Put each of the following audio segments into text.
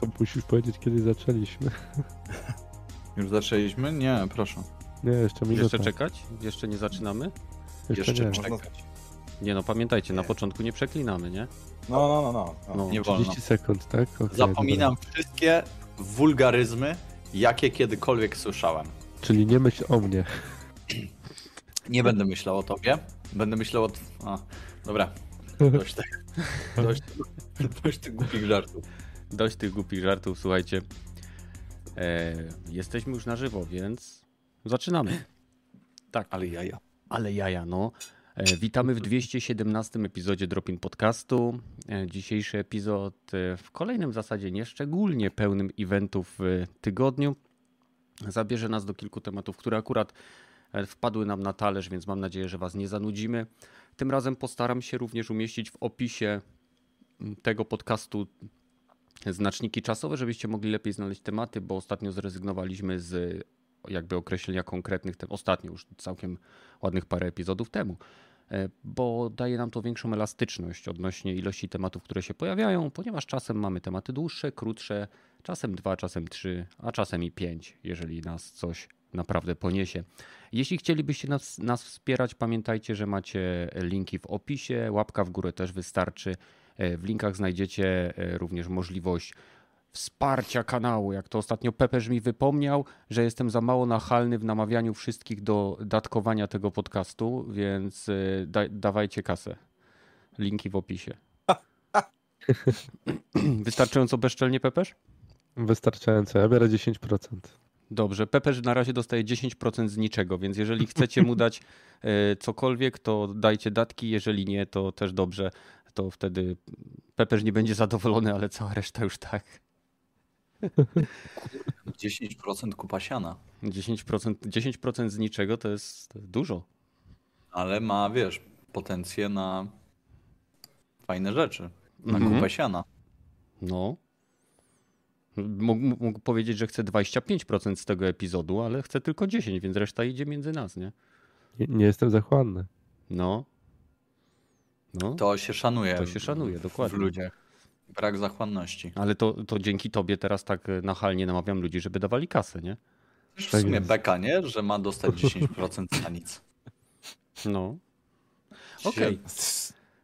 To musisz powiedzieć, kiedy zaczęliśmy. Już zaczęliśmy? Nie, proszę. Nie, jeszcze minuta. Jeszcze czekać? Jeszcze nie zaczynamy? Jeszcze, Jeszcze nie. czekać. Nie no, pamiętajcie, na początku nie przeklinamy, nie? No, no, no, no. no. Nie wolno. 30 sekund, tak? Okej, Zapominam dobra. wszystkie wulgaryzmy, jakie kiedykolwiek słyszałem. Czyli nie myśl o mnie. Nie będę myślał o tobie. Będę myślał o... A, dobra. Dość tych, dość, dość tych głupich żartów. Dość tych głupich żartów, słuchajcie. E, jesteśmy już na żywo, więc zaczynamy. Tak, Ale jaja. ale jaja, no. E, witamy w 217 epizodzie Dropin Podcastu. E, dzisiejszy epizod e, w kolejnym zasadzie nieszczególnie pełnym eventów w tygodniu. Zabierze nas do kilku tematów, które akurat e, wpadły nam na talerz, więc mam nadzieję, że Was nie zanudzimy. Tym razem postaram się również umieścić w opisie tego podcastu znaczniki czasowe, żebyście mogli lepiej znaleźć tematy, bo ostatnio zrezygnowaliśmy z jakby określenia konkretnych tematów, ostatnio już całkiem ładnych parę epizodów temu, e, bo daje nam to większą elastyczność odnośnie ilości tematów, które się pojawiają, ponieważ czasem mamy tematy dłuższe, krótsze, czasem dwa, czasem trzy, a czasem i pięć, jeżeli nas coś naprawdę poniesie. Jeśli chcielibyście nas, nas wspierać, pamiętajcie, że macie linki w opisie, łapka w górę też wystarczy. E, W linkach znajdziecie e, również możliwość wsparcia kanału. Jak to ostatnio Pepeż mi wypomniał, że jestem za mało nachalny w namawianiu wszystkich do datkowania tego podcastu, więc e, da, dawajcie kasę. Linki w opisie. Wystarczająco bezczelnie, Pepeż? Wystarczająco. Ja biorę 10%. Dobrze, Pepeż na razie dostaje 10% z niczego, więc jeżeli chcecie mu dać cokolwiek, to dajcie datki, jeżeli nie, to też dobrze, to wtedy Pepeż nie będzie zadowolony, ale cała reszta już tak. 10% kupa siana. 10%, 10% z niczego to jest dużo. Ale ma, wiesz, potencję na fajne rzeczy. Na Mhm. kupę siana. No. Mógł, mógł powiedzieć, że chce 25% z tego epizodu, ale chce tylko 10, więc reszta idzie między nas, nie? Nie, nie jestem zachłanny. No. No, To się szanuje. To się szanuje, w- dokładnie. W ludziach. Brak zachłanności. ale to, to dzięki tobie teraz tak nachalnie namawiam ludzi, żeby dawali kasę, nie? W Tak sumie jest. beka, nie? Że ma dostać 10% za nic. No. Okej.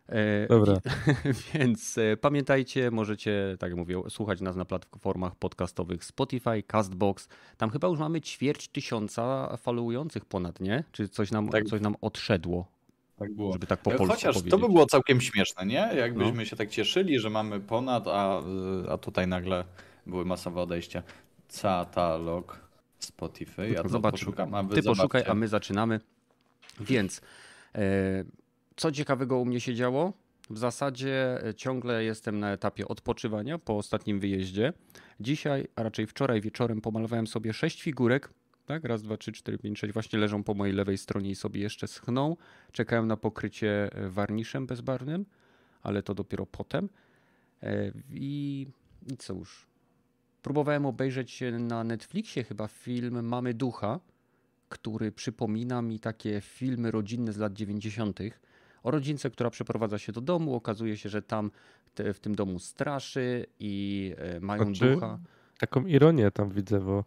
E, Dobra. Więc e, pamiętajcie, możecie, tak jak mówię, słuchać nas na platformach podcastowych Spotify, Castbox. Tam chyba już mamy ćwierć tysiąca followujących ponad, nie? Czy coś nam, Tak. coś nam odszedło, Tak było. żeby tak po polsku Chociaż powiedzieć. to by było całkiem śmieszne, nie? Jakbyśmy No. się tak cieszyli, że mamy ponad, a, a tutaj nagle były masowe odejścia. Catalog Spotify. Ja Zobacz, poszukam, a Ty poszukaj, zobaczcie. a my zaczynamy. Więc e, co ciekawego u mnie się działo? W zasadzie e, ciągle jestem na etapie odpoczywania po ostatnim wyjeździe. Dzisiaj, a raczej wczoraj wieczorem pomalowałem sobie sześć figurek. Tak, raz, dwa, trzy, cztery, pięć, sześć. Właśnie leżą po mojej lewej stronie i sobie jeszcze schną. Czekają na pokrycie e, warniszem bezbarwnym, ale to dopiero potem. E, I, i co już? Próbowałem obejrzeć na Netflixie chyba film Mamy Ducha, który przypomina mi takie filmy rodzinne z lat 90. o rodzince, która przeprowadza się do domu. Okazuje się, że tam te, w tym domu straszy i e, mają Znaczy, ducha. Taką ironię tam widzę, bo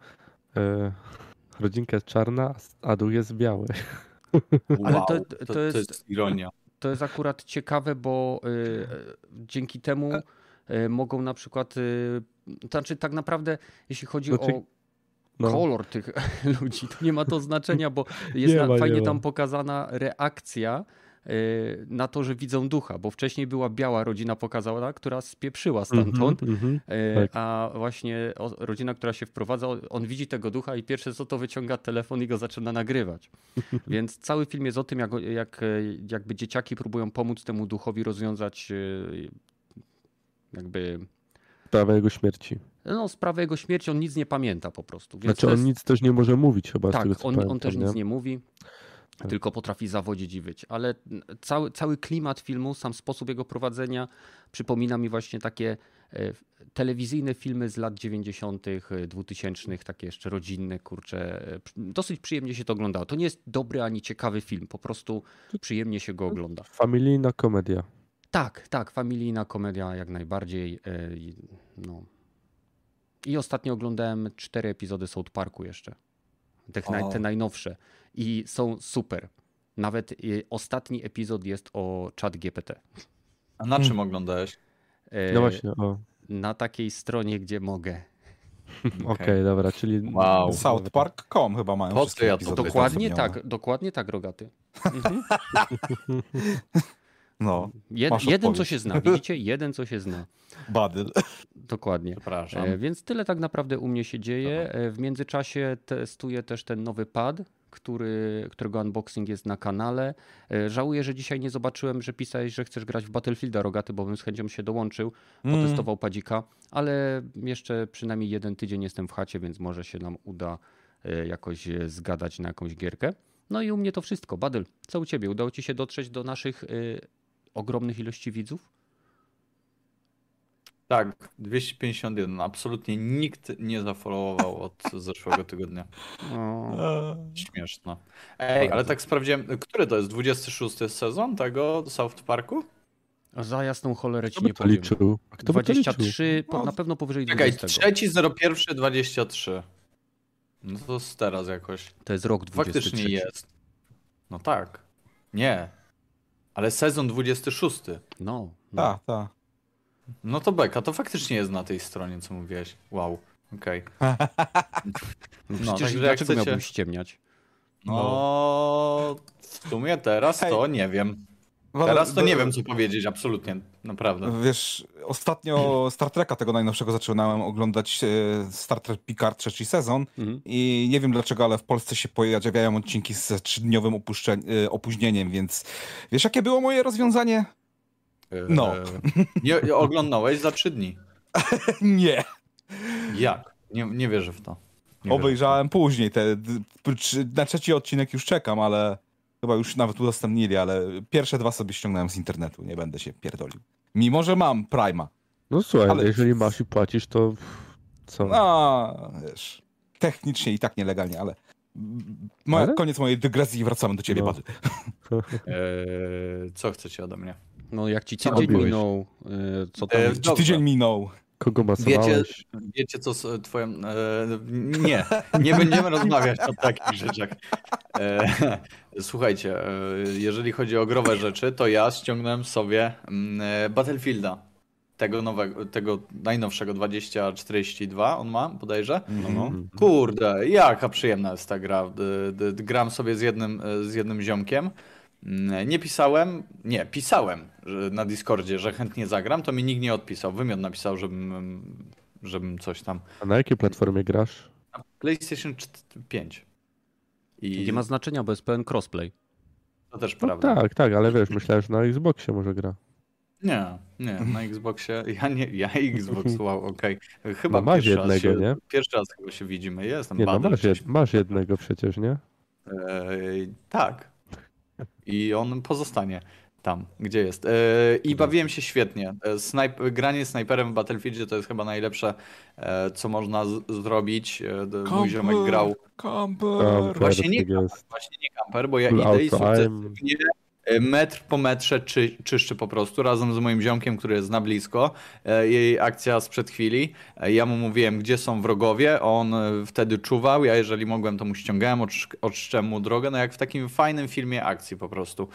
rodzinka jest czarna, a dół jest biały. Ale Wow, to- to, to to, jest- jest... ironia. To jest akurat ciekawe, bo y, dzięki temu y, mogą na przykład, y, to znaczy tak naprawdę, jeśli chodzi Znaczy, o No, kolor tych ludzi, to nie ma to znaczenia, bo jest Nie na, ma, nie fajnie tam pokazana reakcja y, na to, że widzą ducha, bo wcześniej była biała rodzina pokazana, która spieprzyła stamtąd, Mhm, mhm. y, tak. a właśnie rodzina, która się wprowadza, on- on widzi tego ducha i pierwsze co to wyciąga telefon i go zaczyna nagrywać. Więc cały film jest o tym, jak, jak e, jakby dzieciaki próbują pomóc temu duchowi rozwiązać e, jakby Sprawę jego śmierci. no, sprawę jego śmierci. On nic nie pamięta po prostu. Więc Znaczy on jest, nic też nie może mówić chyba z tak, tego co on, on pamiętam, też nic nie mówi. Tak. Tylko potrafi zawodzić i wyć. Ale cały, cały klimat filmu, sam sposób jego prowadzenia przypomina mi właśnie takie e, telewizyjne filmy z lat 90., e, 2000, takie jeszcze rodzinne, kurcze. e, Dosyć przyjemnie się to oglądało. To nie jest dobry ani ciekawy film, po prostu przyjemnie się go ogląda. Familijna komedia. Tak, tak, familijna komedia jak najbardziej. e, i- No. I ostatnio oglądałem cztery epizody South Parku jeszcze. Te, naj, O. te najnowsze. I są super. Nawet y, ostatni epizod jest o chat GPT. A na czym oglądałeś? E, No właśnie, o. Na takiej stronie, gdzie mogę. Okej, dobra, czyli... Wow. Southpark.com chyba mają Po co ja to Dokładnie tak, dokładnie tak, Rogaty. No, Jed, Masz jeden, co się zna, widzicie? Jeden, co się zna. badyl. Dokładnie. E, więc tyle tak naprawdę u mnie się dzieje. E, w międzyczasie testuję też ten nowy pad, który, którego unboxing jest na kanale. E, żałuję, że dzisiaj nie zobaczyłem, że pisałeś, że chcesz grać w Battlefielda Rogaty, bo bym z chęcią się dołączył, Mm. potestował padzika, ale jeszcze przynajmniej jeden tydzień jestem w chacie, więc może się nam uda e, jakoś e, zgadać na jakąś gierkę. No i u mnie to wszystko. Badyl, co u ciebie? Udało ci się dotrzeć do naszych e, ogromnych ilości widzów? Tak, 251. Absolutnie nikt nie zafollowował od zeszłego tygodnia. O, Eee, Śmieszne. Ej, ale tak sprawdziłem, który to jest 26 sezon tego South Parku? za jasną cholerę ci nie to powiem. liczył? A Kto by to liczył? 23, po, No, na pewno powyżej Czekaj, 20. 3.01, 23. No to z teraz jakoś. To jest rok 23. Faktycznie jest. No tak. Nie. Ale sezon 26. No, no. Tak, tak. No to beka, to faktycznie jest na tej stronie, co mówiłeś. Wow. Okej. no no, przecież jak dlaczego chcecie- miałbym ściemniać? No, w sumie teraz Hej. to nie wiem. Teraz to nie wiem, co powiedzieć, absolutnie. Naprawdę. Wiesz, ostatnio Star Treka tego najnowszego zaczynałem oglądać e, Star Trek Picard trzeci sezon Mhm. i nie wiem dlaczego, ale w Polsce się pojawiają odcinki z trzydniowym e, opóźnieniem, więc wiesz jakie było moje rozwiązanie? No. Eee, Nie, oglądałeś za trzy dni. nie. Jak? Nie, nie wierzę w to. Nie Obejrzałem później. Te, na trzeci odcinek już czekam, ale chyba już nawet udostępnili, ale pierwsze dwa sobie ściągnąłem z internetu, nie będę się pierdolił. Mimo, że mam Prima. No słuchaj, Ale- jeżeli masz i płacisz, to co? A, wiesz, technicznie i tak nielegalnie, ale moja, Ale? koniec mojej dygresji i wracamy do ciebie, No. Eee, co chcecie ode mnie? No jak ci tydzień minął, y, co tam... E, Czy Dobrze. tydzień minął? Kogo Wiecie, masowałeś? wiecie co z twoją... E, nie, nie będziemy rozmawiać o takich rzeczach. E, słuchajcie, e, jeżeli chodzi o growe rzeczy, to ja ściągnąłem sobie mm, e, Battlefielda. Tego nowego, tego najnowszego 2042 on ma bodajże. No, no. Mhm. Kurde, jaka przyjemna jest ta gra. D- d- d- Gram sobie z jednym, e, z jednym ziomkiem. Mm, Nie pisałem, nie, pisałem że na Discordzie, że chętnie zagram, to mi nikt nie odpisał. Wymiot napisał, żebym, żebym coś tam. A na jakiej platformie grasz? Na PlayStation 5. I Nie ma znaczenia, bo jest pełen crossplay. to też No prawda. tak, tak, ale wiesz, myślałem, że na Xboxie może gra. Nie, nie, na Xboxie. Ja nie, ja Xbox, wow, okej. Chyba No masz pierwszy, raz jednego, się, nie? pierwszy raz chyba się widzimy. Jestem Nie no, masz, jed, masz jednego przecież, nie? Eee, tak. I on pozostanie tam, gdzie jest. Eee, I bawiłem się świetnie. Eee, Snajp granie snajperem w Battlefieldzie to jest chyba najlepsze, e, co można z- zrobić. E, d- Mój ziomek grał. Kamper. Kamper, Właśnie nie tak jest. Właśnie nie kamper, bo ja idę i sukcesywnie e, metr po metrze czy, czyszczę po prostu razem z moim ziomkiem, który jest na blisko. E, Jej akcja sprzed chwili. E, Ja mu mówiłem, gdzie są wrogowie. On e, wtedy czuwał. Ja jeżeli mogłem, to mu ściągałem, odsz- odszczem mu drogę. No jak w takim fajnym filmie akcji po prostu.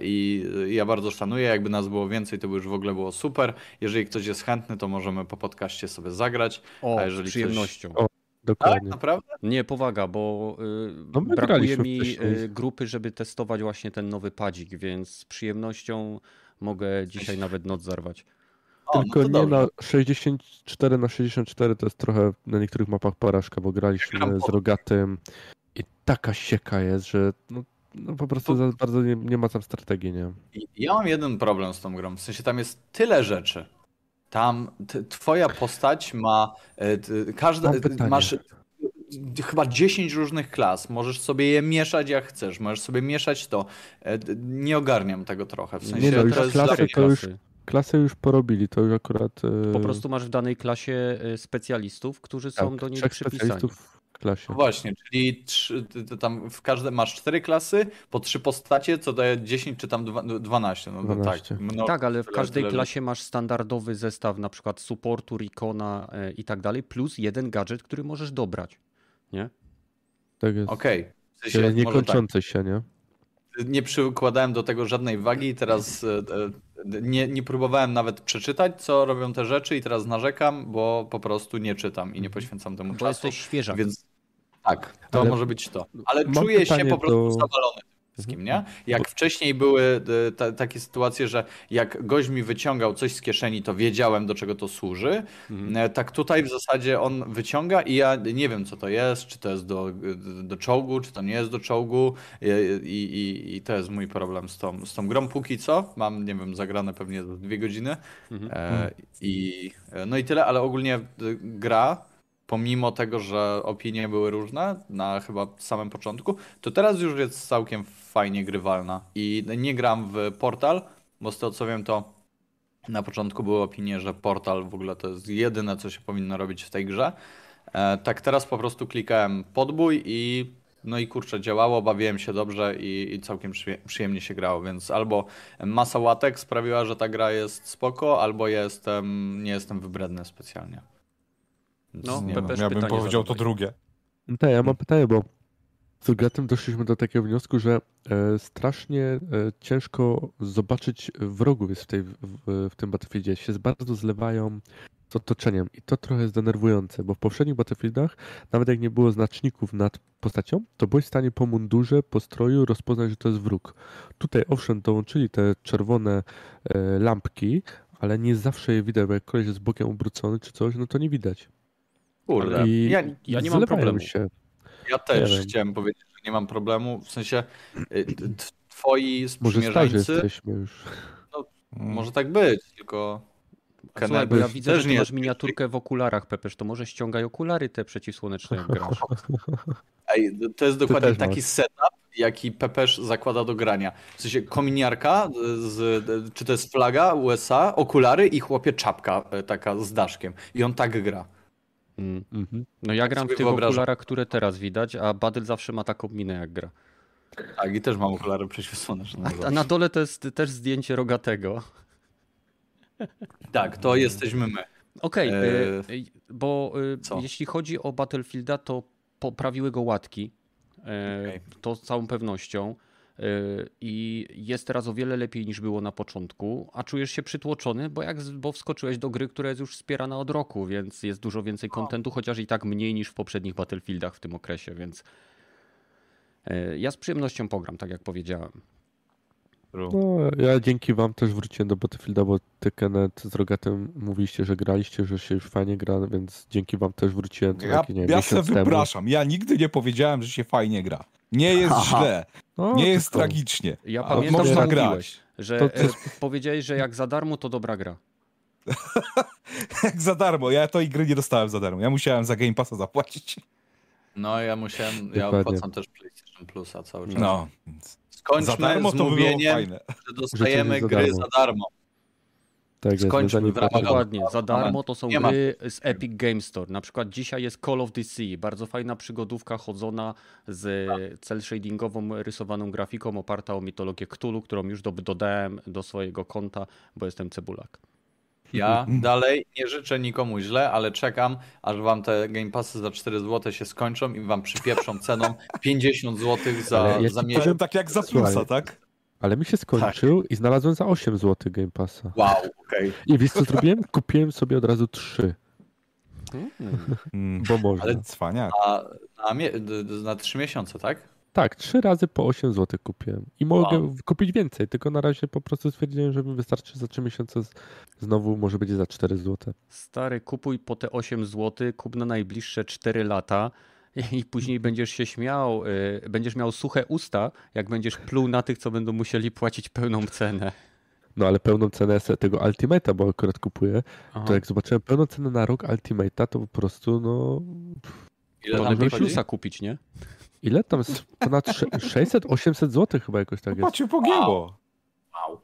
I ja bardzo szanuję. Jakby nas było więcej, to by już w ogóle było super. Jeżeli ktoś jest chętny, to możemy po podcaście sobie zagrać. O, A jeżeli przyjemnością. O, Tak, Dokładnie. naprawdę? Nie, powaga, bo y, No brakuje mi wcześniej. y, grupy, żeby testować właśnie ten nowy padzik, więc z przyjemnością mogę dzisiaj nawet noc zarwać. O, Tylko no to nie dobrze. na 64 na 64 to jest trochę na niektórych mapach porażka, bo graliśmy z rogatym i taka sieka jest, że no, no po prostu za bardzo nie, nie ma tam strategii, nie? Ja mam jeden problem z tą grą. W sensie tam jest tyle rzeczy. Tam twoja postać ma. e, Każda. Masz chyba 10 różnych klas. Możesz sobie je mieszać jak chcesz. Możesz sobie mieszać to. E, Nie ogarniam tego trochę. W sensie Nie no, już to jest klasy to już- Klasy. Klasę już porobili, to już akurat... e, Po prostu masz w danej klasie specjalistów, którzy są tak, do niej przypisani. specjalistów klasie. No właśnie, czyli trzy, ty, ty tam w każdym masz cztery klasy, po trzy postacie, co daje 10 czy tam dwa- 12. No, to 12. tak. No, tak, ale w tyle- każdej tyle, klasie masz standardowy zestaw na przykład supportu, recona e, i tak dalej, plus jeden gadżet, który możesz dobrać. Nie? Tak jest. Okej. W sensie, Czyli może tak. niekończące się, nie? Nie przykładałem do tego żadnej wagi i teraz e, e, nie, nie próbowałem nawet przeczytać, co robią te rzeczy i teraz narzekam, bo po prostu nie czytam i nie poświęcam temu Bo czasu. jesteś świeżak. Więc tak, to Ale może być to. Ale mam czuję się po prostu do- tym wszystkim, nie? Jak wcześniej były e, ta, takie sytuacje, że jak gość mi wyciągał coś z kieszeni, to wiedziałem, do czego to służy. E, Tak tutaj w zasadzie on wyciąga i ja nie wiem, co to jest, czy to jest do, do czołgu, czy to nie jest do czołgu i, i, i, i to jest mój problem z tą, z tą grą póki co. Mam, nie wiem, zagrane pewnie dwie godziny e, i no i tyle, ale ogólnie e, gra pomimo tego, że opinie były różne na chyba samym początku, to teraz już jest całkiem fajnie grywalna. I nie gram w Portal, bo z tego co wiem, to na początku były opinie, że Portal w ogóle to jest jedyne, co się powinno robić w tej grze. E, tak teraz po prostu klikałem podbój i no i kurczę, działało, bawiłem się dobrze i, i całkiem przyje- przyjemnie się grało, więc albo masa łatek sprawiła, że ta gra jest spoko, albo jestem, nie jestem wybredny specjalnie. No, nie wiem. Ja bym powiedział to drugie. No Tak, ja mam pytanie, bo z Gatem doszliśmy do takiego wniosku, że e, strasznie e, ciężko zobaczyć wrogów jest w, tej, w, w tym Battlefieldzie. Się bardzo zlewają z otoczeniem i to trochę jest denerwujące, bo w poprzednich Battlefieldach, nawet jak nie było znaczników nad postacią, to byłeś w stanie po mundurze, po stroju rozpoznać, że to jest wróg. Tutaj owszem, dołączyli te czerwone e, lampki, ale nie zawsze je widać, bo jak koleś jest bokiem obrócony czy coś, no to nie widać. Kurde, I ja, Ja nie mam problemu. się. ja też nie wiem. chciałem powiedzieć, że nie mam problemu, w sensie y, twoi sprzymierzeńcy, jesteśmy już. Mm. może tak być, tylko Słuchaj, bo ja widzę, też że nie masz miniaturkę w okularach, Pepesz, to może ściągaj okulary te przeciwsłoneczne jak grasz. Ej, to jest dokładnie taki masz. setup, jaki Pepesz zakłada do grania. W sensie kominiarka, z, czy to jest flaga USA, okulary i chłopie czapka e, taka z daszkiem. I on tak gra. Mm. Mhm. No ja gram w tych wyobrażam. okularach, które teraz widać, a Badel zawsze ma taką minę jak gra. Tak, i też mam okulary przeciwsłoneczne. A na dole to jest też zdjęcie rogatego. Tak, to jesteśmy my. Okej, E, y, bo y, co? jeśli chodzi o Battlefielda, to poprawiły go łatki. y, Okej. To z całą pewnością. I jest teraz o wiele lepiej niż było na początku, a czujesz się przytłoczony, bo, jak, bo wskoczyłeś do gry, która jest już wspierana od roku, więc jest dużo więcej kontentu, chociaż i tak mniej niż w poprzednich Battlefieldach w tym okresie, więc y, ja z przyjemnością pogram, tak jak powiedziałem. No, ja dzięki wam też wróciłem do Battlefielda, bo ty, Kenneth, z Rogatem mówiliście, że graliście, że się już fajnie gra, więc dzięki wam też wróciłem. to Ja, taki, nie ja se miesiąc temu. wypraszam. Ja nigdy nie powiedziałem, że się fajnie gra. Nie jest Aha. źle. No, Nie jest tylko- tragicznie. Ja A pamiętam, można że grać. mówiłeś, że To- to e, powiedziałeś, że jak za darmo, to dobra gra. Jak za darmo. Ja tej gry nie dostałem za darmo. Ja musiałem za Game Passa zapłacić. No ja musiałem, ja Dokładnie. opłacam też PlayStation Plusa cały czas. No. więc Skończmy Za darmo z by mówieniem, że dostajemy Życie gry za za darmo. Tak jest, skończmy za w ramach-. Dokładnie, za darmo to są gry z Epic Game Store. Na przykład dzisiaj jest Call of the Sea, bardzo fajna przygodówka chodzona z cel shadingową rysowaną grafiką oparta o mitologię Cthulhu, którą już do, dodałem do swojego konta, bo jestem cebulak. Ja dalej nie życzę nikomu źle, ale czekam, aż wam te Game Passy za 4 zł się skończą i wam przypieprzą ceną 50 zł za, ja za miesiąc. powiem- Tak jak za Słuchaj. plusa, tak? Ale mi się skończył i znalazłem za 8 zł Game Passa. Wow, okej. I wiesz co zrobiłem? Kupiłem sobie od razu 3, Mm. bo można. Ale- Cwaniak. A na, d- na 3 miesiące, tak? Tak, 3 razy po 8 zł kupiłem. I mogę Wow. kupić więcej, tylko na razie po prostu stwierdziłem, że mi wystarczy za 3 miesiące. Znowu może będzie za 4 zł. Stary, kupuj po te 8 zł, kup na najbliższe 4 lata i później będziesz się śmiał, y, będziesz miał suche usta, jak będziesz pluł na tych, co będą musieli płacić pełną cenę. No ale pełną cenę tego Ultimate'a, bo akurat kupuję, Aha. to jak zobaczyłem pełną cenę na rok Ultimate'a, to po prostu no... Ile tam plusa kupić, nie? Ile tam? jest? Ponad 600-800 zł chyba jakoś tak jest. Chyba cię pogięło. Wow.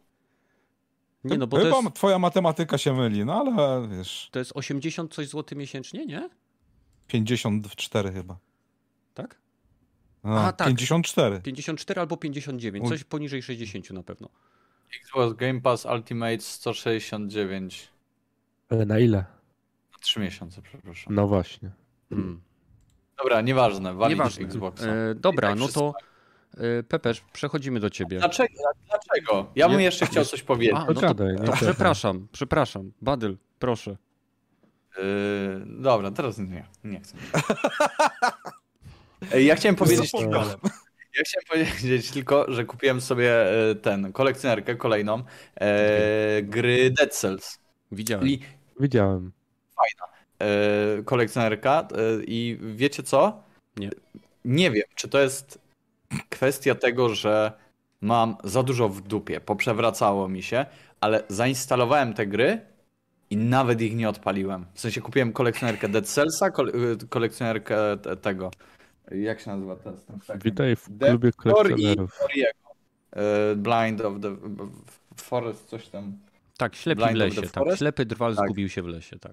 Nie no, bo to Chyba jest, twoja matematyka się myli, no ale wiesz, to jest 80 coś złotych miesięcznie, nie? 54 chyba. tak? A, A, tak. 54. 54 albo 59, Oj. coś poniżej 60 na pewno. Xbox Game Pass Ultimate 169. Ale na ile? Na 3 miesiące, przepraszam. No właśnie. Mm. Dobra, nieważne, walić Nieważne. Xboxa. E, dobra, tak no wszystko. to e, Pepeż, przechodzimy do ciebie. Dlaczego? Dlaczego? Ja bym Nie- jeszcze chciał coś powiedzieć. A, No no to, to przepraszam, przepraszam. Badyl, proszę. Yy, dobra, teraz nie, nie chcę. Ja chciałem powiedzieć, Z zapomniałem. ja chciałem powiedzieć tylko, że kupiłem sobie e, ten, kolekcjonerkę kolejną e, gry Dead Cells. Widziałem. I Widziałem. e, kolekcjonerka e, i wiecie co? Nie. Nie wiem, czy to jest kwestia tego, że mam za dużo w dupie, poprzewracało mi się, ale zainstalowałem te gry i nawet ich nie odpaliłem. W sensie kupiłem kolekcjonerkę Dead Cellsa, kole, kolekcjonerkę te- tego. Jak się nazywa ten? ten? Witaj w Death klubie kolekcjonerów. E, Blind of the Forest, coś tam. Tak, ślepy Blind w lesie, the tak. Ślepy drwal Tak. zgubił się w lesie, tak.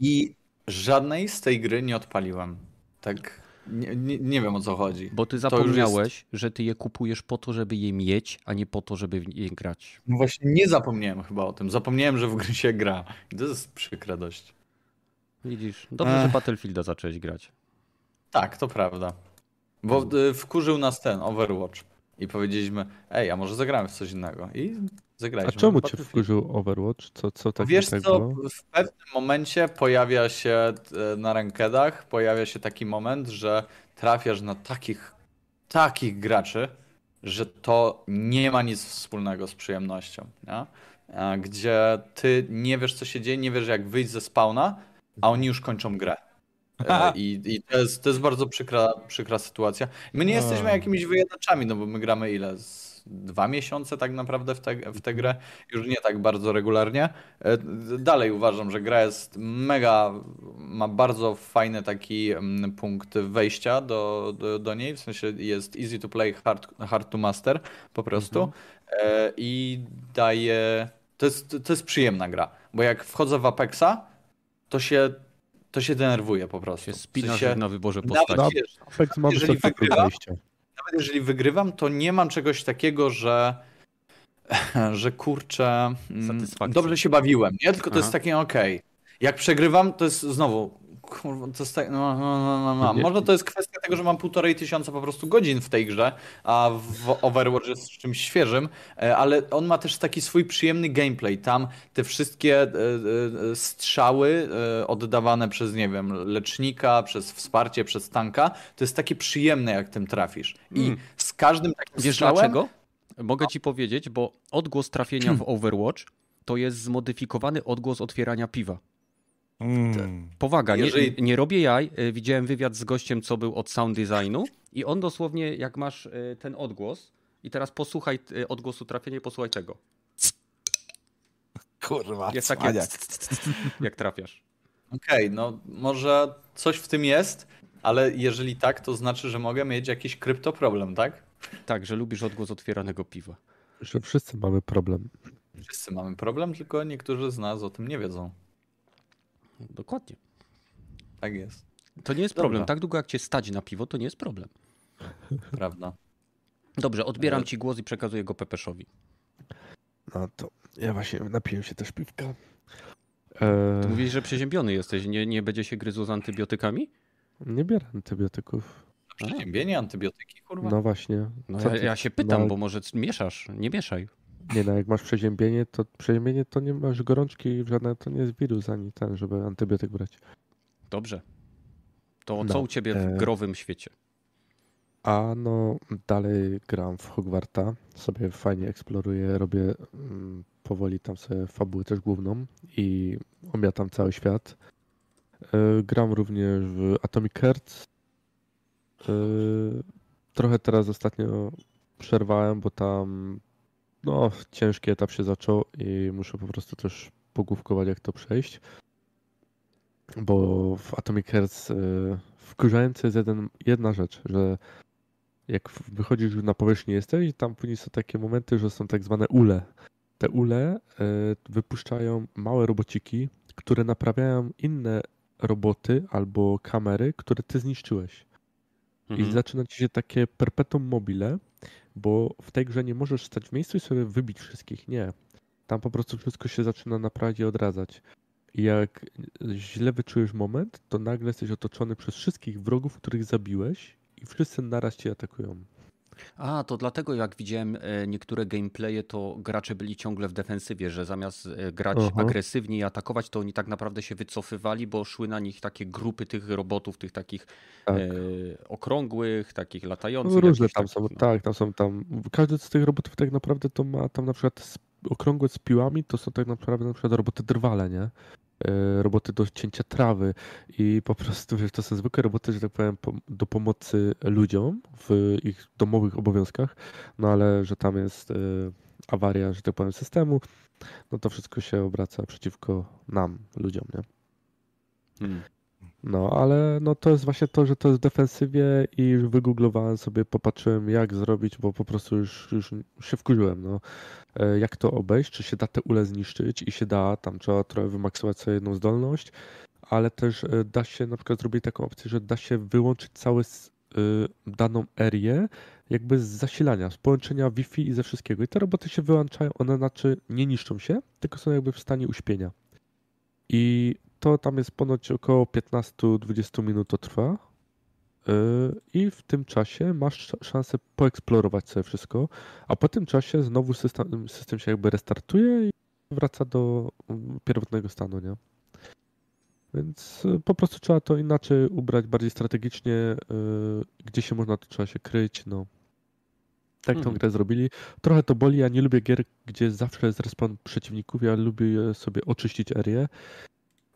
I żadnej z tej gry nie odpaliłem. Tak, nie, nie, nie wiem o co chodzi. Bo ty zapomniałeś, że ty je kupujesz po to, żeby je mieć, a nie po to, żeby w je grać. No właśnie nie zapomniałem chyba o tym. Zapomniałem, że w gry się gra. I to jest przykra dość. Widzisz, dobrze, że Ech. Battlefielda zacząłeś grać. Tak, to prawda. Bo y, wkurzył nas ten Overwatch. I powiedzieliśmy, ej, a może zagramy w coś innego. I A zagraliśmy. czemu w cię wkurzył Overwatch? Co, co tak Wiesz tak co, było? w pewnym momencie pojawia się e, na rankedach, pojawia się taki moment, że trafiasz na takich, takich graczy, że to nie ma nic wspólnego z przyjemnością, nie? A Gdzie ty nie wiesz, co się dzieje, nie wiesz, jak wyjść ze spawna, a oni już kończą grę. E, I, i to, jest, to jest bardzo przykra, przykra sytuacja. My nie jesteśmy jakimiś wyjadaczami, no bo my gramy ile? Z dwa miesiące tak naprawdę w tę w tę grę, już nie tak bardzo regularnie. E, Dalej uważam, że gra jest mega, ma bardzo fajny taki mm, punkt wejścia do, do, do niej, w sensie jest easy to play, hard, hard to master po prostu E, i daje, to jest, to jest przyjemna gra, bo jak wchodzę w Apexa, to się, to się denerwuję po prostu. Się W sensie, na wyborze nawet, postaci. No, wiesz, Apex ma jeżeli wygrywa-. Nawet jeżeli wygrywam, to nie mam czegoś takiego, że że kurczę, mm, dobrze się bawiłem, nie? Tylko to Aha. jest takie okej. Jak przegrywam, to jest znowu kurwa, to jest tak, no, no, no, no, no. Może to jest kwestia tego, że mam półtorej tysiąca po prostu godzin w tej grze, a w Overwatch jest czymś świeżym, e, ale on ma też taki swój przyjemny gameplay. Tam te wszystkie e, e, strzały oddawane przez, nie wiem, lecznika, przez wsparcie, przez tanka, to jest takie przyjemne, jak tym trafisz. I Mm. z każdym takim Wiesz strzałem... dlaczego? Mogę ci powiedzieć, bo odgłos trafienia w Overwatch to jest zmodyfikowany odgłos otwierania piwa. Mm. Powaga, nie, Jeżeli- nie robię jaj. Y, Widziałem wywiad z gościem, co był od sound designu i on dosłownie, jak masz y, ten odgłos i teraz posłuchaj y, odgłosu trafienia posłuchaj tego. Kurwa, Jest takie cwaniak. jak trafiasz. Okej, no może coś w tym jest, ale jeżeli tak, to znaczy, że mogę mieć jakiś kryptoproblem, tak? Tak, że lubisz odgłos otwieranego piwa. Że wszyscy mamy problem. Wszyscy mamy problem, tylko niektórzy z nas o tym nie wiedzą. Dokładnie. Tak jest, To nie jest Dobra. problem. Tak długo jak cię stać na piwo, to nie jest problem. prawda. Dobrze, odbieram Ale- ci głos i przekazuję go Pepeszowi. No to ja właśnie napiłem się też piwka. Ty E, mówisz, że przeziębiony jesteś. Nie, nie będzie się gryzł z antybiotykami? nie bierę antybiotyków. Przeziębienie, antybiotyki, kurwa. No właśnie. No ja, ja się pytam, no, bo może mieszasz. Nie mieszaj. Nie no, jak masz przeziębienie, to przeziębienie to nie masz gorączki, żadne to nie jest wirus ani ten, żeby antybiotyk brać. Dobrze. To No, co u ciebie w e, growym świecie? A no, dalej gram w Hogwarta, sobie fajnie eksploruję, robię mm, powoli tam sobie fabułę też główną i omiatam cały świat. E, Gram również w Atomic Hearts. E, Trochę teraz ostatnio przerwałem, bo tam no, ciężki etap się zaczął i muszę po prostu też pogłówkować, jak to przejść. Bo w Atomic Hearts e, wkurzająca jest jeden, jedna rzecz, że jak wychodzisz na powierzchnię jesteś, tam później są takie momenty, że są tak zwane ule. Te ule e, wypuszczają małe robociki, które naprawiają inne roboty albo kamery, które ty zniszczyłeś. i Mhm. zaczyna ci się takie perpetuum mobile, bo w tej grze nie możesz stać w miejscu i sobie wybić wszystkich. Nie. Tam po prostu wszystko się zaczyna naprawiać i odradzać. I jak źle wyczujesz moment, to nagle jesteś otoczony przez wszystkich wrogów, których zabiłeś i wszyscy naraz cię atakują. A, to dlatego jak widziałem e, niektóre gameplaye, to gracze byli ciągle w defensywie, że zamiast e, grać Aha. agresywnie i atakować, to oni tak naprawdę się wycofywali, bo szły na nich takie grupy tych robotów, tych takich Tak. e, okrągłych, takich latających. No, różne tam takich, są, no. tak, tam są tam. Każdy z tych robotów tak naprawdę to ma tam na przykład okrągłe z piłami, to są tak naprawdę na przykład roboty drwale, nie? E, Roboty do cięcia trawy i po prostu wiesz, to są zwykłe roboty, że tak powiem, do pomocy ludziom w ich domowych obowiązkach, no ale że tam jest e, awaria, że tak powiem, systemu, no to wszystko się obraca przeciwko nam, ludziom, nie? Hmm. No, ale no to jest właśnie to, że to jest w defensywie i już wygooglowałem sobie, popatrzyłem jak zrobić, bo po prostu już, już się wkurzyłem, no. E, Jak to obejść, czy się da te ule zniszczyć i się da, tam trzeba trochę wymaksować sobie jedną zdolność, ale też e, da się na przykład zrobić taką opcję, że da się wyłączyć całe daną erię jakby z zasilania, z połączenia Wi-Fi i ze wszystkiego. I te roboty się wyłączają, one znaczy nie niszczą się, tylko są jakby w stanie uśpienia. I to tam jest ponoć około 15-20 minut to trwa. Yy, I w tym czasie masz sz- szansę poeksplorować sobie wszystko, a po tym czasie znowu system, system się jakby restartuje i wraca do mm, pierwotnego stanu, nie? Więc y, po prostu trzeba to inaczej ubrać, bardziej strategicznie, yy, gdzie się można, to trzeba się kryć, no. Tak tą Mhm. grę zrobili. Trochę to boli, ja nie lubię gier, gdzie zawsze jest respawn przeciwników, ja lubię sobie oczyścić erię,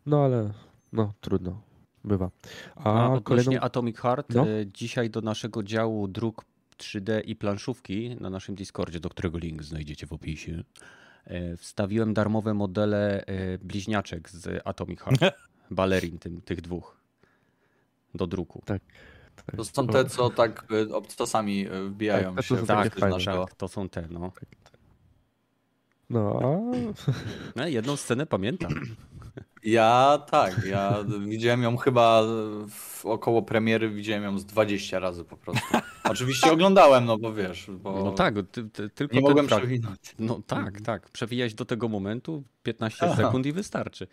no ale no trudno, bywa. A A odnośnie kolejną... Atomic Heart, No. e, dzisiaj do naszego działu dróg 3D i planszówki na naszym Discordzie, do którego link znajdziecie w opisie, e, wstawiłem darmowe modele e, bliźniaczek z Atomic Heart. Balerin tym, tych dwóch. Do druku. Tak, To są te, co tak obcasami wbijają Tak, się Tak, tak, to są te, no. No, a no. Jedną scenę pamiętam. Ja tak, ja widziałem ją chyba w, około premiery, widziałem ją z 20 razy po prostu. Oczywiście oglądałem, no bo wiesz, bo No tak, ty, ty, tylko nie mogłem frag- przewinąć. No tak, tak. Przewijać do tego momentu 15 Aha. sekund i wystarczy.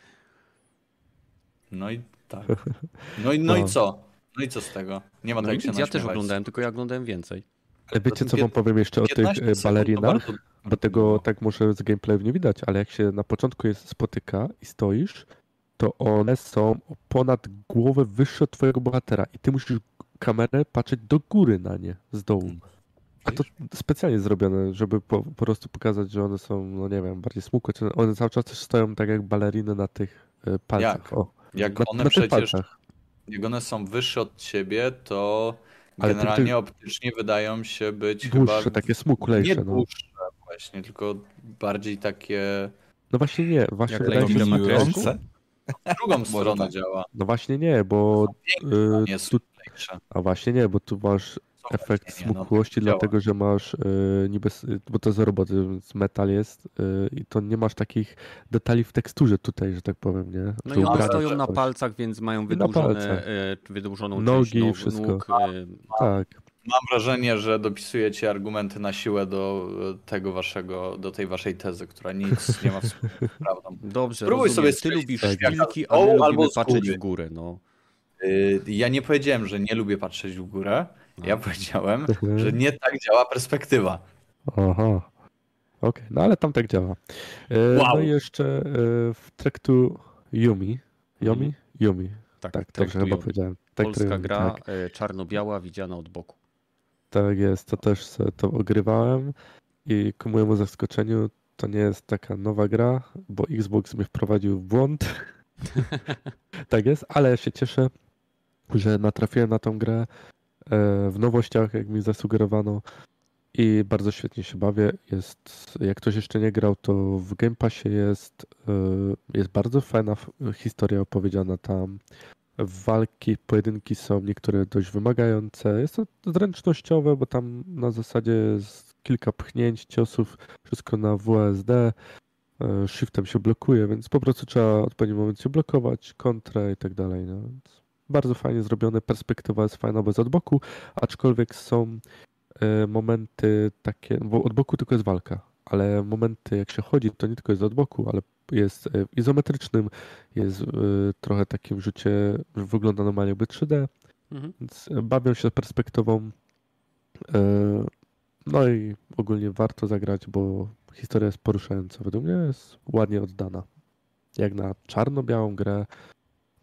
No i tak. No i, no i No. co? No i co z tego? Nie ma No tak nic, się ja też oglądałem, tylko ja oglądałem więcej. ale wiecie co wam powiem jeszcze o tych 15 e, balerinach? Bardzo- Bo tego tak może z gameplayów nie widać, ale jak się na początku jest spotyka i stoisz, to one są ponad głowę wyższe od twojego bohatera i ty musisz kamerę patrzeć do góry na nie, z dołu. A to specjalnie zrobione, żeby po, po prostu pokazać, że one są, no nie wiem, bardziej smukłe. czy One cały czas też stoją tak jak baleriny na tych e, palcach. Jak? O, Jak na, one na przecież, jak one są wyższe od ciebie, to Ale ty- generalnie ty- optycznie wydają się być Dłuższe, chyba takie smuklejsze. nie No. Właśnie, tylko bardziej takie no właśnie nie, właśnie Jak wydaje mi się, że- drugą stronę tak. działa. No właśnie nie, bo y, Nie tu, a właśnie nie, bo tu masz efekt no, smukłości, działa. dlatego że masz y, niby, s- bo to jest robot, więc metal jest y, i to nie masz takich detali w teksturze tutaj, że tak powiem, nie? No i one stoją na palcach, więc mają na wydłużone, palcach. e, wydłużoną Nogi, część nóg, wszystko. nóg Tak, Mam wrażenie, że dopisujecie argumenty na siłę do e, tego waszego, do tej waszej tezy, która nic nie ma wspólnego z prawdą. Dobrze, Spróbuj rozumiem. sobie Ty lubisz a my lubimy albo patrzeć w górę. No. Y, Ja nie powiedziałem, że nie lubię patrzeć w górę. Ja powiedziałem, Mhm. że nie tak działa perspektywa. aha. Okej, no ale tam tak działa. E, Wow. No i jeszcze e, w traktu Yumi. Yumi? Yumi. Tak, Tak, tak dobrze chyba powiedziałem. Tak, Polska gra Tak, czarno-biała, widziana od boku. Tak jest, to też to ogrywałem i ku mojemu zaskoczeniu to nie jest taka nowa gra, bo Xbox mnie wprowadził w błąd. tak jest, ale ja się cieszę, że natrafiłem na tą grę e, w nowościach, jak mi zasugerowano i bardzo świetnie się bawię. Jest, jak ktoś jeszcze nie grał, to w Game Passie jest, e, jest bardzo fajna historia opowiedziana tam. Walki, pojedynki są niektóre dość wymagające. Jest to zręcznościowe, bo tam na zasadzie jest kilka pchnięć, ciosów, wszystko na WSD. e, Shiftem się blokuje, więc po prostu trzeba w odpowiednim momencie blokować, kontrę i tak dalej. No. Więc bardzo fajnie zrobione, perspektywa jest fajna bez od boku, aczkolwiek są e, momenty takie, bo od boku tylko jest walka, ale momenty jak się chodzi, to nie tylko jest od boku, ale jest e, izometrycznym, jest e, trochę takim rzucie, wygląda normalnie jakby 3D, Mhm. więc bawią się perspektywą. E, No i ogólnie warto zagrać, bo historia jest poruszająca. Według mnie jest ładnie oddana. Jak na czarno-białą grę,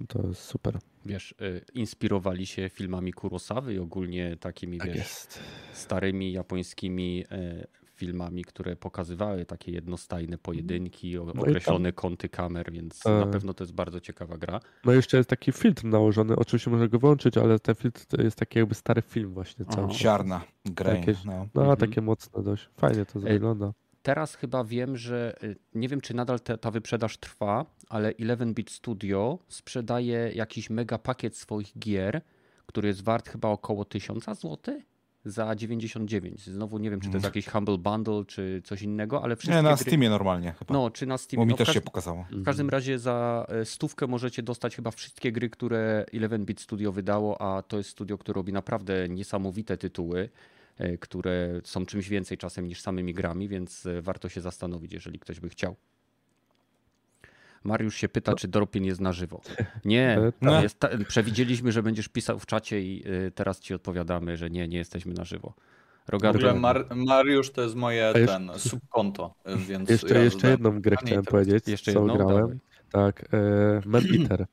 to jest super. Wiesz, inspirowali się filmami Kurosawy i ogólnie takimi, Tak wiesz, jest. starymi japońskimi e, filmami, które pokazywały takie jednostajne pojedynki, No określone kąty kamer, więc E. na pewno to jest bardzo ciekawa gra. No i jeszcze jest taki filtr nałożony, oczywiście można go wyłączyć, ale ten filtr to jest taki jakby stary film właśnie cały. Aha. Ziarna, grain. Jakieś- No. No, Mhm. takie mocne dość. Fajnie to Ej, wygląda. Teraz chyba wiem, że y, nie wiem, czy nadal te, ta wyprzedaż trwa, ale 11-bit Studio sprzedaje jakiś mega pakiet swoich gier, który jest wart chyba około 1000 zł za 99. Znowu nie wiem, czy to jest jakiś Humble Bundle, czy coś innego, ale wszystkie Nie, na gry... Steamie normalnie chyba. No, czy na Bo Steamie. mi No, też się każdym- pokazało. W każdym razie za e, stówkę możecie dostać chyba wszystkie gry, które 11-bit Studio wydało, a to jest studio, które robi naprawdę niesamowite tytuły, e, które są czymś więcej czasem niż samymi grami, więc e, warto się zastanowić, jeżeli ktoś by chciał. Mariusz się pyta, czy Dropin jest na żywo. Nie, E, tak. jest ta, przewidzieliśmy, że będziesz pisał w czacie i e, teraz ci odpowiadamy, że nie, nie jesteśmy na żywo. W Rogaty, ogóle Mar Mariusz to jest moje jeszcze- ten subkonto, więc Jeszcze, ja jeszcze jedną grę chciałem teraz- powiedzieć, Jeszcze co jedną? grałem. Dawaj. Tak, e, Man Eater.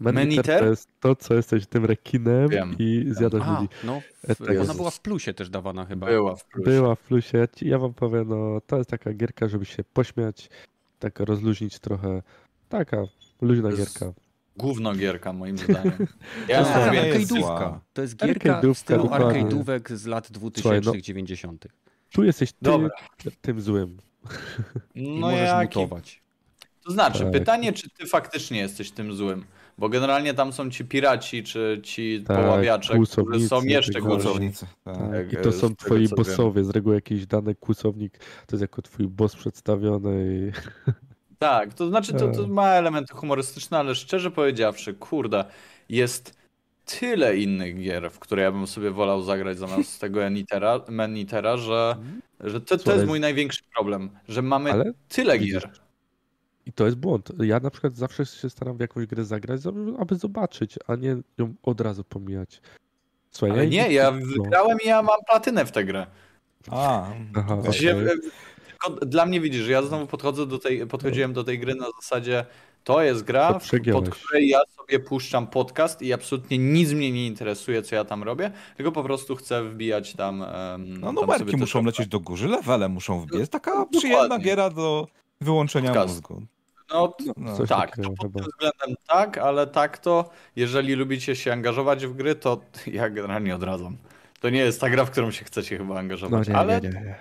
Man, Man Eater Eater? to jest to, co jesteś tym rekinem Wiem. i zjadasz A, ludzi. no, E, w, tak ona jest. była w plusie też dawana chyba. Była w plusie. Była w plusie. Ja wam powiem, no to jest taka gierka, żeby się pośmiać, tak rozluźnić trochę. Taka luźna To gierka. Gówno gierka moim zdaniem. To Ja jest mówię, jest arcade'ówka. To jest gierka w stylu arcade'ówek z lat 2000 Słuchaj, no- 90 Tu jesteś ty, Dobra. tym złym. I no możesz jaki... mutować. To znaczy, Tak. pytanie, czy ty faktycznie jesteś tym złym? Bo generalnie tam są ci piraci, czy ci Tak, poławiacze, którzy są jeszcze. Kłusownicy. Tak. Tak. Jak, I e, to z są tego, twoi wiem. bossowie. Z reguły jakiś dany kłusownik to jest jako twój boss przedstawiony. I... Tak, to znaczy, to, to Tak. ma elementy humorystyczne, ale szczerze powiedziawszy, kurde, jest tyle innych gier, w które ja bym sobie wolał zagrać zamiast tego Enitera, Menitera, że, że to, to jest mój największy problem, że mamy Ale tyle widzisz, gier. I to jest błąd. Ja na przykład zawsze się staram w jakąś grę zagrać, aby- zobaczyć, a nie ją od razu pomijać. Słuchaj, Ale nie, ja no. wygrałem i ja mam platynę w tę grę. A, Aha. Się, okej. tylko dla mnie widzisz, że ja znowu podchodzę do tej, podchodziłem do tej gry na zasadzie to jest gra, To pod której ja sobie puszczam podcast i absolutnie nic mnie nie interesuje, co ja tam robię, tylko po prostu chcę wbijać tam. em, No numerki muszą lecieć do góry, levele muszą wbijać. Taka Dokładnie. przyjemna giera do wyłączenia Podcast. mózgu. No, No. Coś tak, takiego to pod tym względem tak, ale tak to, jeżeli lubicie się angażować w gry, to ja generalnie odradzam. To nie jest ta gra, w którą się chcecie chyba No angażować, nie, ale nie, nie, nie.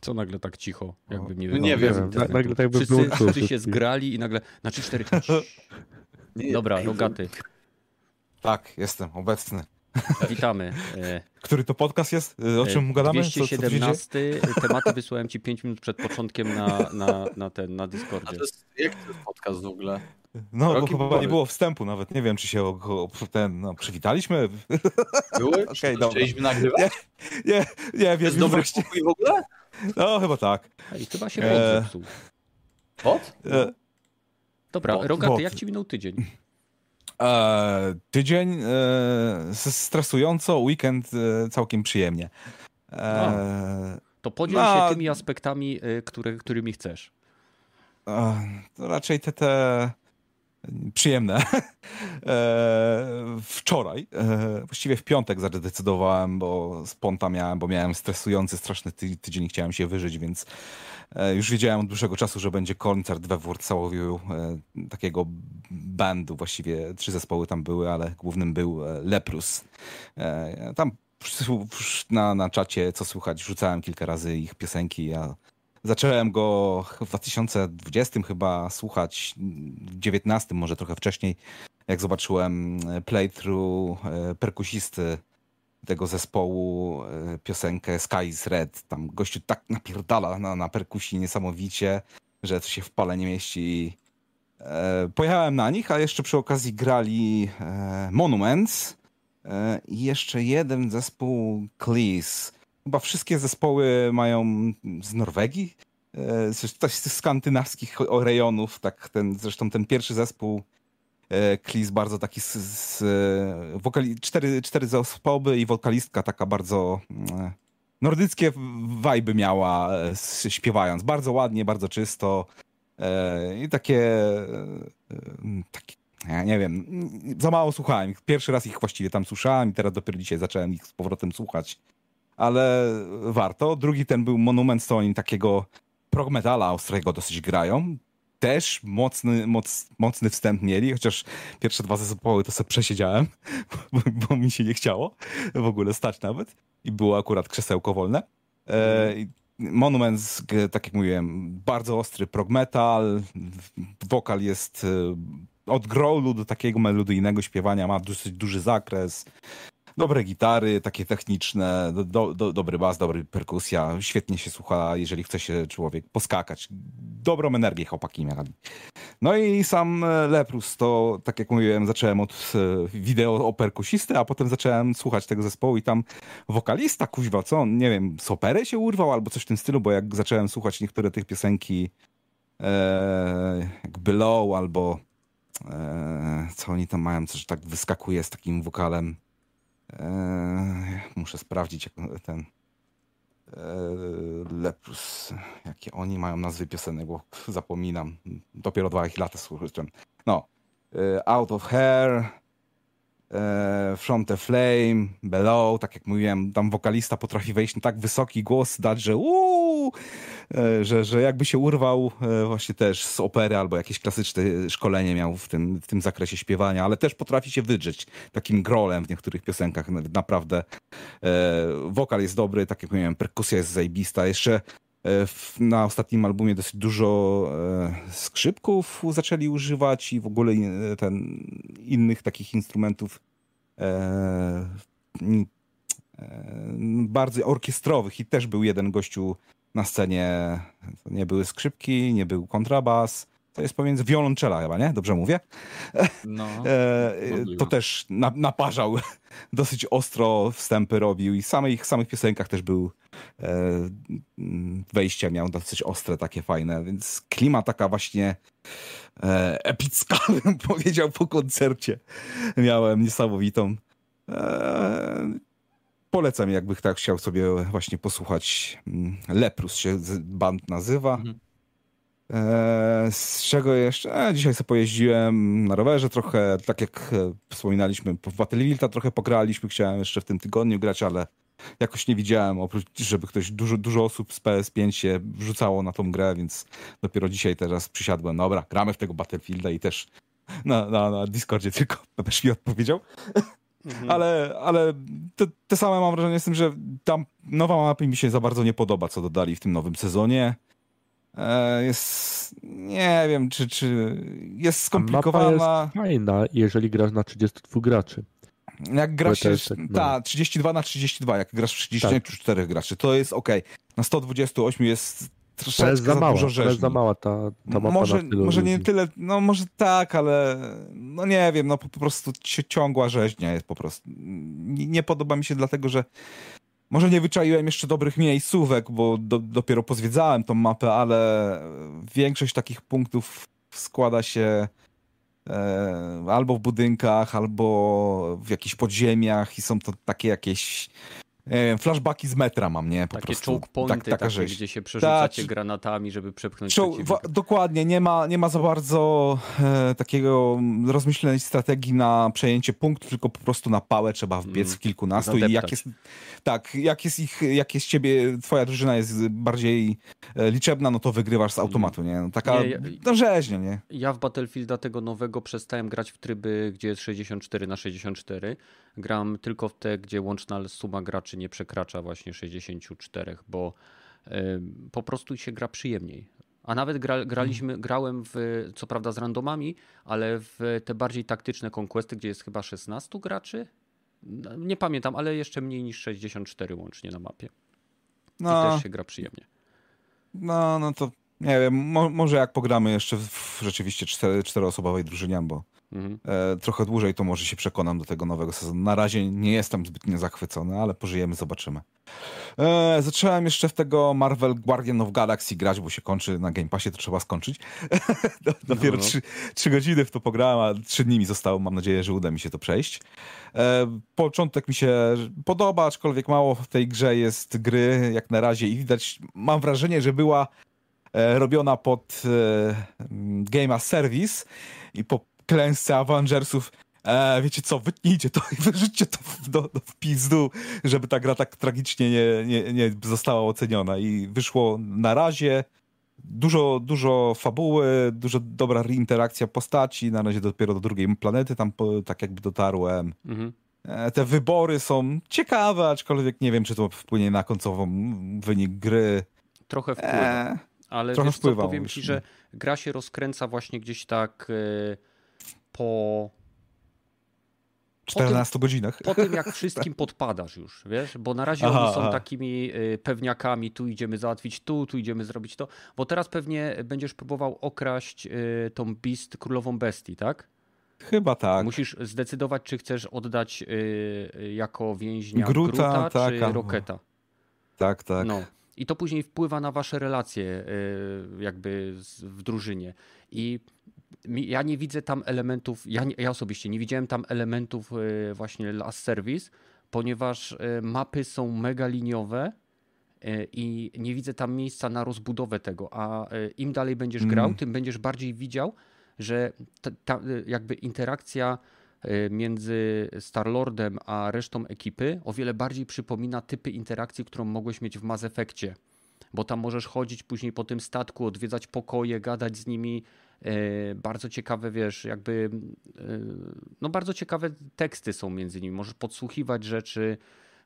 Co nagle tak cicho, jakby nie No wiem. nie wiem, na- internetu. nagle tak wszyscy, wszyscy się zgrali i nagle na 3-4. Dobra, Rogaty, Tak, jestem obecny. Witamy. Który to podcast jest? Y, O czym e, gadamy? Co, co tu się dzieje? 217 tematy wysłałem ci 5 minut przed początkiem na, na, na ten, na a Discordzie. to jest, jak to jest podcast w ogóle? No, bo chyba Bory. nie było wstępu nawet. Nie wiem, czy się o, o, ten, no, przywitaliśmy. Były? Dobra. Chcieliśmy nagrywać? Nie, nie, nie wiem. jest dobry właśnie- w ogóle? No, chyba tak. Ej, chyba się E. Bot? E, Dobra, bot, Rogaty, bot. jak ci minął tydzień? E, tydzień e, stresująco, weekend e, całkiem przyjemnie. E, To podziel No. się tymi aspektami, y, które, którymi chcesz. e, to raczej te, te przyjemne. E, wczoraj, e, właściwie w piątek zadecydowałem, bo sponta miałem, bo miałem stresujący, straszny ty, tydzień i chciałem się wyżyć, więc e, już wiedziałem od dłuższego czasu, że będzie koncert we Wrocławiu takiego bandu, właściwie trzy zespoły tam były, ale głównym był Leprus. Tam na, na czacie, co słychać, rzucałem kilka razy ich piosenki, ja Zacząłem go w 2020 chyba słuchać, w 19 może trochę wcześniej, jak zobaczyłem playthrough e, perkusisty tego zespołu, e, piosenkę Sky is Red. Tam gościu tak napierdala na, na perkusji niesamowicie, że to się w pale nie mieści. E, pojechałem na nich, a jeszcze przy okazji grali e, Monuments e, i jeszcze jeden zespół Cleese. Chyba wszystkie zespoły mają z Norwegii, e, z, z skandynawskich rejonów. Tak ten, zresztą ten pierwszy zespół Cleese bardzo taki z, z wokali, cztery, cztery zespoły i wokalistka taka bardzo mm, nordyckie wajby miała śpiewając. Bardzo ładnie, bardzo czysto. E, I takie, e, takie, ja nie wiem, za mało słuchałem. Pierwszy raz ich właściwie tam słyszałem i teraz dopiero dzisiaj zacząłem ich z powrotem słuchać. Ale warto. Drugi ten był Monument, to oni takiego prog metala ostrego dosyć grają. Też mocny, moc, mocny wstęp mieli, chociaż pierwsze dwa zespoły to sobie przesiedziałem, bo, bo mi się nie chciało w ogóle stać nawet. I było akurat krzesełko wolne. E, Monument, tak jak mówiłem, bardzo ostry prog metal, wokal jest e, od growlu do takiego melodyjnego śpiewania, ma dosyć duży zakres, dobre gitary, takie techniczne, do, do, dobry bas, dobry perkusja, świetnie się słucha, jeżeli chce się człowiek poskakać. Dobrą energię chłopaki mieli. No i sam Leprus, to tak jak mówiłem, zacząłem od e, wideo o perkusisty, a potem zacząłem słuchać tego zespołu i tam wokalista, kuźwa, co on, nie wiem, z opery się urwał albo coś w tym stylu, bo jak zacząłem słuchać niektóre tych piosenki e, jak Below albo e, co oni tam mają, coś tak wyskakuje z takim wokalem e, muszę sprawdzić jak ten Eee, Leprus. Jakie oni mają nazwy piosenek, bo zapominam. Dopiero dwa ich lata słuchałem. No. Eee, Out of Hair, eee, From the Flame, Below, tak jak mówiłem, tam wokalista potrafi wejść na tak wysoki głos, dać, że uuu, że, że jakby się urwał e, właśnie też z opery albo jakieś klasyczne szkolenie miał w tym, w tym zakresie śpiewania, ale też potrafi się wydrzeć takim grolem w niektórych piosenkach. Naprawdę e, wokal jest dobry, tak jak mówiłem, perkusja jest zajbista. Jeszcze na ostatnim albumie dosyć dużo skrzypków zaczęli używać i w ogóle ten, innych takich instrumentów bardzo orkiestrowych i też był jeden gościu na scenie nie były skrzypki, nie był kontrabas. To jest pomiędzy wiolonczela chyba, nie? Dobrze mówię? No, e, to też na, naparzał dosyć ostro wstępy robił i samych, samych piosenkach też był e, wejścia miał dosyć ostre, takie fajne, więc klima taka właśnie e, epicka, bym powiedział, po koncercie miałem niesamowitą. E, polecam, jakby tak chciał sobie właśnie posłuchać. Mm, Leprus się band nazywa. Mhm. E, z czego jeszcze? E, dzisiaj sobie pojeździłem na rowerze trochę, tak jak e, wspominaliśmy, w Battlefield'a trochę pograliśmy, chciałem jeszcze w tym tygodniu grać, ale jakoś nie widziałem, oprócz, żeby ktoś, dużo, dużo osób z PS5 się wrzucało na tą grę, więc dopiero dzisiaj teraz przysiadłem, dobra, gramy w tego Battlefielda i też na, na, na Discordzie tylko też mi odpowiedział. Mhm. Ale, ale te, te, same mam wrażenie z tym, że tam nowa mapa mi się za bardzo nie podoba, co dodali w tym nowym sezonie. E, jest, nie wiem, czy, czy jest skomplikowana. Mapa jest fajna, jeżeli grasz na 32 graczy. Jak grasz, tak, no. ta, 32 na 32, jak grasz w 34 tak. graczy, to jest ok. Na 128 jest troszeczkę jest za, mała, dużo To jest za mała ta, ta mapa Może, może nie tyle, no może tak, ale no nie wiem, no po, po prostu ciągła rzeźnia jest po prostu. Nie, nie, podoba mi się dlatego, że może nie wyczaiłem jeszcze dobrych miejscówek, bo do, dopiero pozwiedzałem tą mapę, ale większość takich punktów składa się e, albo w budynkach, albo w jakichś podziemiach i są to takie jakieś e, flashbacki z metra mam, nie? Po takie prostu. choke pointy, tak, taka takie, gdzie się przerzucacie Ta, granatami, żeby przepchnąć Czoł, Dokładnie, nie ma, nie ma za bardzo e, takiego rozmyślonej strategii na przejęcie punktu, tylko po prostu na pałę trzeba wbiec mm, w kilkunastu zadeptać. i jak jest, tak, jak jest ich, jak jest ciebie, twoja drużyna jest bardziej e, liczebna, no to wygrywasz z automatu, nie? No, taka nie, ja, no rzeźnia, nie? Ja w Battlefielda tego nowego przestałem grać w tryby, gdzie jest 64 na 64. Gram tylko w te, gdzie łączna suma graczy nie przekracza właśnie 64, bo po prostu się gra przyjemniej. A nawet gra, graliśmy, grałem w, co prawda z randomami, ale w te bardziej taktyczne konkwesty, gdzie jest chyba 16 graczy. No, nie pamiętam, ale jeszcze mniej niż 64 łącznie na mapie. No. I też się gra przyjemnie. No, no to nie wiem, mo może jak pogramy jeszcze w rzeczywiście cztery, czteroosobowej drużynie, bo mhm. e, trochę dłużej to może się przekonam do tego nowego sezonu. Na razie nie jestem zbytnio zachwycony, ale pożyjemy, zobaczymy. E, zacząłem jeszcze w tego Marvel Guardian of Galaxy grać, bo się kończy na Game Passie, to trzeba skończyć. Dopiero no, no. Trzy, trzy, godziny w to pograłem, a trzy dni mi zostało. Mam nadzieję, że uda mi się to przejść. E, początek mi się podoba, aczkolwiek mało w tej grze jest gry jak na razie i widać, mam wrażenie, że była e, robiona pod e, Game as Service i po klęsce Avengersów e, wiecie co, wytnijcie to i wyrzućcie to w, do, do, w pizdu, żeby ta gra tak tragicznie nie, nie, nie została oceniona. I wyszło na razie dużo, dużo fabuły, dużo dobra interakcja postaci, na razie dopiero do drugiej planety tam po, tak jakby dotarłem. Mhm. E, te wybory są ciekawe, aczkolwiek nie wiem, czy to wpłynie na końcową wynik gry. Trochę wpływa. E, ale trochę wiesz, wpływa, powiem ci, że gra się rozkręca właśnie gdzieś tak e, po 14 po tym, godzinach. Po tym, jak wszystkim podpadasz już, wiesz? Bo na razie aha, oni są aha. takimi y, pewniakami, tu idziemy załatwić tu, tu idziemy zrobić to. Bo teraz pewnie będziesz próbował okraść y, tą Beast, królową bestii, tak? Chyba tak. Musisz zdecydować, czy chcesz oddać y, jako więźnia Gruta, Gruta tak, czy Roketa. Tak, tak. No. I to później wpływa na wasze relacje jakby w drużynie. I ja nie widzę tam elementów, ja, nie, ja osobiście nie widziałem tam elementów e, właśnie last service, ponieważ e, mapy są mega liniowe e, i nie widzę tam miejsca na rozbudowę tego, a im dalej będziesz mm. grał, tym będziesz bardziej widział, że ta, ta jakby interakcja między Starlordem a resztą ekipy o wiele bardziej przypomina typy interakcji, którą mogłeś mieć w Mass Effectie. Bo tam możesz chodzić później po tym statku, odwiedzać pokoje, gadać z nimi, bardzo ciekawe, wiesz, jakby, e, no bardzo ciekawe teksty są między nimi. Możesz podsłuchiwać rzeczy.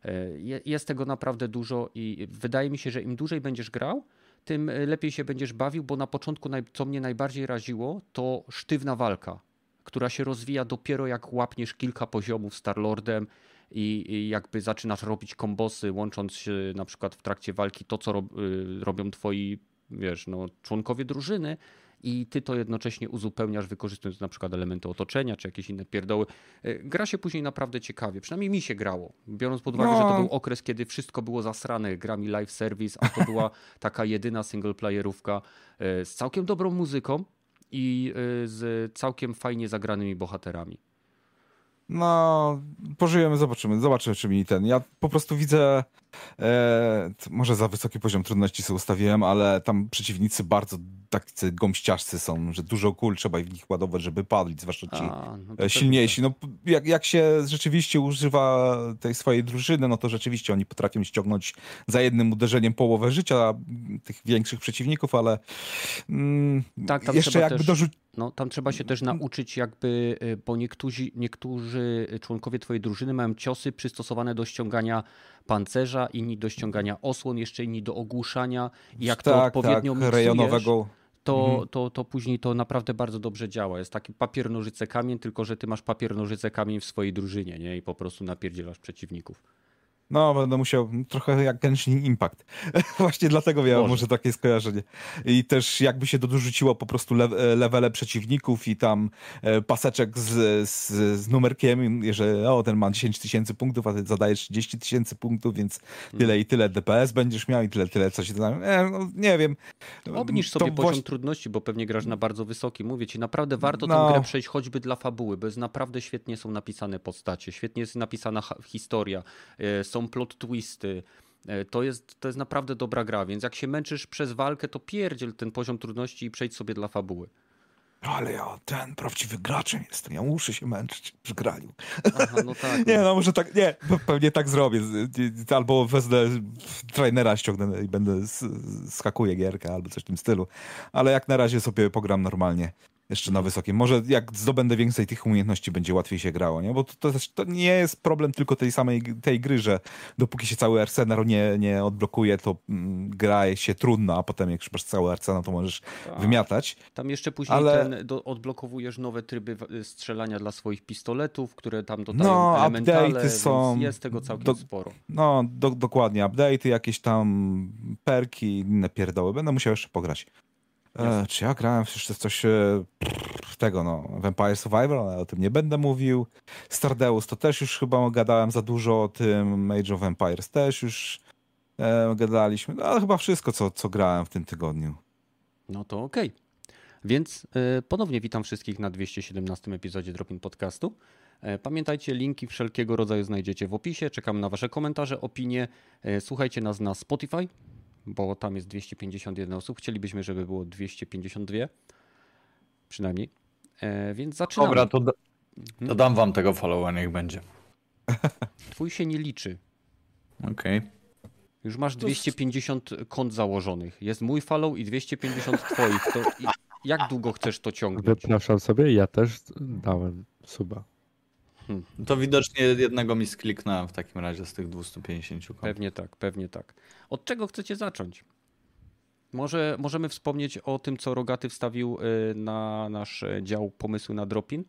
E, jest tego naprawdę dużo i wydaje mi się, że im dłużej będziesz grał, tym lepiej się będziesz bawił, bo na początku, co mnie najbardziej raziło, to sztywna walka, która się rozwija dopiero jak łapniesz kilka poziomów Starlordem i, jakby zaczynasz robić kombosy, łącząc się na przykład w trakcie walki to, co rob, robią twoi, wiesz, no, członkowie drużyny, i ty to jednocześnie uzupełniasz, wykorzystując na przykład elementy otoczenia czy jakieś inne pierdoły. E, gra się później naprawdę ciekawie, przynajmniej mi się grało. Biorąc pod uwagę, no. że to no. był okres, kiedy wszystko było zasrane grami live service, a to była taka jedyna singleplayerówka e, z całkiem dobrą muzyką i e, z całkiem fajnie zagranymi bohaterami. No, pożyjemy, zobaczymy. Zobaczymy, czy mi ten. Ja po prostu widzę. E, może za wysoki poziom trudności sobie ustawiłem, ale tam przeciwnicy bardzo tacy gąściarzcy są, że dużo kul trzeba w nich ładować, żeby padli, zwłaszcza ci A, no silniejsi. No, jak, jak się rzeczywiście używa tej swojej drużyny, no to rzeczywiście oni potrafią ściągnąć za jednym uderzeniem połowę życia tych większych przeciwników, ale mm, tak, jeszcze jakby też... dorzucić no, tam trzeba się też nauczyć jakby, y, bo niektórzy, niektórzy członkowie twojej drużyny mają ciosy przystosowane do ściągania pancerza, inni do ściągania osłon, jeszcze inni do ogłuszania. I jak tak, to odpowiednio tak, rejonowego to, mhm. to, to później to naprawdę bardzo dobrze działa. Jest taki papier, nożyce, kamień, tylko że ty masz papier, nożyce, kamień w swojej drużynie, nie? I po prostu napierdzielasz przeciwników. No, będę musiał trochę jak Genshin Impact. Właśnie dlatego miałem może. może takie skojarzenie. I też jakby się dorzuciło po prostu le levele przeciwników i tam e, paseczek z, z, z numerkiem, że o, ten ma 10 tysięcy punktów, a ty zadajesz 30 tysięcy punktów, więc tyle hmm. i tyle DPS będziesz miał i tyle, tyle coś. E, no, nie wiem. Obniż sobie to poziom trudności, bo pewnie grasz na bardzo wysoki. Mówię ci, naprawdę warto no. tę grę przejść choćby dla fabuły, bo jest naprawdę świetnie są napisane postacie, świetnie jest napisana historia, e, są plot twisty. E, to jest, to jest naprawdę dobra gra, więc jak się męczysz przez walkę, to pierdziel ten poziom trudności i przejdź sobie dla fabuły. Ale ja ten prawdziwy graczem jestem, ja muszę się męczyć przy graniu. Aha, no tak. nie, no. no może tak, nie, pewnie tak zrobię. Albo wezmę trainera, ściągnę i będę skakuję gierkę albo coś w tym stylu. Ale jak na razie sobie pogram normalnie jeszcze na wysokim. Może jak zdobędę więcej tych umiejętności, będzie łatwiej się grało, nie? Bo to, to, to, nie jest problem tylko tej samej tej gry, że dopóki się cały arsenał nie, nie odblokuje, to mm, gra się trudna, a potem jak już masz cały arsenał, to możesz tak. wymiatać. Tam jeszcze później Ale... ten, do, odblokowujesz nowe tryby strzelania dla swoich pistoletów, które tam dodają no, elementale, są, jest tego całkiem do, sporo. No, do, dokładnie. Update'y, jakieś tam perki, inne pierdoły. Będę musiał jeszcze pograć. E, czy ja grałem jeszcze coś e, tego, no, Vampire Survivor, ale o tym nie będę mówił. Stardeus to też już chyba gadałem za dużo o tym. Age of Empires też już e, gadaliśmy. No, ale chyba wszystko, co, co grałem w tym tygodniu. No to okej. Okay. Więc e, ponownie witam wszystkich na 217 epizodzie Dropin Podcastu. Pamiętajcie, linki wszelkiego rodzaju znajdziecie w opisie. Czekam na Wasze komentarze, opinie. Słuchajcie nas na Spotify, bo tam jest 251 osób. Chcielibyśmy, żeby było 252 przynajmniej. Więc zaczynamy. Dobra, to, to mhm. dam Wam tego followa, niech będzie. Twój się nie liczy. Okej. Okay. Już masz 250 kont założonych. Jest mój follow i 250 twoich. To jak długo chcesz to ciągnąć? Wypraszam sobie, ja też dałem suba. Hmm. To widocznie jednego mi skliknąłem w takim razie z tych 250 kont. Pewnie tak, pewnie tak. Od czego chcecie zacząć? Może możemy wspomnieć o tym, co Rogaty wstawił y, na nasz dział pomysłu na Dropin,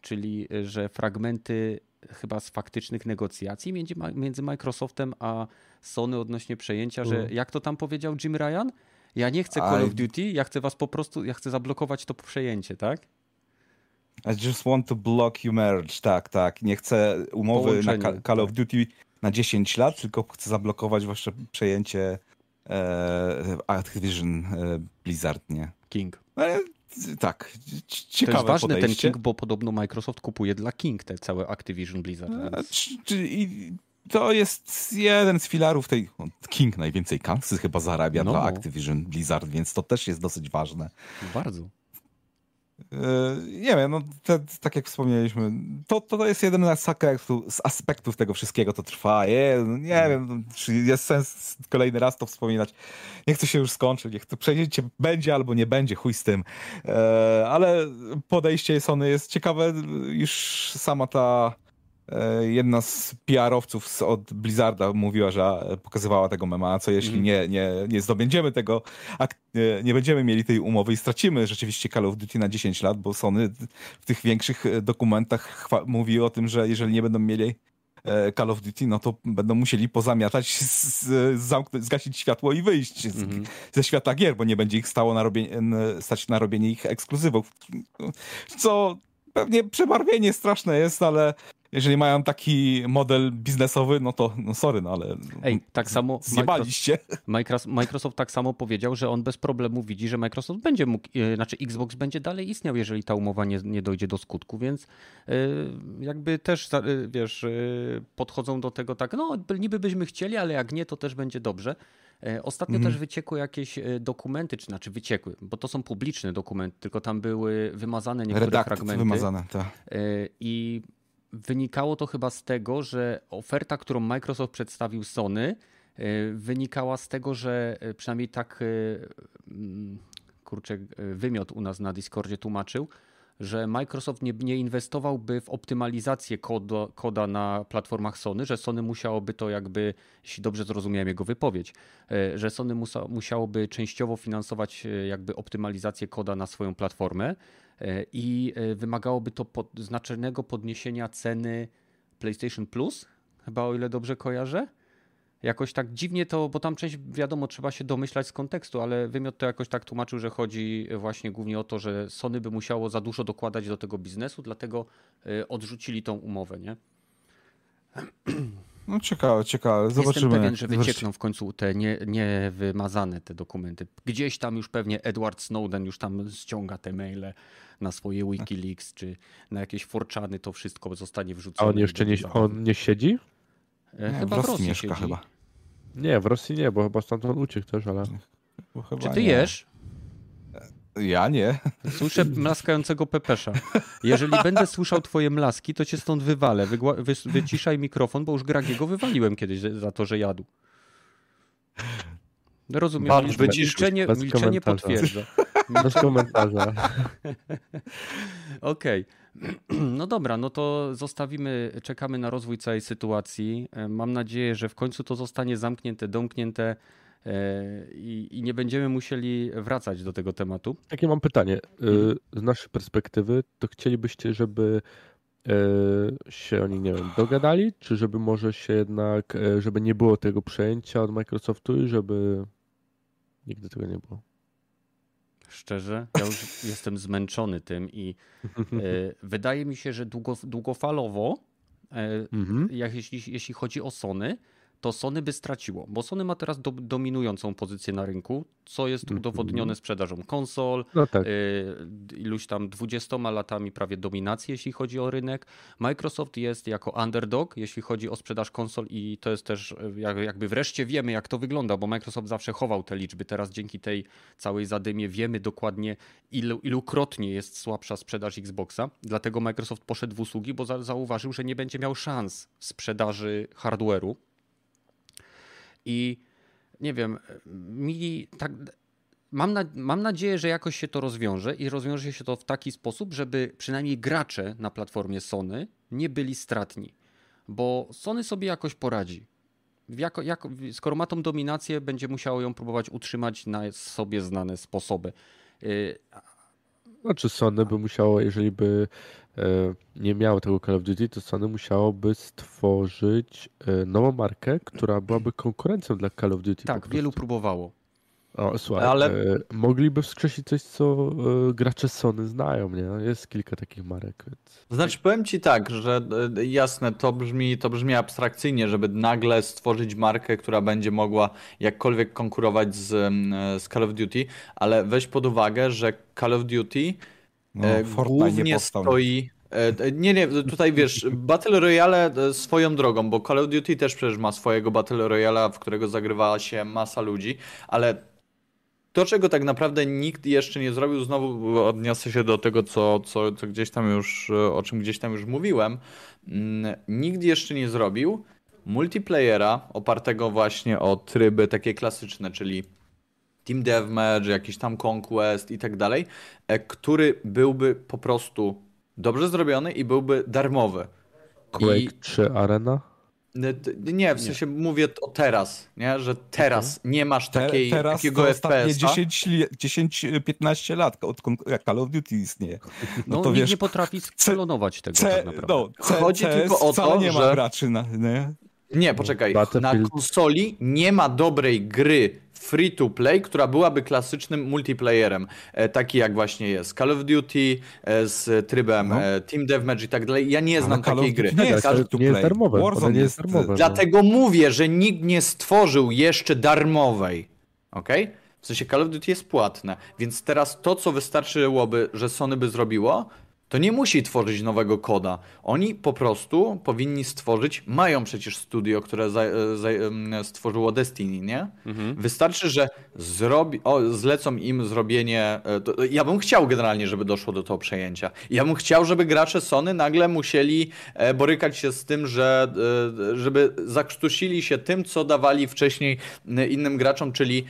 czyli y, że fragmenty chyba z faktycznych negocjacji między, między Microsoftem a Sony odnośnie przejęcia, że mm. jak to tam powiedział Jim Ryan? Ja nie chcę Call I... of Duty, ja chcę was po prostu, ja chcę zablokować to przejęcie, tak? I just want to block you merge, tak, tak. Nie chcę umowy Połączenie, na Call of tak. Duty na 10 lat, tylko chcę zablokować wasze przejęcie e, Activision e, Blizzard, nie? King. No, tak, ciekawe To jest ważny podejście. ten King, bo podobno Microsoft kupuje dla King te całe Activision Blizzard. E, więc... To jest jeden z filarów tej. King najwięcej kasy chyba zarabia no. dla Activision Blizzard, więc to też jest dosyć ważne. Bardzo. E, nie wiem, no te, tak jak wspomnieliśmy, to, to jest jeden z aspektów, z aspektów tego wszystkiego, to trwa. Je, nie wiem, czy jest sens kolejny raz to wspominać. Nie chcę się już skończyć, niech to przejdziecie będzie albo nie będzie, chuj z tym. E, ale podejście Sony jest ciekawe, już sama ta jedna z PR-owców od Blizzarda mówiła, że pokazywała tego mema, co jeśli mm. nie, nie, nie zdobędziemy tego, nie będziemy mieli tej umowy i stracimy rzeczywiście Call of Duty na 10 lat, bo Sony w tych większych dokumentach mówi o tym, że jeżeli nie będą mieli e, Call of Duty, no to będą musieli pozamiatać, z, zamknąć, zgasić światło i wyjść z, mm -hmm. ze świata gier, bo nie będzie ich stało na robienie, stać na robienie ich ekskluzywów. Co pewnie przebarwienie straszne jest, ale jeżeli mają taki model biznesowy, no to no sorry, no ale Ej, tak samo zjebaliście. Microsoft, Microsoft tak samo powiedział, że on bez problemu widzi, że Microsoft będzie mógł, e, znaczy Xbox będzie dalej istniał, jeżeli ta umowa nie, nie dojdzie do skutku, więc yy, jakby też, yy, wiesz, podchodzą do tego tak, no niby byśmy chcieli, ale jak nie, to też będzie dobrze. Ostatnio mhm. też wyciekły jakieś dokumenty, czy znaczy wyciekły, bo to są publiczne dokumenty, tylko tam były wymazane niektóre Redakt fragmenty. wymazane, tak. I wynikało to chyba z tego, że oferta, którą Microsoft przedstawił Sony, e, wynikała z tego, że e, przynajmniej tak e, kurczę, wymiot u nas na Discordzie tłumaczył, że Microsoft nie, nie inwestowałby w optymalizację koda na platformach Sony, że Sony musiałoby to jakby, jeśli dobrze zrozumiałem jego wypowiedź, że Sony musa, musiałoby częściowo finansować jakby optymalizację koda na swoją platformę, E, i e, wymagałoby to pod, znacznego podniesienia ceny PlayStation Plus, chyba o ile dobrze kojarzę. Jakoś tak dziwnie to, bo tam część wiadomo, trzeba się domyślać z kontekstu, ale wymiot to jakoś tak tłumaczył, że chodzi właśnie głównie o to, że Sony by musiało za dużo dokładać do tego biznesu, dlatego e, odrzucili tą umowę, nie? No ciekawe, ciekawe. Zobaczymy. Jestem pewien, że wyciekną w końcu te nie, niewymazane te dokumenty. Gdzieś tam już pewnie Edward Snowden już tam ściąga te maile na swoje Wikileaks, czy na jakieś forczany, to wszystko zostanie wrzucone. A on jeszcze nie, on nie siedzi? E, nie, chyba w Rosji, w Rosji mieszka siedzi. chyba. Nie, w Rosji nie, bo chyba stamtąd uciekł też, ale... Czy ty nie. jesz? Ja nie. Słyszę mlaskającego pepesza. Jeżeli będę słyszał twoje mlaski, to cię stąd wywalę. Wygła... Wy... Wyciszaj mikrofon, bo już Gragiego wywaliłem kiedyś za to, że jadł. Rozumiem. Bardzo milczenie, milczenie potwierdza. Bez komentarza. Okej. Okay. No dobra, no to zostawimy, czekamy na rozwój całej sytuacji. Mam nadzieję, że w końcu to zostanie zamknięte, domknięte E, i, i nie będziemy musieli wracać do tego tematu. Takie mam pytanie. E, mhm. Z naszej perspektywy, to chcielibyście, żeby e, się oni, nie wiem, dogadali, czy żeby może się jednak, żeby nie było tego przejęcia od Microsoftu i żeby nigdy tego nie było? Szczerze. Ja już jestem zmęczony tym i e, wydaje mi się, że długo, długofalowo, e, mhm. jak, jeśli, jeśli chodzi o Sony, to Sony by straciło, bo Sony ma teraz do, dominującą pozycję na rynku, co jest mhm. udowodnione sprzedażą konsol, no tak. y, iluś tam 20 latami prawie dominacji, jeśli chodzi o rynek. Microsoft jest jako underdog, jeśli chodzi o sprzedaż konsol i to jest też y, jakby wreszcie wiemy, jak to wygląda, bo Microsoft zawsze chował te liczby. Teraz dzięki tej całej zadymie wiemy dokładnie, ilu, ilukrotnie jest słabsza sprzedaż Xboxa. Dlatego Microsoft poszedł w usługi, bo za, zauważył, że nie będzie miał szans sprzedaży hardware'u i nie wiem, mi tak. Mam, na, mam nadzieję, że jakoś się to rozwiąże i rozwiąże się to w taki sposób, żeby przynajmniej gracze na platformie Sony nie byli stratni. Bo Sony sobie jakoś poradzi. Jako, jako, skoro ma tą dominację, będzie musiało ją próbować utrzymać na sobie znane sposoby. Y, znaczy Sony by musiało, jeżeli by nie miało tego Call of Duty, to Sony musiałoby stworzyć e, nową markę, która byłaby konkurencją dla Call of Duty. Tak, wielu próbowało. O, słuchaj, Ale... e, mogliby wskrzesić coś, co e, gracze Sony znają, nie? Jest kilka takich marek. Więc... Znaczy, powiem ci tak, że e, jasne, to brzmi, to brzmi abstrakcyjnie, żeby nagle stworzyć markę, która będzie mogła jakkolwiek konkurować z, z Call of Duty, ale weź pod uwagę, że Call of Duty no, e, głównie nie stoi. E, nie, nie, tutaj wiesz, Battle Royale e, swoją drogą, bo Call of Duty też przecież ma swojego Battle Royale, w którego zagrywała się masa ludzi, ale to, czego tak naprawdę nikt jeszcze nie zrobił, znowu odniosę się do tego, co, co, co gdzieś tam już, o czym gdzieś tam już mówiłem, mm, nikt jeszcze nie zrobił multiplayera opartego właśnie o tryby takie klasyczne, czyli Team Deathmatch, jakiś tam Conquest i tak dalej, e, który byłby po prostu dobrze zrobiony i byłby darmowy. Quake I... 3 Arena? Nie, w sensie nie. mówię o teraz, nie? że teraz okay. nie masz takiej, Te, teraz takiego FPS. 10-15 lat, odkąd Call of Duty istnieje. No, no to nikt wiesz, nie potrafi sklonować tego C, tak naprawdę. No, C, Chodzi CS tylko o to, nie że... ma graczy na, nie? Nie, poczekaj. Na konsoli nie ma dobrej gry free to play, która byłaby klasycznym multiplayerem, e, taki jak właśnie jest Call of Duty e, z trybem no. E, Team Deathmatch i tak dalej. Ja nie znam takiej gry. Nie jest, to nie jest darmowe. Warzone nie jest darmowe. No. Dlatego mówię, że nikt nie stworzył jeszcze darmowej. ok? W sensie Call of Duty jest płatne, więc teraz to, co wystarczyłoby, że Sony by zrobiło, to nie musi tworzyć nowego koda. Oni po prostu powinni stworzyć, mają przecież studio, które za, za, stworzyło Destiny, nie? Mhm. Wystarczy, że zrobi, o, zlecą im zrobienie. E, to, ja bym chciał generalnie, żeby doszło do tego przejęcia. Ja bym chciał, żeby gracze Sony nagle musieli e, borykać się z tym, że e, żeby zakrztusili się tym, co dawali wcześniej innym graczom, czyli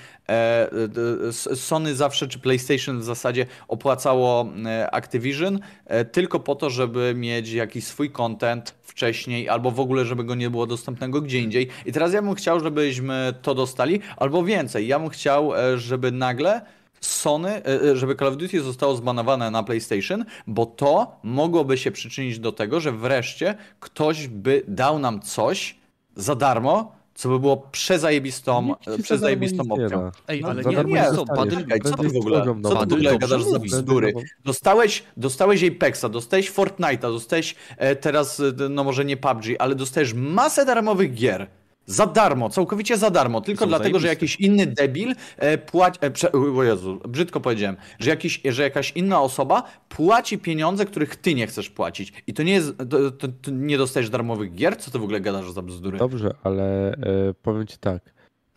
Sony zawsze, czy PlayStation w zasadzie opłacało Activision E, tylko po to, żeby mieć jakiś swój content wcześniej, albo w ogóle, żeby go nie było dostępnego gdzie indziej. I teraz ja bym chciał, żebyśmy to dostali, albo więcej. Ja bym chciał, e, żeby nagle Sony, e, żeby Call of Duty zostało zbanowane na PlayStation, bo to mogłoby się przyczynić do tego, że wreszcie ktoś by dał nam coś za darmo, co by było przezajebistą, przezajebistą opcją. Ej, ale no, nie, nie, co, Badyl, co ty w ogóle, co ty w ogóle gadasz za bzdury? Dostałeś, dostałeś Apexa, dostałeś Fortnite'a, dostałeś e, teraz, e, no może nie PUBG, ale dostajesz masę darmowych gier. Za darmo, całkowicie za darmo, tylko dlatego, że jakiś inny debil e, płaci. E, o Jezu, brzydko powiedziałem, że, jakiś, że jakaś inna osoba płaci pieniądze, których ty nie chcesz płacić. I to nie jest. To, to, to nie dostajesz darmowych gier? Co ty w ogóle gadasz za bzdury? Dobrze, ale e, powiem ci tak.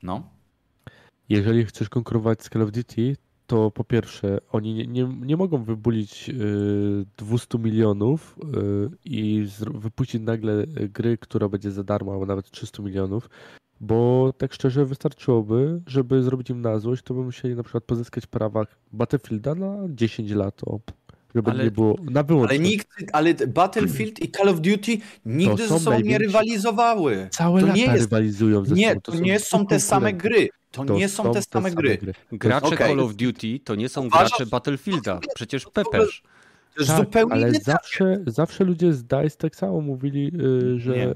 No. Jeżeli chcesz konkurować z Call of Duty, to po pierwsze, oni nie, nie, nie mogą wybulić y, 200 milionów y, i wypuścić nagle gry, która będzie za darmo, albo nawet 300 milionów, bo tak szczerze wystarczyłoby, żeby zrobić im na złość, to by musieli na przykład pozyskać prawa Battlefielda na 10 lat. O, żeby ale, nie było na Ale, nikt, ale Battlefield i Call of Duty nigdy ze sobą nie rywalizowały. Całe to lata nie jest, rywalizują ze sobą. Nie, to, to nie są te same gry. To, to nie są, te same, gry. gry. Gracze okay. Call of Duty to nie są gracze Battlefielda. Przecież Pepeż. Jest Tak, zupełnie ale inny zawsze, zawsze ludzie z DICE tak samo mówili, y, że Nie. y,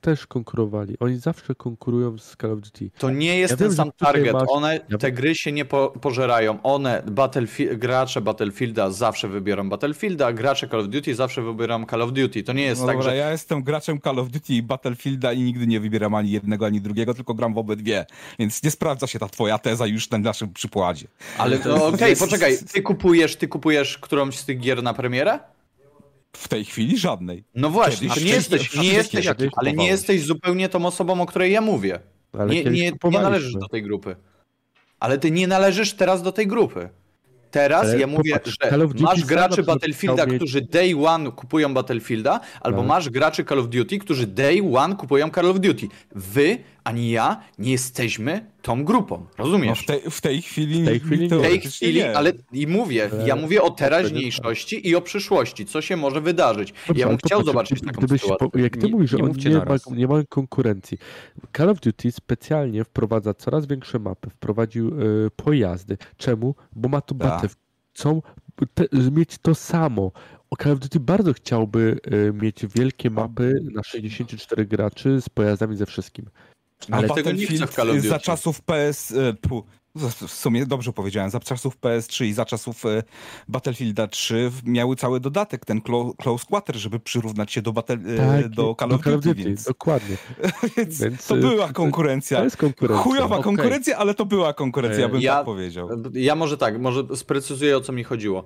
też konkurowali. Oni zawsze konkurują z Call of Duty. To nie jest Ja ten wiem, sam target. masz- One, Ja te gry się nie po, pożerają. One, Battlefield, gracze Battlefielda zawsze wybiorą Battlefielda, gracze Call of Duty zawsze wybiorą Call of Duty. To nie jest No tak, dobra, że ja jestem graczem Call of Duty i Battlefielda i nigdy nie wybieram ani jednego, ani drugiego, tylko gram w obydwie. Więc nie sprawdza się ta twoja teza już na naszym przykładzie. Ale to no, okej, jest- poczekaj, ty kupujesz, ty kupujesz którąś z tych gier na premierę? W tej chwili żadnej. No właśnie, nie jesteś, nie jesteś, ale nie jesteś zupełnie tą osobą, o której ja mówię. Ale Nie, nie, nie należysz do tej grupy. Ale ty nie należysz teraz do tej grupy. Teraz Ale ja mówię, popatrz, że masz graczy Battlefielda, którzy day one kupują Battlefielda, albo Tak. masz graczy Call of Duty, którzy day one kupują Call of Duty. Wy, ani ja, nie jesteśmy tą grupą. No Rozumiesz? w, tej, w tej chwili, W tej chwili nie. w tej chwili, nie. ale i mówię, Ale- ja mówię o teraźniejszości i o przyszłości, co się może wydarzyć. Dobrze, ja bym chciał popatrz, zobaczyć taką gdybyś sytuację. Po, jak ty Nie- mówisz, że nie nie, ma, nie mają konkurencji. Call of Duty specjalnie wprowadza coraz większe mapy, wprowadził y, pojazdy. Czemu? Bo ma to Tak. batę. Chcą te, mieć to samo. O Call of Duty bardzo chciałby y, mieć wielkie mapy na 64 graczy z pojazdami ze wszystkim. No ale tego nie chcę w Call of Duty. za czasów PS... e, w sumie dobrze powiedziałem, za czasów PS3 i za czasów e, Battlefielda 3 w- miały cały dodatek, ten clo, Close Quarter, żeby przyrównać się do, battle, e, do Call of Duty, więc, Dokładnie. więc Więc, to e, była konkurencja. To jest konkurencja. Chujowa Okej. konkurencja, ale to była konkurencja, ja bym Ja- tak powiedział. Ja może tak, może sprecyzuję o co mi chodziło.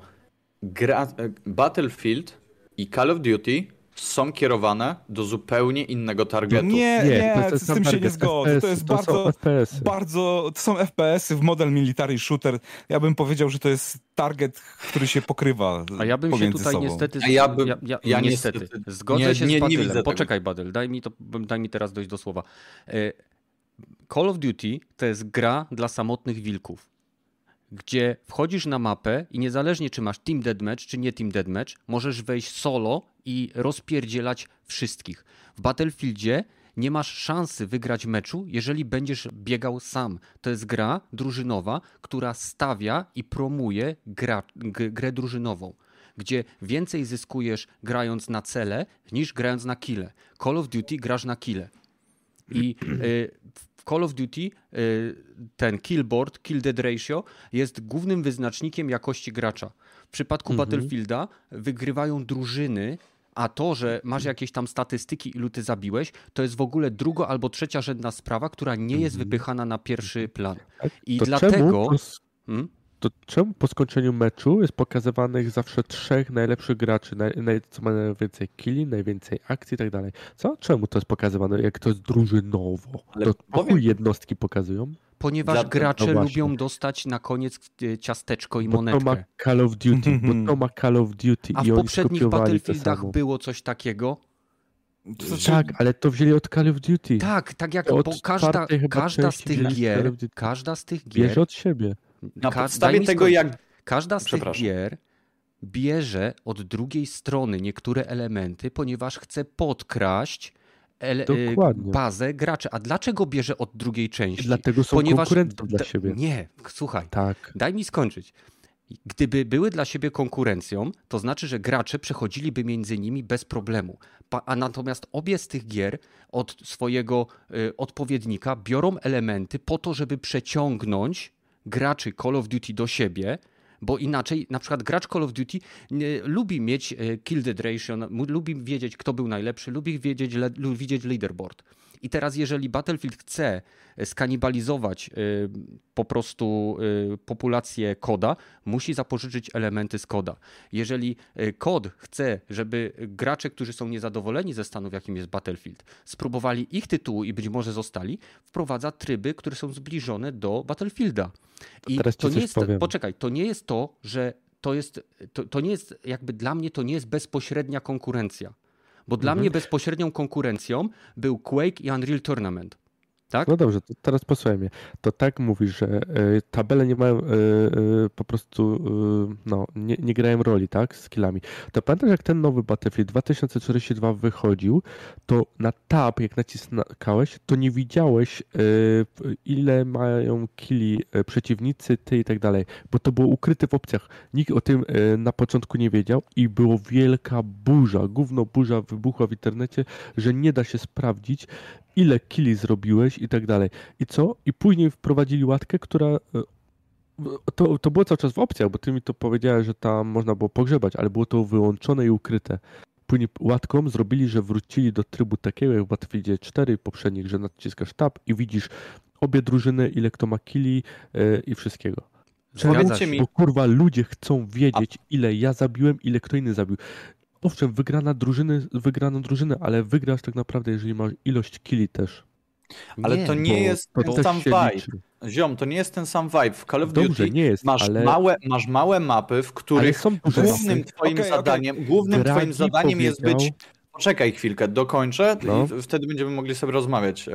Gra, e, Battlefield i Call of Duty są kierowane do zupełnie innego targetu. Nie, nie, to jest z tym się nie zgodzę. FPS, To jest to bardzo, bardzo. To są FPS-y w model military shooter. Ja bym powiedział, że to jest target, który się pokrywa. A ja bym się tutaj sobą. niestety. A ja bym- ja, ja, ja niestety. niestety Zgodzę nie- się nie- z nie Badylem. Poczekaj, Badyl, daj mi, to, daj mi teraz dojść do słowa. E, Call of Duty to jest gra dla samotnych wilków, gdzie wchodzisz na mapę i niezależnie czy masz Team Deathmatch, czy nie Team Deathmatch, możesz wejść solo i rozpierdzielać wszystkich. W Battlefieldzie nie masz szansy wygrać meczu, jeżeli będziesz biegał sam. To jest gra drużynowa, która stawia i promuje gra, grę drużynową, gdzie więcej zyskujesz grając na cele niż grając na kile. Call of Duty grasz na kile. I y, w Call of Duty y, ten kill board, kill dead ratio jest głównym wyznacznikiem jakości gracza. W przypadku Battlefielda wygrywają drużyny, a to, że masz jakieś tam statystyki, ilu ty zabiłeś, to jest w ogóle drugo albo trzecia rzędna sprawa, która nie jest wypychana na pierwszy plan. I To dlatego. Hmm? To czemu po skończeniu meczu jest pokazywanych zawsze trzech najlepszych graczy, naj, naj, co ma najwięcej killi, najwięcej akcji i tak dalej? Co? Czemu to jest pokazywane, jak to jest drużynowo? Ale to powiem- jednostki pokazują? Ponieważ no gracze właśnie. lubią dostać na koniec e, ciasteczko i Bo to ma monetkę. Call of Duty, bo to ma Call of Duty A i w oni poprzednich Battlefieldach było coś takiego? To znaczy, Tak, ale to wzięli od Call of Duty. Tak, tak jak Od bo każda, każda z tych gier, każda z tych gier, Bierze od siebie. Na ka- daj podstawie mi tego, skończyć. jak każda z tych gier bierze od drugiej strony niektóre elementy, ponieważ chce podkraść ele- Dokładnie. bazę graczy. A dlaczego bierze od drugiej części? I dlatego są ponieważ konkurencją dla siebie. Nie, słuchaj, Tak. Daj mi skończyć. Gdyby były dla siebie konkurencją, to znaczy, że gracze przechodziliby między nimi bez problemu. Pa, a natomiast obie z tych gier od swojego y, odpowiednika biorą elementy po to, żeby przeciągnąć graczy Call of Duty do siebie, bo inaczej na przykład gracz Call of Duty lubi mieć e, kill na- mu- lubi wiedzieć kto był najlepszy, lubi wiedzieć, le, lu- widzieć leaderboard. I teraz jeżeli Battlefield chce e, skanibalizować e, po prostu e, populację koda, musi zapożyczyć elementy z koda. Jeżeli kod chce, żeby gracze, którzy są niezadowoleni ze stanu, w jakim jest Battlefield, spróbowali ich tytułu i być może zostali, wprowadza tryby, które są zbliżone do Battlefielda. I ci to nie jest, powiem. poczekaj, to nie jest to, że to jest, to, to nie jest, jakby dla mnie to nie jest bezpośrednia konkurencja. Bo dla Mhm. mnie bezpośrednią konkurencją był Quake i Unreal Tournament. Tak? No dobrze, to teraz posłuchaj mnie. To tak mówisz, że e, tabele nie mają e, e, po prostu, no, nie, nie grają roli, tak, z skillami. To pamiętasz, jak ten nowy Battlefield 2042 wychodził, to na tab, jak naciskałeś, to nie widziałeś, ile mają killi przeciwnicy, ty i tak dalej, bo to było ukryte w opcjach. Nikt o tym na początku nie wiedział i było wielka burza, gówno burza wybuchła w internecie, że nie da się sprawdzić, ile killi zrobiłeś i tak dalej. I co? I później wprowadzili łatkę, która. e, To, to było cały czas w opcjach, bo ty mi to powiedziałeś, że tam można było pogrzebać, ale było to wyłączone i ukryte. Później łatką zrobili, że wrócili do trybu takiego jak w Battlefieldzie 4 i poprzednich, że naciskasz tab i widzisz obie drużyny, ile kto ma killi e, i wszystkiego. Zgadza się. mi- Bo kurwa ludzie chcą wiedzieć, ile ja zabiłem, ile kto inny zabił. Owszem, wygrana drużyny, wygraną drużynę, ale wygrasz tak naprawdę, jeżeli masz ilość killi też. Ale to nie Bo jest to ten sam vibe. liczy. Ziom, to nie jest ten sam vibe. W Call of Dobrze, Duty nie jest, masz, ale, małe, masz małe mapy, w których głównym mapy. twoim okej. zadaniem, głównym Draghi twoim zadaniem jest być Poczekaj chwilkę, dokończę No. i wtedy będziemy mogli sobie rozmawiać. E,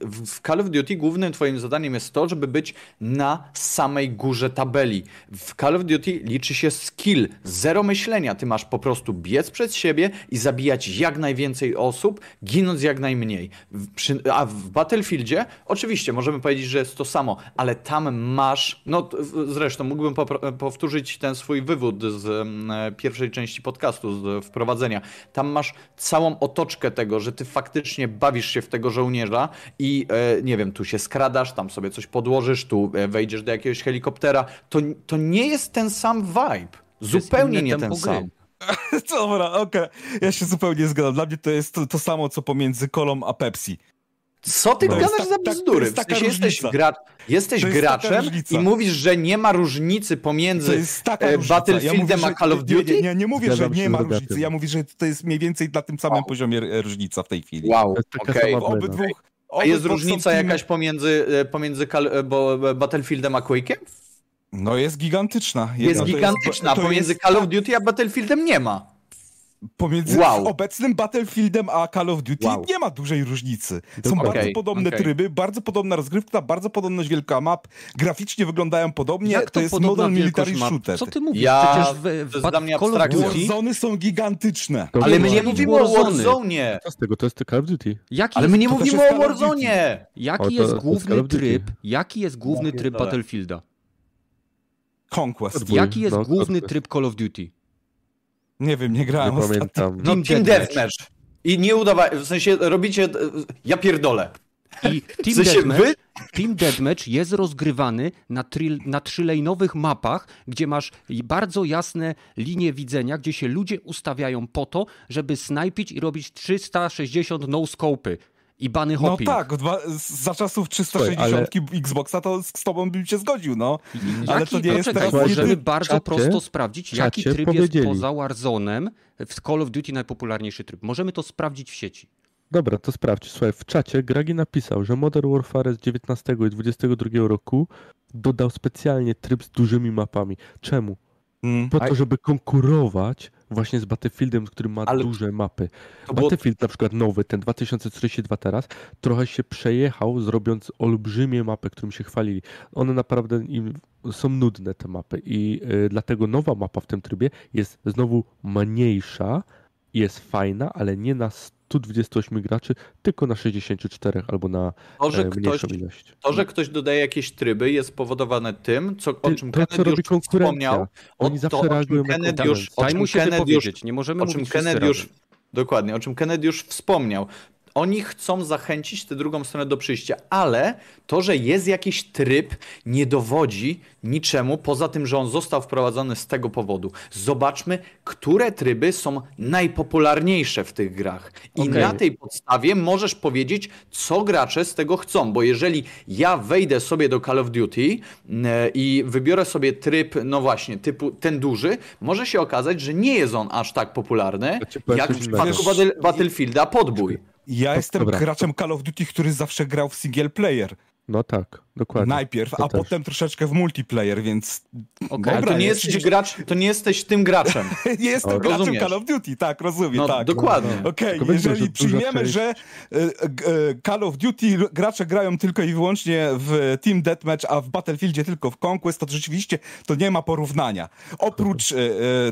W Call of Duty głównym twoim zadaniem jest to, żeby być na samej górze tabeli. W Call of Duty liczy się skill, zero myślenia. Ty masz po prostu biec przed siebie i zabijać jak najwięcej osób, ginąc jak najmniej. A w Battlefieldzie oczywiście możemy powiedzieć, że jest to samo, ale tam masz, no zresztą mógłbym powtórzyć ten swój wywód z mm, e, pierwszej części podcastu, z wprowadzenia. Tam masz całą otoczkę tego, że ty faktycznie bawisz się w tego żołnierza i e, nie wiem, tu się skradasz, tam sobie coś podłożysz, tu e, wejdziesz do jakiegoś helikoptera. To, to nie jest ten sam vibe. Zupełnie nie ten sam. Dobra, okej. Ja się zupełnie zgadzam. Dla mnie to jest to, to samo, co pomiędzy kolą a Pepsi. Co ty No. gadasz jest za bzdury? jest W sensie jesteś, gra, jesteś jest graczem i mówisz, że nie ma różnicy pomiędzy jest. Battlefieldem mówię, a Call of Duty? Nie, nie, nie mówię, że Zgadzam nie ma różnicy. Ja mówię, że to jest mniej więcej na tym samym poziomie e, różnica w tej chwili. Wow, jest okej. obydwu. A jest różnica jakaś pomiędzy, e, pomiędzy Call, e, bo, Battlefieldem a Quake'em? No jest gigantyczna. Jest to gigantyczna, to pomiędzy jest- Call of Duty a Battlefieldem nie ma. Pomiędzy Wow. obecnym Battlefieldem a Call of Duty Wow. nie ma dużej różnicy. Są Okej, bardzo podobne okej. tryby, bardzo podobna rozgrywka, bardzo podobność wielka map, graficznie wyglądają podobnie, Jak to jest model military map? shooter. Co ty mówisz? Ja- Przecież w, w, Bat- dla mnie Call of. Duty... Warzony są gigantyczne. To Ale my nie mówimy o. Warzone. Co z tego? To jest Call of Duty. Jaki Ale my nie mówimy o. Warzone. jaki O, to- jest główny tryb? Jaki jest główny tryb. Battlefielda? Conquest. Jaki jest No, główny tryb Call of Duty? Nie wiem, nie Nie grałem ostatnio. pamiętam. No, Team Team Deathmatch. I nie udawaj, w sensie robicie, ja pierdolę. I Team, sensie Deathmatch, wy- Team Deathmatch jest rozgrywany na, tri, na trzylejnowych mapach, gdzie masz bardzo jasne linie widzenia, gdzie się ludzie ustawiają po to, żeby snajpić i robić 360 no-scopy i bany No hopping. tak, dwa, za czasów 360 Xboxa to z, z tobą bym się zgodził, no. Ale Jaki, to nie jest tak- możemy bardzo czacie- prosto sprawdzić, w jaki tryb powiedzieli. jest poza Warzone'em w Call of Duty najpopularniejszy tryb. Możemy to sprawdzić w sieci. Dobra, to sprawdź. Słuchaj, w czacie Gragi napisał, że Modern Warfare z 19 i 22 roku dodał specjalnie tryb z dużymi mapami. Czemu? Mm. Po to, żeby konkurować właśnie z Battlefieldem, który ma Ale duże mapy. To było, Battlefield na przykład nowy, ten 2042 teraz, trochę się przejechał, zrobiąc olbrzymie mapy, którym się chwalili. One naprawdę im są nudne, te mapy i y, dlatego nowa mapa w tym trybie jest znowu mniejsza, jest fajna, ale nie na 128 graczy, tylko na 64 albo na to, że e, ktoś, mniejszą ilość. to, że ktoś dodaje jakieś tryby jest spowodowane tym, co, o czym to, Kennedy już konkurencja. wspomniał. O, Oni zawsze to, o czym reagują na Kennedy już, o czym Kennedy już, nie możemy o czym Kennedy już, dokładnie, o czym Kennedy już wspomniał. Oni chcą zachęcić tę drugą stronę do przyjścia, ale to, że jest jakiś tryb, nie dowodzi niczemu, poza tym, że on został wprowadzony z tego powodu. Zobaczmy, które tryby są najpopularniejsze w tych grach. I Okej. na tej podstawie możesz powiedzieć, co gracze z tego chcą, bo jeżeli ja wejdę sobie do Call of Duty e, i wybiorę sobie tryb, no właśnie, typu ten duży, może się okazać, że nie jest on aż tak popularny, jak w przypadku Battle- Battlefielda podbój. Ja jestem dobra. graczem Call of Duty, który zawsze grał w single player. No tak. Dokładnie. Najpierw, To a też. potem troszeczkę w multiplayer, więc Okej, Ale Dobra, to nie jest jesteś gracz, to nie jesteś tym graczem. nie jestem O, graczem rozumiesz. Call of Duty, tak, rozumiem, No tak. dokładnie. Okej, Tylko wiesz, że jeżeli przyjmiemy, część- że e, e, Call of Duty gracze grają tylko i wyłącznie w Team Deathmatch, a w Battlefieldzie tylko w Conquest, to rzeczywiście to nie ma porównania. Oprócz e,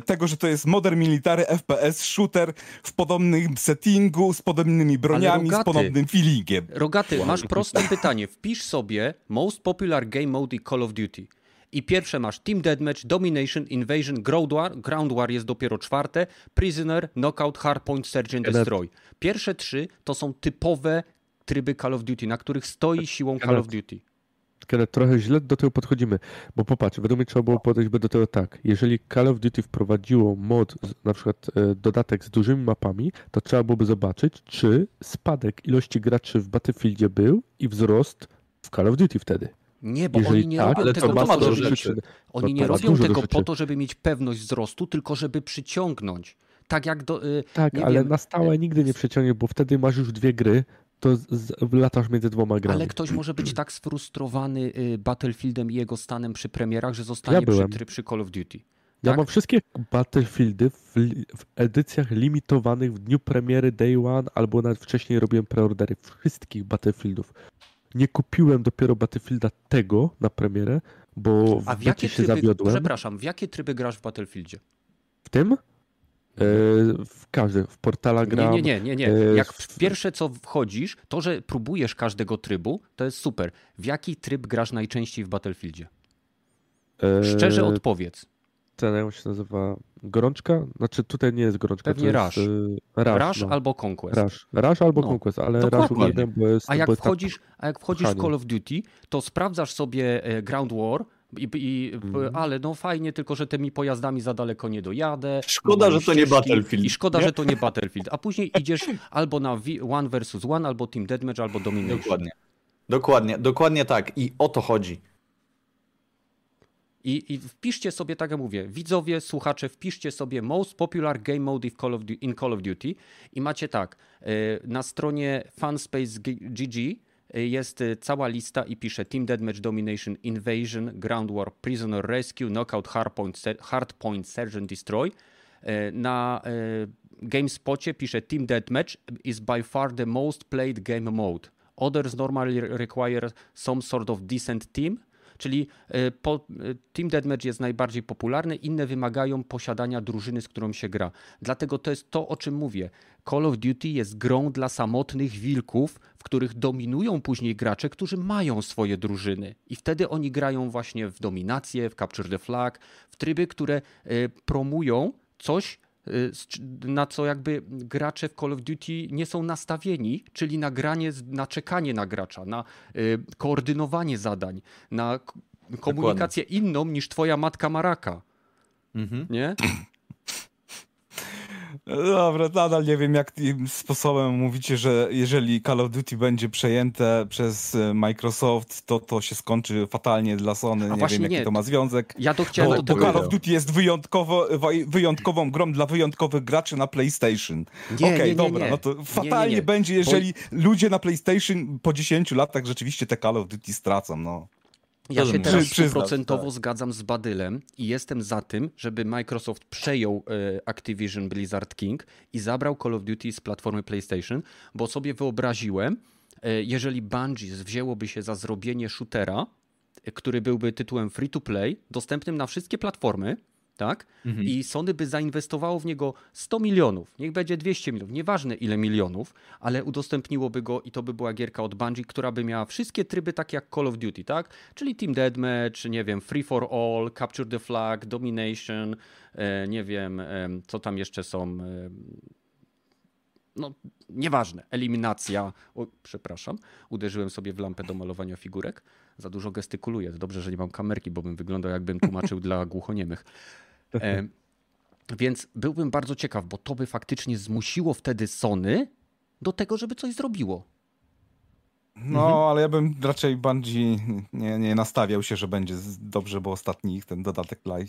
tego, że to jest Modern Military FPS shooter w podobnym settingu, z podobnymi broniami, z podobnym feelingiem. Rogaty, masz proste pytanie. Wpisz sobie Most Popular Game Mode i Call of Duty. I pierwsze masz Team Deathmatch, Domination, Invasion, Ground War, Ground War jest dopiero czwarte, Prisoner, Knockout, Hardpoint, Search and. Destroy. Pierwsze trzy to są typowe tryby Call of Duty, na których stoi siłą Call of Duty. Kiedy trochę źle do tego podchodzimy, bo popatrz, według mnie trzeba było podejść by do tego tak. Jeżeli Call of Duty wprowadziło mod, na przykład e, dodatek z dużymi mapami, to trzeba byłoby zobaczyć, czy spadek ilości graczy w Battlefieldzie był i wzrost w Call of Duty wtedy. Nie, bo Jeżeli oni nie tak, robią tego to ma dużo żeby... rzeczy. Oni nie robią tego rzeczy. po to, żeby mieć pewność wzrostu, tylko żeby przyciągnąć. Tak jak do... y, Tak, ale wiem, na stałe nigdy nie przeciągnie, bo wtedy masz już dwie gry, to z, z, latasz między dwoma grami. Ale ktoś może być tak sfrustrowany y, Battlefieldem i jego stanem przy premierach, że zostanie przy, byłem. try- przy Call of Duty. Ja tak? mam wszystkie Battlefieldy w, w edycjach limitowanych w dniu premiery Day One, albo nawet wcześniej robiłem preordery wszystkich Battlefieldów. Nie kupiłem dopiero Battlefielda tego na premierę, bo A w jakie się tryby, zawiodłem. przepraszam, w jakie tryby grasz w Battlefieldzie? W tym? E, w każdym. W Portala Nie, gram. nie, nie, nie, nie. e, Jak pierwsze co wchodzisz, to że próbujesz każdego trybu, to jest super. W jaki tryb grasz najczęściej w Battlefieldzie? e, Szczerze odpowiedz. Ten się nazywa gorączka? Znaczy tutaj nie jest gorączka. Pewnie to jest, Rush. e, Rush, Rush no. albo Conquest. Rush. Rush albo No, Conquest, ale dokładnie. Rush uwielbiam, bo jest A jak bo jest tak- wchodzisz, a jak wchodzisz w. Call of Duty, to sprawdzasz sobie e, Ground War, i, i, Mhm. ale no fajnie, tylko że tymi pojazdami za daleko nie dojadę. Szkoda, że to nie Battlefield, I szkoda, nie? że to nie Battlefield. A później idziesz albo na One versus One, albo Team Deathmatch, albo Domination. Dokładnie. Dokładnie, dokładnie tak. I o to chodzi. I, I wpiszcie sobie, tak jak mówię, widzowie, słuchacze, wpiszcie sobie Most Popular Game Mode in Call of, Duty i macie tak, e, na stronie fanspace.gg e, jest e, cała lista i pisze Team Deathmatch Domination, Invasion, Ground War, Prisoner Rescue, Knockout, Hardpoint, Hardpoint and Destroy. Na GameSpocie pisze Team Deathmatch is by far the most played game mode. Others normally require some sort of decent team, Czyli e, po, e, Team Deathmatch jest najbardziej popularny, inne wymagają posiadania drużyny, z którą się gra. Dlatego to jest to, o czym mówię. Call of Duty jest grą dla samotnych wilków, w których dominują później gracze, którzy mają swoje drużyny. I wtedy oni grają właśnie w dominację, w Capture the Flag, w tryby, które e, promują coś, na co jakby gracze w Call of Duty nie są nastawieni, czyli na granie, na czekanie na gracza, na y, koordynowanie zadań, na komunikację inną niż twoja matka Maraka, Mhm. nie? Dobra, nadal nie wiem, jakim sposobem mówicie, że jeżeli Call of Duty będzie przejęte przez e, Microsoft, to to się skończy fatalnie dla Sony. A nie wiem, jaki nie. to ma związek. Ja to chciałem Bo, do bo. Call of Duty jest wyjątkowo, wyjątkową grą dla wyjątkowych graczy na PlayStation. Okej, nie, dobra, nie. no to Nie, nie, fatalnie nie. będzie, jeżeli ludzie na PlayStation po 10 latach rzeczywiście te Call of Duty stracą. No. Ja się teraz stuprocentowo tak. zgadzam z Badylem i jestem za tym, żeby Microsoft przejął e, Activision Blizzard King i zabrał Call of Duty z platformy PlayStation, bo sobie wyobraziłem, e, jeżeli Bungie wzięłoby się za zrobienie shootera, e, który byłby tytułem free to play, dostępnym na wszystkie platformy, tak? I Sony by zainwestowało w niego 100 milionów, niech będzie 200 milionów, nieważne ile milionów, ale udostępniłoby go i to by była gierka od Bungie, która by miała wszystkie tryby takie jak Call of Duty, tak? Czyli Team Deathmatch, nie wiem, Free for All, Capture the Flag, Domination, e, nie wiem, em, co tam jeszcze są. em, No, nieważne. Eliminacja. O, przepraszam, uderzyłem sobie w lampę do malowania figurek. Za dużo gestykuluję. Dobrze, że nie mam kamerki, bo bym wyglądał, jakbym tłumaczył dla głuchoniemych. E, więc byłbym bardzo ciekaw, bo to by faktycznie zmusiło wtedy Sony do tego, żeby coś zrobiło. No, Mhm. ale ja bym raczej Bungie nie, nie nastawiał się, że będzie dobrze, bo ostatni ich ten dodatek live.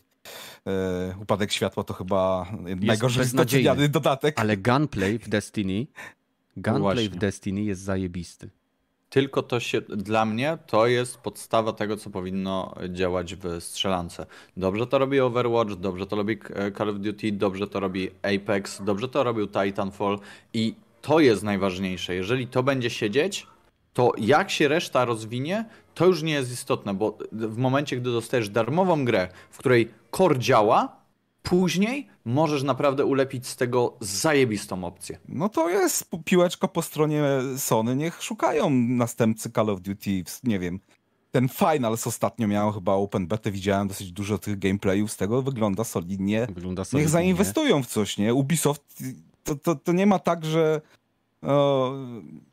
E, upadek światła to chyba najgorzej beznadziejny. dodatek. Ale gunplay w Destiny, gunplay właśnie. w Destiny jest zajebisty. Tylko to się, dla mnie to jest podstawa tego, co powinno działać w strzelance. Dobrze to robi Overwatch, dobrze to robi Call of Duty, dobrze to robi Apex, dobrze to robił Titanfall i to jest najważniejsze. Jeżeli to będzie siedzieć, to jak się reszta rozwinie, to już nie jest istotne, bo w momencie, gdy dostajesz darmową grę, w której core działa, później możesz naprawdę ulepić z tego zajebistą opcję. No to jest piłeczka po stronie Sony. Niech szukają następcy Call of Duty, nie wiem. Ten Finals ostatnio miał chyba Open Beta, widziałem dosyć dużo tych gameplayów z tego, wygląda solidnie. Wygląda solidnie. Niech zainwestują w coś, nie? Ubisoft, to, to, to nie ma tak, że o,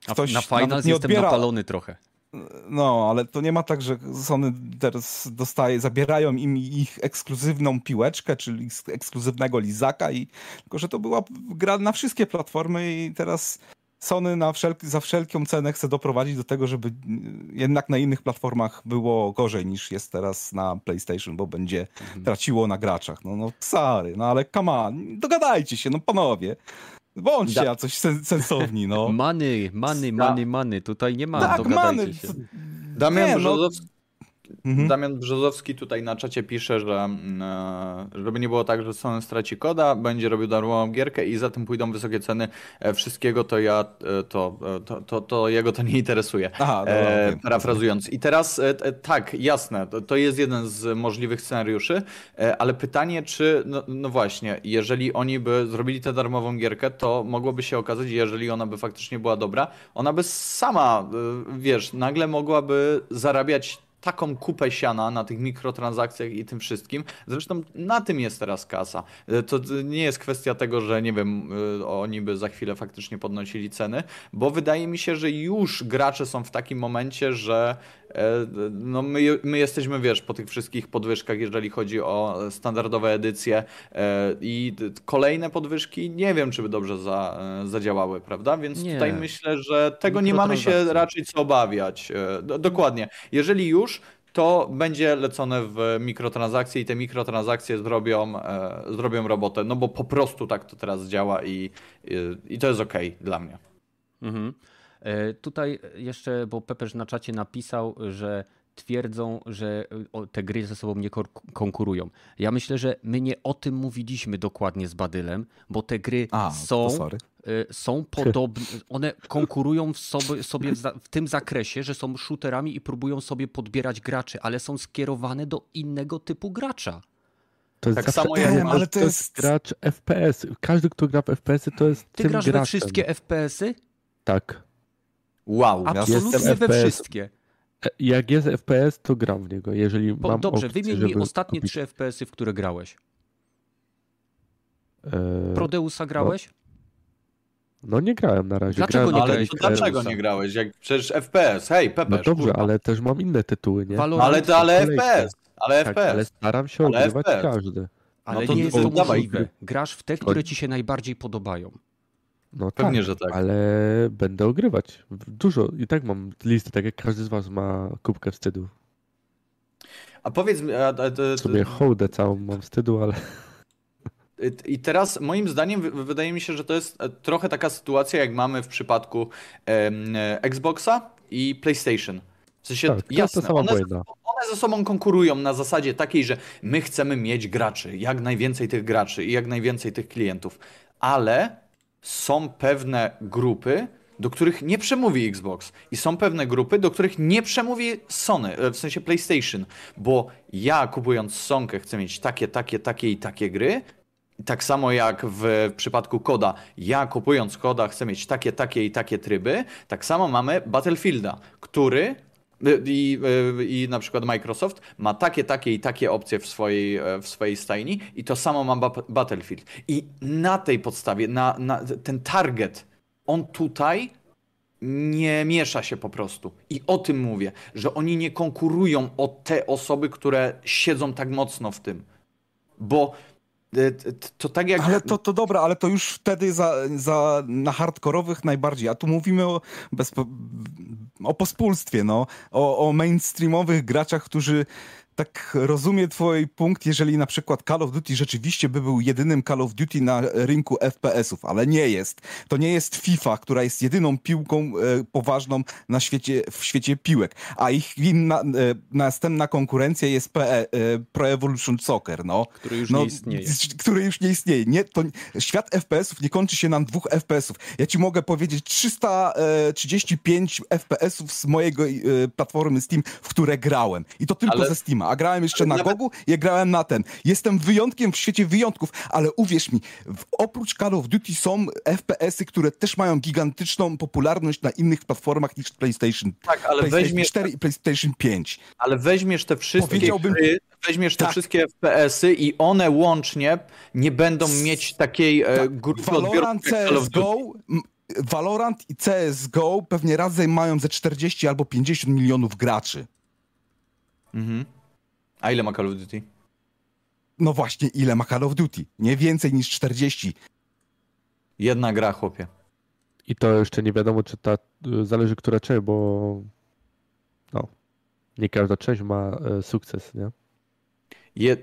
ktoś Na Finals nie jestem odbiera... napalony trochę. No, ale to nie ma tak, że Sony teraz dostaje, zabierają im ich ekskluzywną piłeczkę, czyli ekskluzywnego lizaka, i, tylko że to była gra na wszystkie platformy i teraz Sony na wszelki, za wszelką cenę chce doprowadzić do tego, żeby jednak na innych platformach było gorzej niż jest teraz na PlayStation, bo będzie mhm. traciło na graczach. No, no sorry, no ale come on, dogadajcie się, no panowie. Bądźcie da. coś sen sensowni, no. Many, many, many, many. Tutaj nie ma, tak, dogadajcie many. się. Damian nie, no, Mhm. Damian Brzozowski tutaj na czacie pisze, że mm, e, żeby nie było tak, że Sony straci koda, będzie robił darmową gierkę i za tym pójdą wysokie ceny e, wszystkiego, to ja e, to, to, to, to jego to nie interesuje. Aha, dobra, e, parafrazując. I teraz tak, jasne, to, to jest jeden z możliwych scenariuszy, ale pytanie, czy no, no właśnie, jeżeli oni by zrobili tę darmową gierkę, to mogłoby się okazać, jeżeli ona by faktycznie była dobra, ona by sama, wiesz, nagle mogłaby zarabiać taką kupę siana na tych mikrotransakcjach i tym wszystkim. Zresztą na tym jest teraz kasa. E, to nie jest kwestia tego, że nie wiem, e, oni by za chwilę faktycznie podnosili ceny, bo wydaje mi się, że już gracze są w takim momencie, że E, no my, my jesteśmy, wiesz, po tych wszystkich podwyżkach, jeżeli chodzi o standardowe edycje i kolejne podwyżki nie wiem, czy by dobrze za, zadziałały, prawda? Więc nie. tutaj myślę, że tego nie mamy się raczej co obawiać. Dokładnie. Jeżeli już, to będzie lecone w mikrotransakcje i te mikrotransakcje zrobią, zrobią robotę, no bo po prostu tak to teraz działa i, i to jest ok dla mnie. Mhm. E, tutaj jeszcze, bo Pepeż na czacie napisał, że twierdzą, że te gry ze sobą nie konkurują. Ja myślę, że my nie o tym mówiliśmy dokładnie z Badylem, bo te gry A, są, e, są podobne, one konkurują w sobie, sobie w, w, tym zakresie, że są shooterami i próbują sobie podbierać graczy, ale są skierowane do innego typu gracza. To jest tak samo jak ale to, jest... gracz FPS. Każdy, kto gra w FPS-y, to jest Ty tym grasz graczem. we wszystkie FPS-y? Tak. Wow, absolutnie we wszystkie. E, jak jest FPS, to gram w niego. Jeżeli Bo, mam dobrze, opcję, wymień mi ostatnie kupić... trzy FPS-y, w które grałeś. Eee, Prodeusa grałeś? No, no, nie grałem na razie. Dlaczego grałem, nie grałeś? dlaczego nie grałeś? Jak przecież FPS, hej, Pepe. No dobrze, kurwa. ale też mam inne tytuły, nie? Valorant ale to ale FPS. Ale tak, FPS. Ale staram się ale ogrywać FPS. każdy. Ale no to nie jest to możliwe. Grasz w te, które ci się najbardziej podobają. No Pewnie, tak, że tak. Ale będę ogrywać. Dużo. I tak mam listę, tak jak każdy z was ma kubkę wstydu. A powiedz mi... A, a, a, Sobie hołdę całą mam wstydu, ale... I teraz moim zdaniem wydaje mi się, że to jest e, trochę taka sytuacja, jak mamy w przypadku e, Xboxa i PlayStation. W sensie, tak, jasne, to one, one ze sobą konkurują na zasadzie takiej, że my chcemy mieć graczy, jak najwięcej tych graczy i jak najwięcej tych klientów, ale są pewne grupy, do których nie przemówi Xbox i są pewne grupy, do których nie przemówi Sony, e, w sensie PlayStation, bo ja kupując Sonkę chcę mieć takie, takie, takie i takie gry, tak samo jak w przypadku koda, ja kupując koda chcę mieć takie, takie i takie tryby, tak samo mamy Battlefielda, który i, I na przykład Microsoft ma takie, takie i takie opcje w swojej, w swojej stajni i to samo ma Battlefield. I na tej podstawie, na, na ten target, on tutaj nie miesza się po prostu. I o tym mówię, że oni nie konkurują o te osoby, które siedzą tak mocno w tym. Bo E, to tak jak... Ale to, to dobra, ale to już wtedy za, za, na hardkorowych najbardziej. A tu mówimy o, bezpo, o pospólstwie, no. O, o mainstreamowych graczach, którzy tak rozumiem twój punkt, jeżeli na przykład Call of Duty rzeczywiście by był jedynym Call of Duty na rynku FPS-ów, ale nie jest. To nie jest FIFA, która jest jedyną piłką e, poważną na świecie, w świecie piłek, a ich inna, e, następna konkurencja jest PE, e, Pro Evolution Soccer, no. Który już no, nie istnieje. Który już nie istnieje. Nie, to, świat FPS-ów nie kończy się na dwóch FPS-ów. Ja ci mogę powiedzieć 335 FPS-ów z mojego e, platformy Steam, w które grałem. I to tylko Ale- ze Steama. A grałem jeszcze ale na nawet- Gogu, ja grałem na ten. Jestem wyjątkiem w świecie wyjątków, ale uwierz mi, w, oprócz Call of Duty są FPS-y, które też mają gigantyczną popularność na innych platformach niż PlayStation, Tak, ale PlayStation weźmiesz, 4 i PlayStation 5. ale weźmiesz te wszystkie Powiedziałbym- gry, weźmiesz te Tak. wszystkie FPS-y i one łącznie nie będą mieć takiej e, Tak, grupy Valorant. CSGO, Valorant i CSGO pewnie razem mają ze 40 albo 50 milionów graczy. Mhm. A ile ma Call of Duty? No właśnie, ile ma Call of Duty? Nie więcej niż 40. Jedna gra, chłopie. I to jeszcze nie wiadomo, czy ta, y, zależy która część, bo no, nie każda część ma e, sukces, nie? Je,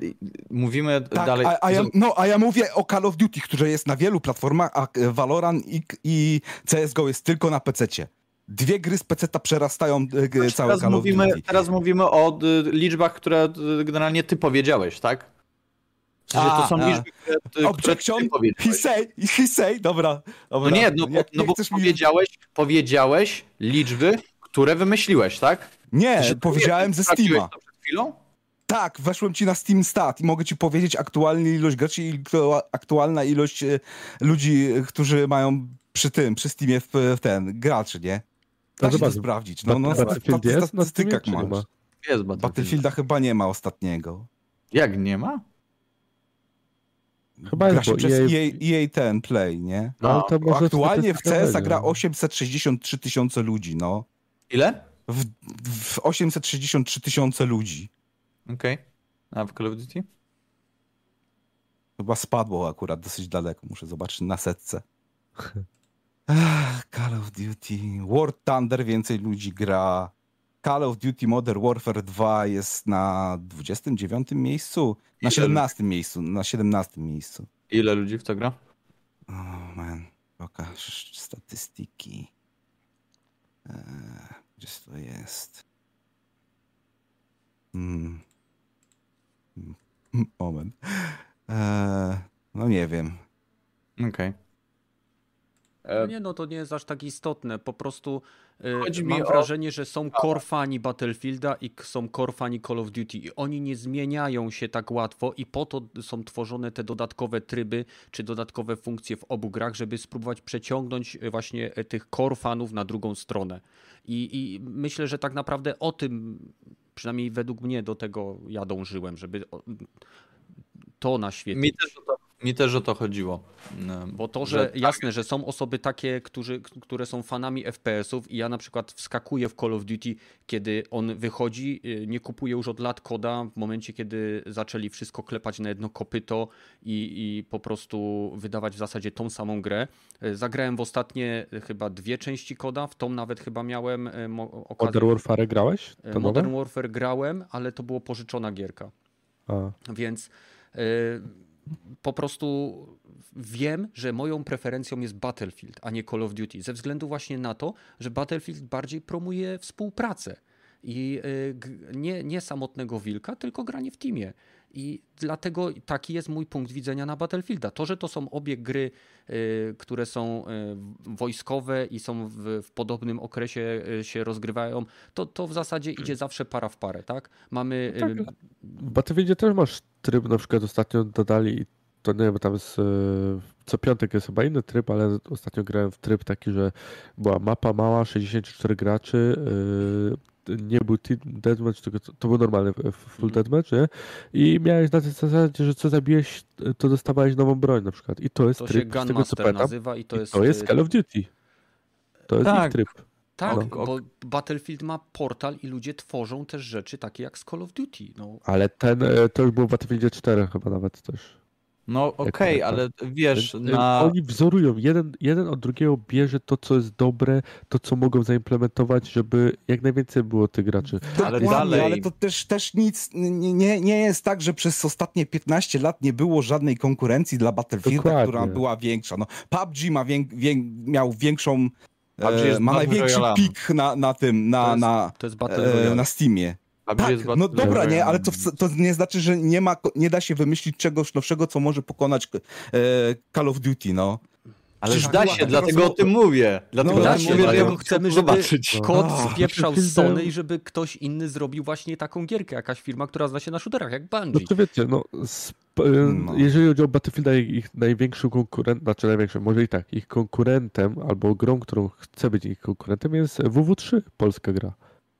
mówimy Tak, dalej. a, a ja, no, a ja mówię o Call of Duty, które jest na wielu platformach, a e, Valorant i, i CSGO jest tylko na PC-cie. Dwie gry z PC-ta przerastają e, g- całe teraz, Call mówimy, teraz mówimy o liczbach, które generalnie ty powiedziałeś, tak? Sensie, to A, są a. liczby, które, które ty he powiedziałeś. say, he say, dobra. dobra. No nie, no bo, no bo chcesz mi- powiedziałeś, powiedziałeś liczby, które wymyśliłeś, tak? Nie, Że- powiedziałem ze Steama. to przed chwilą? Tak, weszłem ci na Steam Stat i mogę ci powiedzieć aktualną ilość graczy i aktu- aktualna ilość e, ludzi, e, którzy mają przy tym, przy Steamie w, w ten, graczy, nie? Da No się to sprawdzić. No, no, Bat- Battlefield jest na Steamie, statystykach masz. ma? Jest Battlefield. Battlefielda chyba nie ma ostatniego. Jak nie ma? Chyba Gra jest, się przez EA, EA, EA ten Play, nie? no, może Aktualnie w CS gra 863 tysiące ludzi, no. Ile? W, w 863 tysiące ludzi. Okej. A w Call of Duty? Chyba spadło akurat dosyć daleko, muszę zobaczyć na setce. Ach, Call of Duty, War Thunder więcej ludzi gra. Call of Duty Modern Warfare 2 jest na 29 miejscu, na Ile 17 miejscu, na 17 miejscu. Ile ludzi w to gra? O oh, man, pokaż statystyki. Eee, gdzie to jest? Hmm. Hmm, Moment. Eee, no nie wiem. Okej. No E, nie, no to nie jest aż tak istotne. Po prostu y, Chodzi mam o- wrażenie, że są core fani Battlefielda i są core fani Call of Duty i oni nie zmieniają się tak łatwo i po to są tworzone te dodatkowe tryby czy dodatkowe funkcje w obu grach, żeby spróbować przeciągnąć y, właśnie tych core fanów na drugą stronę. I, I myślę, że tak naprawdę o tym, przynajmniej według mnie do tego ja dążyłem, żeby o- to naświetlić. Mi też, o to, mi też o to chodziło. No, Bo to, że tak, jasne, że są osoby takie, którzy, które są fanami FPS-ów i ja na przykład wskakuję w Call of Duty, kiedy on wychodzi, y, nie kupuję już od lat koda, w momencie kiedy zaczęli wszystko klepać na jedno kopyto i, i po prostu wydawać w zasadzie tą samą grę. Y, Zagrałem w ostatnie y, chyba dwie części koda, w tą nawet chyba miałem okazję. Modern Warfare grałeś? To Modern nowe? Warfare grałem, ale to było pożyczona gierka. A, Więc y, po prostu wiem, że moją preferencją jest Battlefield, a nie Call of Duty. Ze względu właśnie na to, że Battlefield bardziej promuje współpracę. I y, nie, nie samotnego wilka, tylko granie w teamie. I dlatego taki jest mój punkt widzenia na Battlefielda. To, że to są obie gry, y, które są y, wojskowe i są w, w podobnym okresie się rozgrywają, to, to w zasadzie idzie zawsze para w parę, tak? Mamy tak. y, W Battlefieldzie też masz tryb, na przykład ostatnio dodali, to nie wiem, tam jest, e, co piątek jest chyba inny tryb, ale ostatnio grałem w tryb taki, że była mapa mała, 64 graczy, e, nie był team deathmatch, tylko to, był normalny e, full Mhm. deathmatch, nie? I miałeś na tej zasadzie, że co zabiłeś, to dostawałeś nową broń na przykład. I to jest To się tryb, co Gunmaster nazywa i to i jest. to jest y, Call of Duty. To jest Tak. ich tryb. Tak, No. bo Battlefield ma portal i ludzie tworzą też rzeczy takie jak z Call of Duty. No, Ale ten, e, to już było w Battlefieldzie 4 chyba nawet też. No okej, Jak- ale wiesz, Y, na... Oni wzorują, jeden, jeden od drugiego bierze to, co jest dobre, to, co mogą zaimplementować, żeby jak najwięcej było tych graczy. Ale Dokładnie, dalej- Ale to też, też nic, nie, nie- jest tak, że przez ostatnie 15 lat nie było żadnej konkurencji dla Battlefielda, Dokładnie. która była większa. No, PUBG ma wię, wię, miał większą, e, ma największy Royale. pik na, na tym, To na, jest, na, to jest Battle e, Royale. na Steamie. Tak, jest no dobra, Royale. nie, ale to, to nie znaczy, że nie ma, nie da się wymyślić czegoś nowszego, co może pokonać e, Call of Duty, no. Ale Przecież da się, dlatego o tym mówię. Dlatego No, Da się, mówię, dlatego bym chcemy, żeby zobaczyć. kod No. spieprzał z Sony i żeby ktoś inny zrobił właśnie taką gierkę, jakaś firma, która zna się na shooterach, jak No Bungie. to wiecie, no, sp- No. jeżeli chodzi o Battlefielda, ich- największym konkurentem, znaczy największym, może i tak, ich konkurentem albo grą, którą chce być ich konkurentem jest WW3, polska gra.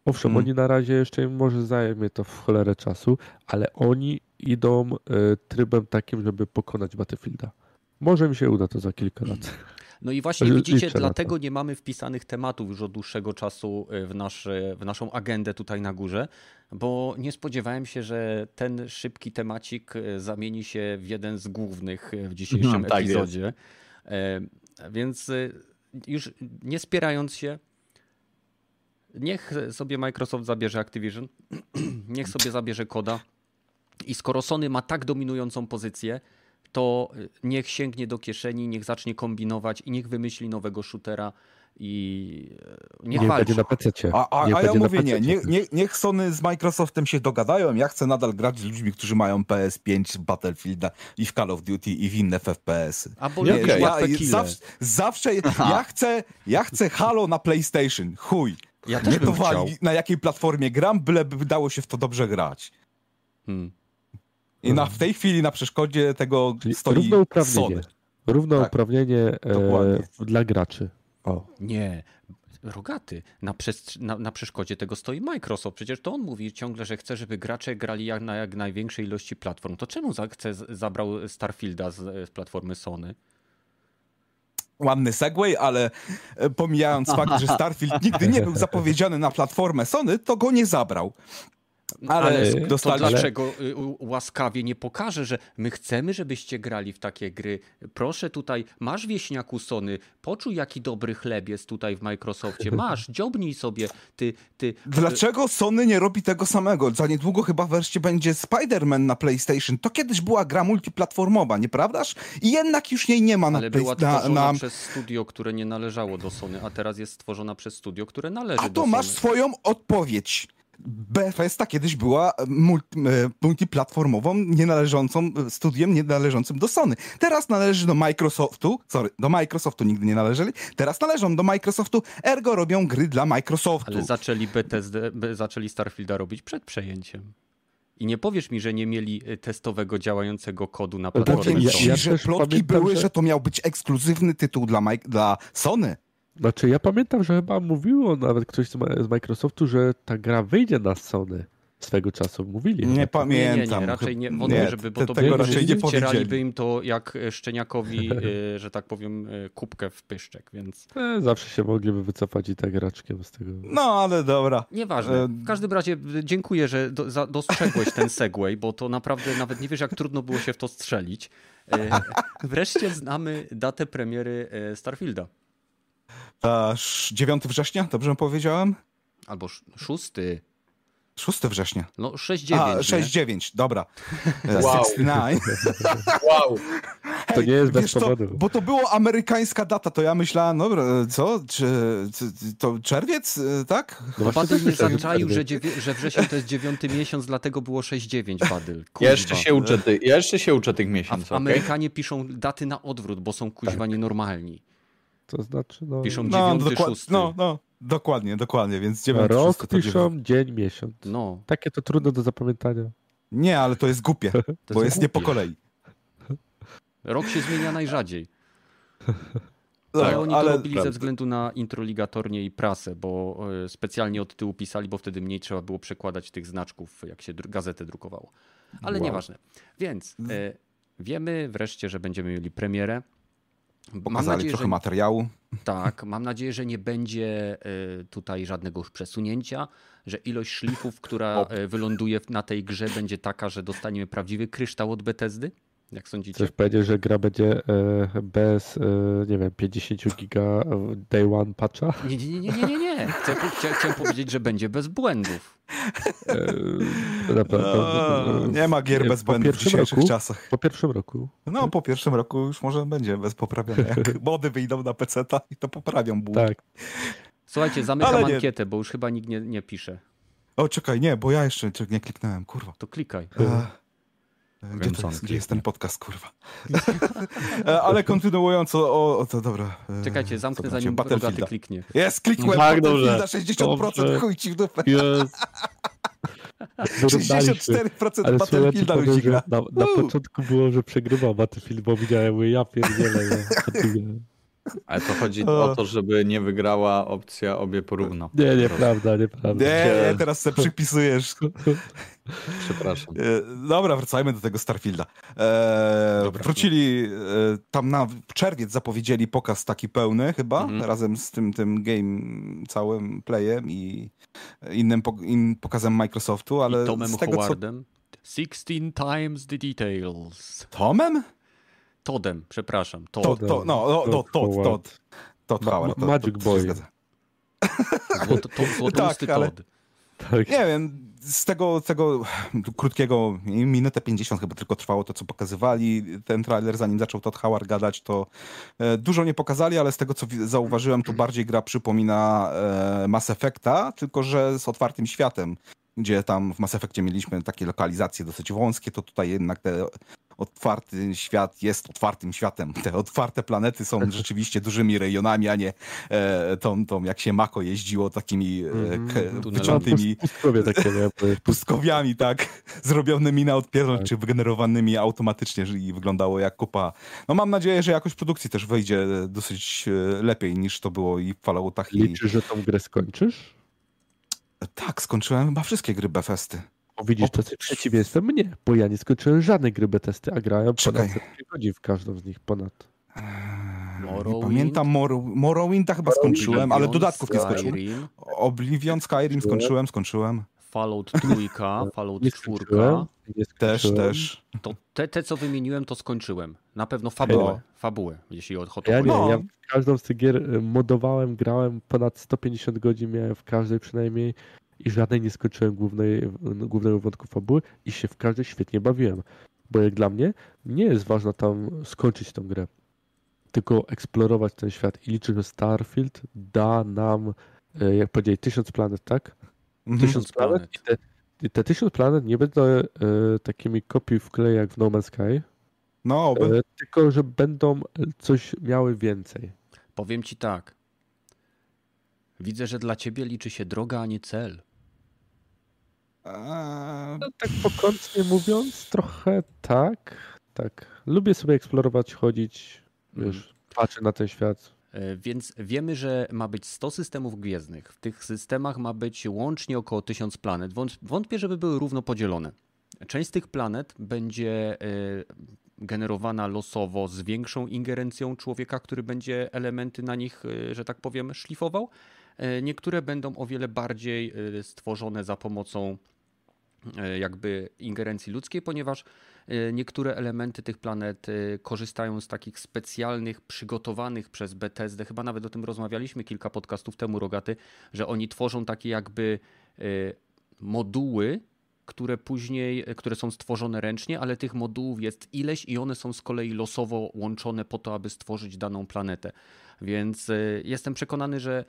Owszem, Mm. oni na razie jeszcze może zajmie to w cholerę czasu, ale oni idą e, trybem takim, żeby pokonać Battlefielda. Może mi się uda to za kilka lat. No i właśnie widzicie, dlatego nie mamy wpisanych tematów już od dłuższego czasu y, w, nasz, w naszą agendę tutaj na górze, bo nie spodziewałem się, że ten szybki temacik y, zamieni się w jeden z głównych y, w dzisiejszym Mhm, tak epizodzie. E, Więc już nie spierając się, niech sobie Microsoft zabierze Activision, niech sobie zabierze koda i skoro Sony ma tak dominującą pozycję, to y, niech sięgnie do kieszeni, niech zacznie kombinować i niech wymyśli nowego shootera i y, niech Nie walczy. będzie na PC. A, a, nie a ja mówię nie, nie, nie, niech Sony z Microsoftem się dogadają, ja chcę nadal grać z ludźmi, którzy mają PS5, Battlefielda i w Call of Duty i w inne FPS-y. Albo Nie, jakieś okej. łatwe ja, zawsze, zawsze ja chcę, ja chcę Halo na PlayStation, chuj. Ja Nie to wali, na jakiej platformie gram, byleby dało się w to dobrze grać. Hmm. I na, w tej chwili na przeszkodzie tego Czyli stoi równouprawnienie. Sony. Równouprawnienie e, dokładnie. w- dla graczy. O. Nie. Rogaty, na, na, na przeszkodzie tego stoi Microsoft. Przecież to on mówi ciągle, że chce, żeby gracze grali jak na jak największej ilości platform. To czemu za, chce, zabrał Starfielda z, z platformy Sony? Ładny segway, ale e, pomijając fakt, że Starfield nigdy nie był zapowiedziany na platformę Sony, to go nie zabrał. Ale, Ale to to dostali... dlaczego y, u- łaskawie nie pokaże, że my chcemy, żebyście grali w takie gry? Proszę tutaj, masz wieśniaku Sony, poczuj jaki dobry chleb jest tutaj w Microsoftie. Masz, dziobnij sobie, ty, ty. Dlaczego Sony nie robi tego samego? Za niedługo chyba wreszcie będzie Spider-Man na PlayStation. To kiedyś była gra multiplatformowa, nieprawdaż? I jednak już jej nie ma na Ale była PlayStation. tworzona Na, przez studio, które nie należało do Sony, a teraz jest stworzona przez studio, które należy A do to masz Sony. swoją odpowiedź. Bethesda kiedyś była multi, e, multiplatformową, nienależącą, studiem nienależącym do Sony. Teraz należy do Microsoftu, sorry, do Microsoftu nigdy nie należeli, teraz należą do Microsoftu, ergo robią gry dla Microsoftu. Ale zaczęli be- zaczęli Starfielda robić przed przejęciem. I nie powiesz mi, że nie mieli testowego, działającego kodu na Ale platformie Powiem ja- ja plotki były, że- że... to miał być ekskluzywny tytuł dla, Mike, dla Sony. Znaczy, ja pamiętam, że chyba mówiło nawet ktoś z, Microsoftu, że ta gra wyjdzie na Sony swego czasu. Mówili. Nie pamiętam. Nie, nie, nie, raczej nie, wątpię, Nie, żeby, bo to tego by, raczej nie wcieraliby powiedzieli. im to jak e, Szczeniakowi, y, że tak powiem, y, kubkę w pyszczek, więc E, zawsze się mogliby wycofać i tak raczkiem z tego. No, ale dobra. nieważne. E, W każdym razie dziękuję, że do, za, dostrzegłeś ten segway, bo to naprawdę nawet nie wiesz, jak trudno było się w to strzelić. E, Wreszcie znamy datę premiery e, Starfielda. Ta sz- 9 września, dobrze powiedziałem? Albo sz- szósty. 6 września. No A, 6-9. 6-9, dobra. Wow. 69. Wow. To nie jest bez powodu. bo to było amerykańska data, to ja myślałem, dobra, co, czy, czy to czerwiec, e, tak? No Badyl też nie myślałem, że zaczaił, że, że wrzesień to jest dziewiąty miesiąc, dlatego było 6-9, Badyl. Jeszcze się uczę, ty, ja jeszcze się uczę tych A miesięcy, w okej? Amerykanie piszą daty na odwrót, bo są kuźwa nienormalni. To znaczy, no. Piszą No, dziewiąty, dokład- szósty. no, no, dokładnie, dokładnie, więc 9 Rok to piszą, dzień, miesiąc. No, Takie to trudne do zapamiętania. Nie, ale to jest głupie, to bo jest nie po kolei. Rok się zmienia najrzadziej. No, ale oni to ale- robili ze względu na introligatornie i prasę, bo e, specjalnie od tyłu pisali, bo wtedy mniej trzeba było przekładać tych znaczków, jak się dru- gazetę drukowało. Ale Wow. nieważne. Więc e, wiemy wreszcie, że będziemy mieli premierę. Mam Pokazali nadzieję, trochę że materiału. Tak, mam nadzieję, że nie będzie y, tutaj żadnego już przesunięcia, że ilość szlifów, która y, wyląduje na tej grze będzie taka, że dostaniemy prawdziwy kryształ od Bethesdy. Jak sądzicie? Chcesz powiedzieć, że gra będzie e, bez, e, nie wiem, 50 giga day one patcha? Nie, nie, nie, nie, nie, nie. Chcę, chcia, chciałem powiedzieć, że będzie bez błędów. E, No, nie ma gier Nie, bez błędów w dzisiejszych roku? czasach. Po pierwszym roku. No, po pierwszym roku już może będzie bez poprawiania. Jak mody wyjdą na PC i to poprawią błąd. Tak. Słuchajcie, zamykam Ale nie. ankietę, bo już chyba nikt nie, nie pisze. O, czekaj, nie, bo ja jeszcze nie kliknąłem, kurwa. To klikaj. E, Gdzie, to jest, gdzie jest ten podcast, kurwa? E, Ale kontynuując, o, o to dobra. E, Czekajcie, zamknę zobaczcie, zanim Rogaty Battlefielda. kliknie. Jest, klikłem Tak, dobrze. 60%, Dobrze. chuj ci w dupę. Wyrównaliśmy. 64% Ale ja Battlefielda ludzi gra. na, na początku było, że przegrywał Battlefield, bo widziałem, ja pierdzielę. ty nie. Ale to chodzi O. o to, żeby nie wygrała opcja obie porówno. Nie, nieprawda, nieprawda. Nie, nie, teraz sobie przypisujesz. Przepraszam. E, Dobra, wracajmy do tego Starfielda. E, Dobra. wrócili, e, tam na czerwiec zapowiedzieli pokaz taki pełny chyba, Mhm. razem z tym, tym game całym playem i innym, po, innym pokazem Microsoftu, ale I Tomem z tego co... Howardem. 16 times the details. Tomem? Todem, przepraszam. To, Todd. to, no, no, to, Todd to, to, Howard. Todd Ma- Howard. ma- to- Magic to Boy. Złoto, to, złotousty Tak, ale- Todd. Tak. Nie wiem, z tego, tego krótkiego, minutę 50 chyba tylko trwało to, co pokazywali. Ten trailer, zanim zaczął Todd Howard gadać, to e, dużo nie pokazali, ale z tego, co zauważyłem, to bardziej gra przypomina e, Mass Effecta, tylko że z otwartym światem. Gdzie tam w Mass Effectie mieliśmy takie lokalizacje dosyć wąskie, to tutaj jednak te otwarty świat jest otwartym światem. Te otwarte planety są rzeczywiście dużymi rejonami, a nie e, tą, tą, jak się Mako jeździło, takimi e, Mhm. Tunelami. wyciątymi Pustkowie takie, nie? Bo jest pustkowiami, tak, zrobionymi na odpierdol, Tak. czy wygenerowanymi automatycznie i wyglądało jak kupa. No mam nadzieję, że jakość produkcji też wyjdzie dosyć e, lepiej niż to było i w Falloutach. I... Liczysz, że tą grę skończysz? Tak, skończyłem chyba wszystkie gry Bethesdy. O, widzisz, O, tacy przeciwieństwem mnie, bo ja nie skończyłem żadnej gry testy, a grałem Czekaj. ponad setkę godzin w każdą z nich, ponad. Eee, Morrowind? Nie pamiętam, Mor Morrowinda chyba skończyłem, ale dodatków nie skończyłem. Oblivion, Skyrim skończyłem, skończyłem. Fallout trójka, Fallout czwórka. Też, też. To te, te, co wymieniłem, to skończyłem. Na pewno fabułę, fabułę, jeśli o to Ja nie, No. ja w każdą z tych gier y, modowałem, grałem ponad 150 godzin, miałem w każdej przynajmniej i żadnej nie skończyłem głównej, głównego wątku fabuły i się w każdej świetnie bawiłem. Bo jak dla mnie nie jest ważne tam skończyć tę grę, tylko eksplorować ten świat i liczę, że Starfield da nam, y, jak powiedzieli, tysiąc planet, tak? Mhm. Tysiąc planet planet. i te, i te tysiąc planet nie będą e, takimi kopiuj wklej jak w No Man's Sky, No, oby. e, tylko że będą coś miały więcej. Powiem ci tak. Widzę, że dla ciebie liczy się droga, a nie cel. No, tak pokątnie mówiąc, trochę tak, tak. Lubię sobie eksplorować, chodzić, wiesz, patrzę na ten świat. E, Więc wiemy, że ma być 100 systemów gwiezdnych. W tych systemach ma być łącznie około 1000 planet. Wąt- Wątpię, żeby były równo podzielone. Część z tych planet będzie e, generowana losowo z większą ingerencją człowieka, który będzie elementy na nich, e, że tak powiem, szlifował. Niektóre będą o wiele bardziej stworzone za pomocą jakby ingerencji ludzkiej, ponieważ e, niektóre elementy tych planet e, korzystają z takich specjalnych, przygotowanych przez BTSD, chyba nawet o tym rozmawialiśmy kilka podcastów temu, Rogaty, że oni tworzą takie jakby e, moduły, które później, e, które są stworzone ręcznie, ale tych modułów jest ileś i one są z kolei losowo łączone po to, aby stworzyć daną planetę. Więc e, jestem przekonany, że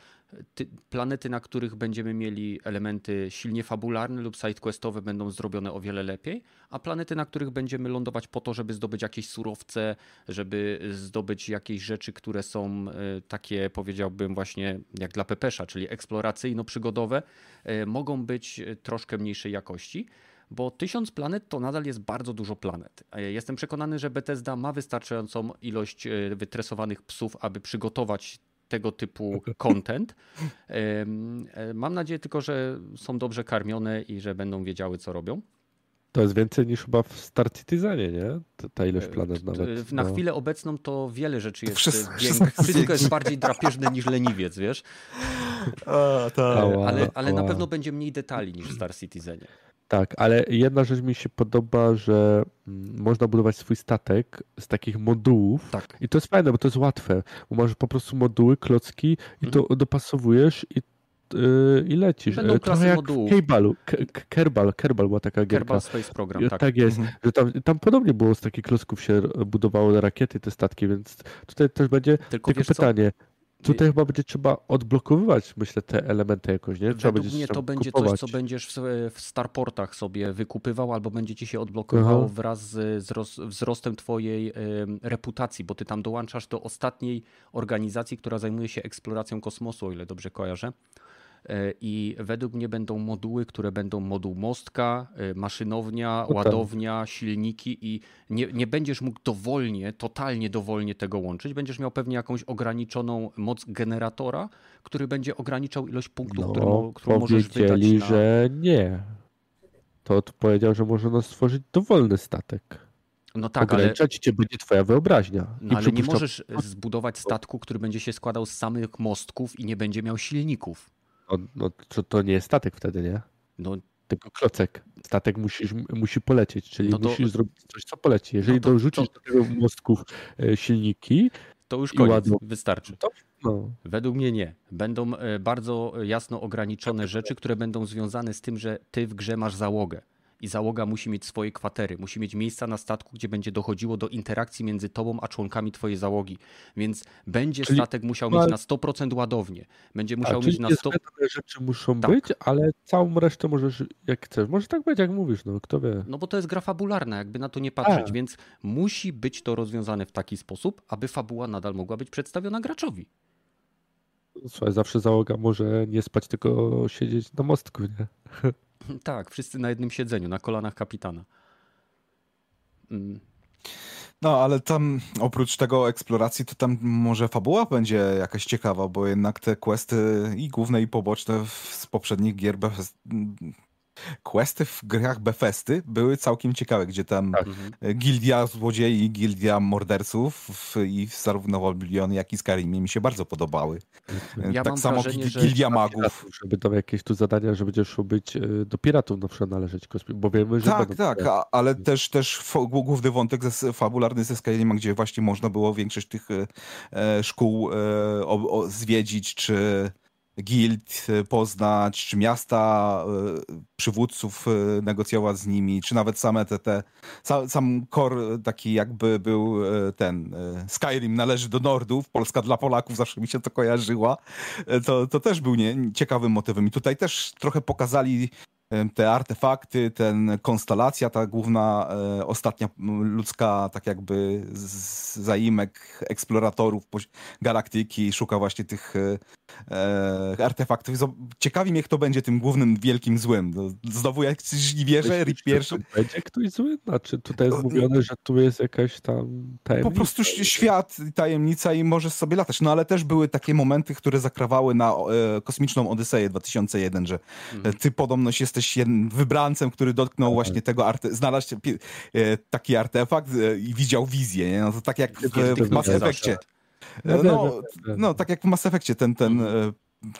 ty, planety, na których będziemy mieli elementy silnie fabularne lub sidequestowe będą zrobione o wiele lepiej, a planety, na których będziemy lądować po to, żeby zdobyć jakieś surowce, żeby zdobyć jakieś rzeczy, które są e, takie, powiedziałbym właśnie jak dla Pepesza, czyli eksploracyjno-przygodowe, e, mogą być troszkę mniejszej jakości. Bo tysiąc planet to nadal jest bardzo dużo planet. E, Jestem przekonany, że Bethesda ma wystarczającą ilość e, wytresowanych psów, aby przygotować tego typu content. E, Mam nadzieję tylko, że są dobrze karmione i że będą wiedziały, co robią. To jest więcej niż chyba w Star Citizenie, nie? Ta, ilość planet nawet. Na no. chwilę obecną to wiele rzeczy jest Wszystko- Wszystko, jest bardziej drapieżne niż leniwiec, wiesz? a, tak. Ale, ale na pewno będzie mniej detali niż w Star Citizenie. Tak, ale jedna rzecz mi się podoba, że mm, można budować swój statek z takich modułów. Tak. I to jest fajne, bo to jest łatwe. Bo masz po prostu moduły, klocki i to Mhm. dopasowujesz i, yy, i lecisz. Będą E, klasy jak modułów. Kerbal, Kerbal była taka gierka. Kerbal Space Program, tak. tak jest, Mhm. że tam, tam podobnie było z takich klocków się budowało rakiety, te statki, więc tutaj też będzie Tylko, tylko wiesz co? Tutaj chyba będzie trzeba odblokowywać, myślę, te elementy jakoś, nie? Trzeba Według mnie to będzie kupować. coś, co będziesz w, Starportach sobie wykupywał, albo będzie ci się odblokowywało Aha. wraz z wzros- wzrostem twojej reputacji, bo ty tam dołączasz do ostatniej organizacji, która zajmuje się eksploracją kosmosu, o ile dobrze kojarzę. E, I według mnie będą moduły, które będą moduł mostka, e, maszynownia, ładownia, silniki i nie, nie będziesz mógł dowolnie, totalnie dowolnie tego łączyć. Będziesz miał pewnie jakąś ograniczoną moc generatora, który będzie ograniczał ilość punktów, No, którą możesz wydać na... że nie. To powiedział, że można stworzyć dowolny statek. No tak, ale, Ograniczać cię będzie twoja wyobraźnia. no, ale nie możesz zbudować statku, który będzie się składał z samych mostków i nie będzie miał silników. No, no to, to nie jest statek wtedy, nie? No, Tylko klocek. Statek musisz, musi polecieć, czyli No to- musisz zrobić coś, co poleci. Jeżeli No to- dorzucisz do tego mostków e, silniki, to już koniec, ładno. wystarczy. no, Według mnie nie. Będą e, bardzo jasno ograniczone rzeczy, które będą związane z tym, że ty w grze masz załogę. I załoga musi mieć swoje kwatery, musi mieć miejsca na statku, gdzie będzie dochodziło do interakcji między tobą a członkami twojej załogi. Więc będzie Czyli- statek musiał no, mieć na 100% ładownię. Będzie a, musiał czyli mieć na 100%. niezbędne rzeczy muszą Tak. być, ale całą resztę możesz jak chcesz. Może tak być, jak mówisz, no kto wie. No bo to jest gra fabularna, jakby na to nie patrzeć, Tak. więc musi być to rozwiązane w taki sposób, aby fabuła nadal mogła być przedstawiona graczowi. Słuchaj, zawsze załoga może nie spać, tylko siedzieć na mostku, nie? Tak, wszyscy na jednym siedzeniu, na kolanach kapitana. Mm, No, ale tam oprócz tego eksploracji, to tam może fabuła będzie jakaś ciekawa, bo jednak te questy i główne i poboczne z poprzednich gier questy w grach Bethesdy były całkiem ciekawe, gdzie tam Tak. mhm. gildia złodziei i gildia morderców i zarówno w Oblivion, jak i Skyrimie mi się bardzo podobały. Ja tak samo wrażenie, gil- że- gildia Dla magów. piratów, Żeby tam jakieś tu zadania, że będziesz szło być e, do piratów na przykład należeć, bo wiemy, że Tak, tak, a, ale też, też fo- główny wątek ze, fabularny ze Skyrima, gdzie właśnie można było większość tych e, e, szkół e, o, o, zwiedzić, czy guild e, poznać, czy miasta, e, przywódców e, negocjować z nimi, czy nawet same te, te sam, core taki jakby był ten Skyrim należy do Nordów, Polska dla Polaków, zawsze mi się to kojarzyła, to, to też był nie, ciekawym motywem i tutaj też trochę pokazali te artefakty, ten konstelacja, ta główna e, ostatnia ludzka tak jakby zaimek eksploratorów galaktyki szuka właśnie tych e, e, artefaktów. Ciekawi mnie, kto będzie tym głównym wielkim złym. No, znowu jak Myślisz, Rick że pierwszy. Będzie ktoś zły? Znaczy tutaj jest No, mówione, że tu jest jakaś tam Po tajemnica. prostu ś- świat, tajemnica i możesz sobie latać. No ale też były takie momenty, które zakrawały na e, kosmiczną Odyseję 2001, że Mhm. ty podobność jesteś wybrancem, który dotknął właśnie tego, arte- znalazł e, taki artefakt e, i widział wizję. Nie? No to tak jak w, w Mass. Effectie. E, No, no tak jak w Mass Effectie ten, ten e,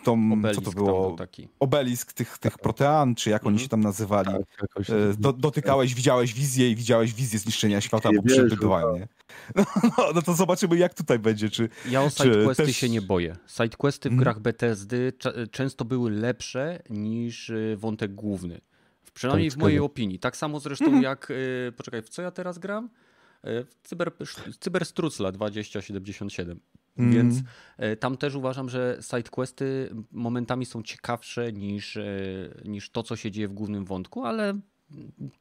tą, Obelisk co to było? taki. Obelisk tych, tych protean, czy jak oni Mhm. się tam nazywali. Tak, E, Do, dotykałeś, widziałeś wizję i widziałeś wizję zniszczenia świata, bo wierzę, przybywają, nie? No, no to zobaczymy, jak tutaj będzie. Czy, Ja o sidequesty też- się nie boję. Sidequesty w Mhm. grach Bethesdy często były lepsze niż y, wątek główny. Przynajmniej w Tak, mojej opinii. Tak samo zresztą Mhm. jak, y, poczekaj, w co ja teraz gram? W Cyber, Cyberstrucla 2077. Mm. Więc y, tam też uważam, że sidequesty momentami są ciekawsze niż, y, niż to, co się dzieje w głównym wątku, ale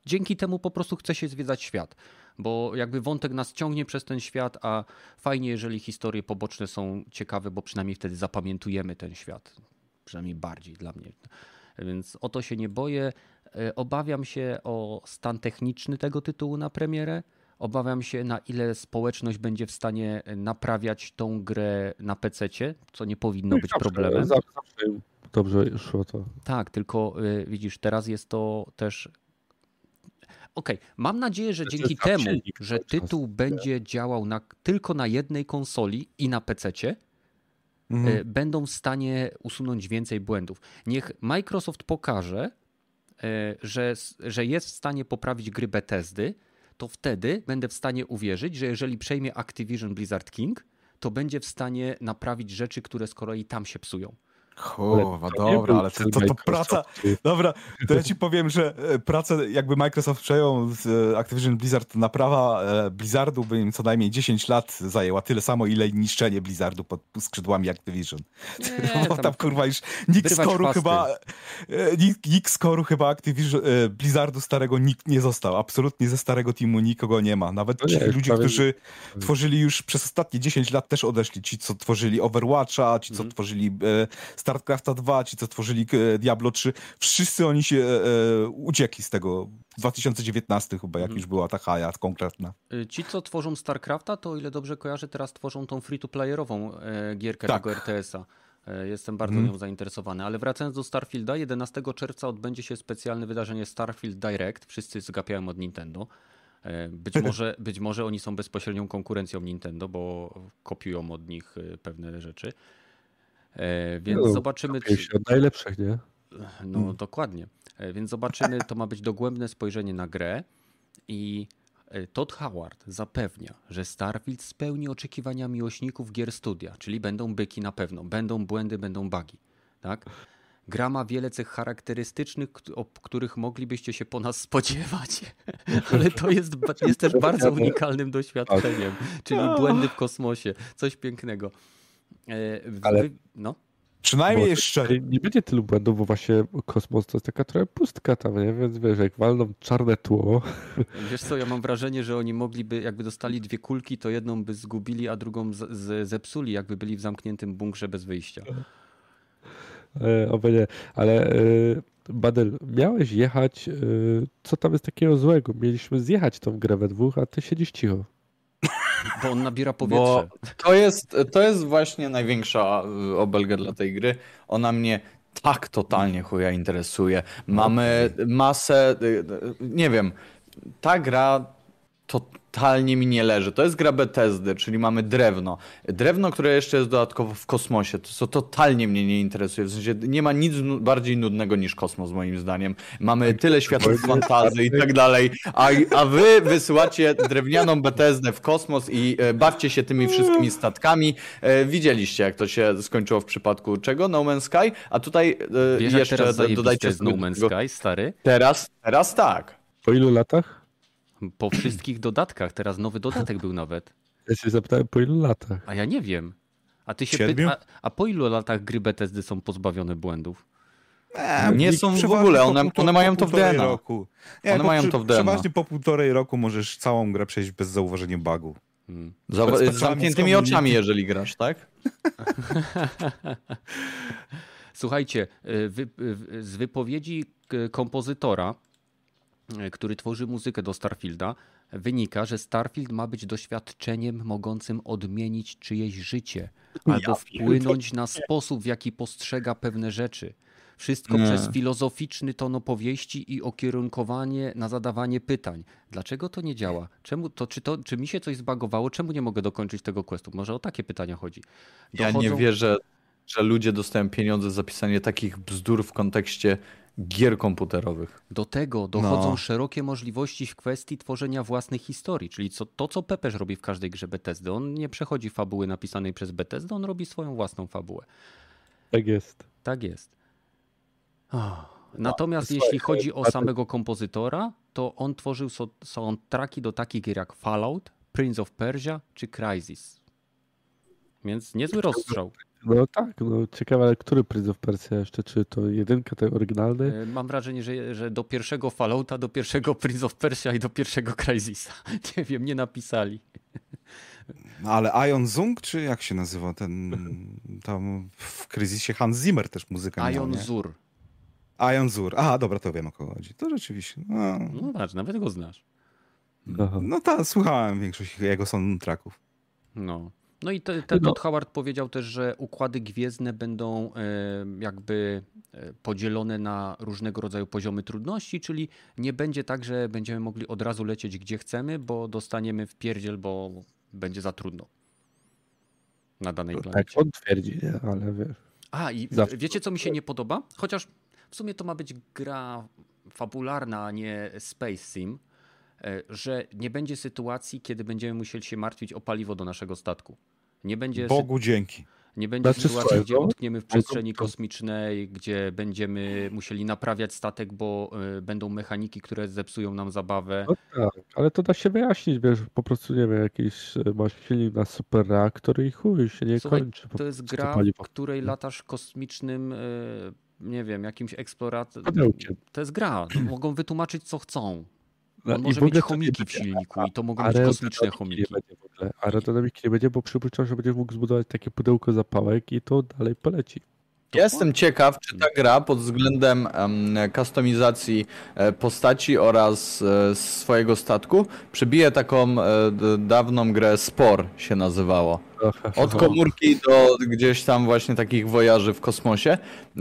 dzięki temu po prostu chce się zwiedzać świat. Bo jakby wątek nas ciągnie przez ten świat, a fajnie, jeżeli historie poboczne są ciekawe, bo przynajmniej wtedy zapamiętujemy ten świat. Przynajmniej bardziej dla mnie. Więc o to się nie boję. E, Obawiam się o stan techniczny tego tytułu na premierę. Obawiam się, na ile społeczność będzie w stanie naprawiać tą grę na PC, co nie powinno być Zawsze- problemem. Zawsze, zawsze dobrze szło to. Tak, tylko y, widzisz, teraz jest to też. Okej, mam nadzieję, że dzięki temu, że czas, tytuł będzie działał na, tylko na jednej konsoli i na PC-cie, Mhm. y, będą w stanie usunąć więcej błędów. Niech Microsoft pokaże, e, że, że jest w stanie poprawić gry Bethesdy, to wtedy będę w stanie uwierzyć, że jeżeli przejmie Activision Blizzard King, to będzie w stanie naprawić rzeczy, które z kolei tam się psują. Kurwa, dobra, ale to, to, to praca. Dobra, to ja ci powiem, że e, pracę jakby Microsoft przejął z e, Activision Blizzard, to naprawa e, Blizzardu by im co najmniej 10 lat zajęła. Tyle samo, ile niszczenie Blizzardu pod skrzydłami Activision. Nie, tam, tam kurwa już nikt skoru chyba nikt, nikt skoru chyba Activision Blizzardu starego nikt nie został. Absolutnie ze starego teamu nikogo nie ma. Nawet no ci nie, ludzie, prawie... którzy tworzyli już przez ostatnie 10 lat też odeszli. Ci, co tworzyli Overwatcha, ci, co mm. tworzyli StarCrafta 2, ci co tworzyli e, Diablo 3, wszyscy oni się e, e uciekli z tego. 2019 chyba, jak mhm. już była ta haja konkretna. Y, ci, co tworzą StarCrafta, to o ile dobrze kojarzę, teraz tworzą tą free-to-playerową e, gierkę tak. tego RTS-a. E, jestem bardzo hmm. nią zainteresowany. Ale wracając do Starfielda, 11 czerwca odbędzie się specjalne wydarzenie Starfield Direct. Wszyscy zgapiają od Nintendo. Być może, być może oni są bezpośrednią konkurencją Nintendo, bo kopiują od nich pewne rzeczy. E, więc no, zobaczymy. Czy... Od najlepszych, nie? No hmm. dokładnie. E, więc zobaczymy, to ma być dogłębne spojrzenie na grę i e, Todd Howard zapewnia, że Starfield spełni oczekiwania miłośników gier studia, czyli będą byki na pewno, będą błędy, będą bugi. Tak? Gra ma wiele cech charakterystycznych, o których moglibyście się po nas spodziewać, ale to jest, jest też bardzo unikalnym doświadczeniem, czyli błędy w kosmosie, coś pięknego. E, Ale no. Przynajmniej jeszcze. Nie będzie tylu błędów, bo właśnie kosmos to jest taka trochę pustka tam, nie? Więc wiesz, jak walną czarne tło. Wiesz co, ja mam wrażenie, że oni mogliby, jakby dostali dwie kulki, to jedną by zgubili, a drugą z, z, zepsuli, jakby byli w zamkniętym bunkrze bez wyjścia. E, oby nie, ale e, Badel, miałeś jechać, e, co tam jest takiego złego? Mieliśmy zjechać tą grę we dwóch, a ty siedzisz cicho. Bo on nabiera powietrze. Bo to jest, to jest właśnie największa y, obelga dla tej gry. Ona mnie tak totalnie chuja interesuje. Mamy masę, y, y, nie wiem, ta gra to totalnie mi nie leży. To jest gra Bethesdy, czyli mamy drewno. Drewno, które jeszcze jest dodatkowo w kosmosie, to co totalnie mnie nie interesuje. W sensie nie ma nic bardziej nudnego niż kosmos, moim zdaniem. Mamy tyle światów fantazy i tak dalej, a, a wy wysyłacie drewnianą Bethesdę w kosmos i e, bawcie się tymi wszystkimi statkami. E, widzieliście, jak to się skończyło w przypadku czego? No Man's Sky? A tutaj e, Wiesz, jeszcze teraz dodajcie... No Man's Sky, stary? Teraz, teraz tak. Po ilu latach? Po wszystkich dodatkach. Teraz nowy dodatek był nawet. Ja się zapytałem po ilu latach. A ja nie wiem. A ty się pyta, a, a, po ilu latach gry Bethesdy są pozbawione błędów? Nie, nie są w ogóle, one, one mają to w DNA. Roku. Nie, one mają to w DNA. Przeważnie po półtorej roku możesz całą grę przejść bez zauważenia bugu. Hmm. z zamkniętymi oczami, jeżeli grasz, tak? Słuchajcie, y, wy, y, z wypowiedzi kompozytora E, który tworzy muzykę do Starfielda, wynika, że Starfield ma być doświadczeniem mogącym odmienić czyjeś życie albo wpłynąć na sposób, w jaki postrzega pewne rzeczy. Wszystko Nie. przez filozoficzny ton opowieści i okierunkowanie na zadawanie pytań. Dlaczego to nie działa? Czemu to, czy, to, czy mi się coś zbagowało? Czemu nie mogę dokończyć tego questu? Może o takie pytania chodzi. Dochodzą... Ja nie wierzę, że ludzie dostają pieniądze za pisanie takich bzdur w kontekście gier komputerowych. Do tego dochodzą no. szerokie możliwości w kwestii tworzenia własnych historii, czyli co, to, co Pepeż robi w każdej grze Bethesdy. On nie przechodzi fabuły napisanej przez Bethesdę, on robi swoją własną fabułę. Tak jest. Tak jest. Oh. Natomiast no, jeśli chodzi o samego kompozytora, to on tworzył soundtracki do takich gier jak Fallout, Prince of Persia czy Crysis. Więc niezły rozstrzał. No tak, no ciekawe, ale który Prince of Persia jeszcze? Czy to jedynka, ten oryginalny? E, mam wrażenie, że, że do pierwszego Fallouta, do pierwszego Prince of Persia i do pierwszego Crysisa. Nie wiem, nie napisali. No ale Ion Zung, czy jak się nazywa ten tam w Crysisie Hans Zimmer też muzyka Ion miał, Zur. Ion Zur. A, dobra, to wiem o kogo chodzi. To rzeczywiście. No, no patrz, nawet go znasz. Aha. No tak, słuchałem większość jego soundtracków. No. No i te, te, no. Howard powiedział też, że układy gwiezdne będą e, jakby e, podzielone na różnego rodzaju poziomy trudności, czyli nie będzie tak, że będziemy mogli od razu lecieć gdzie chcemy, bo dostaniemy w pierdziel, bo będzie za trudno na danej tak planecie. Tak on twierdzi, ale wiesz. A i wiecie co mi się nie podoba? Chociaż w sumie to ma być gra fabularna, a nie space sim, że nie będzie sytuacji, kiedy będziemy musieli się martwić o paliwo do naszego statku. Nie będzie Bogu dzięki. nie będzie Znaczy, sytuacji, gdzie no, utkniemy w przestrzeni kosmicznej, gdzie będziemy musieli naprawiać statek, bo y, będą mechaniki, które zepsują nam zabawę. No tak, ale to da się wyjaśnić, wiesz, po prostu nie wiem, jakiś e, masz silnik na super reaktor i chuj się nie Słuchaj, kończy. To jest gra, w której latasz kosmicznym, nie wiem, jakimś eksploratorem. To jest gra. No, mogą wytłumaczyć, co chcą. No On i może mieć chomiki w silniku i to mogą być kosmiczne chomiki. Nie. Aerodynamiki nie będzie, bo przypuszczam, że będziesz mógł zbudować takie pudełko zapałek i to dalej poleci. Ja jestem ciekaw, czy ta gra pod względem em, kustomizacji e, postaci oraz e, swojego statku przebije taką e, dawną grę Spor się nazywało. Od komórki do gdzieś tam właśnie takich wojaży w kosmosie.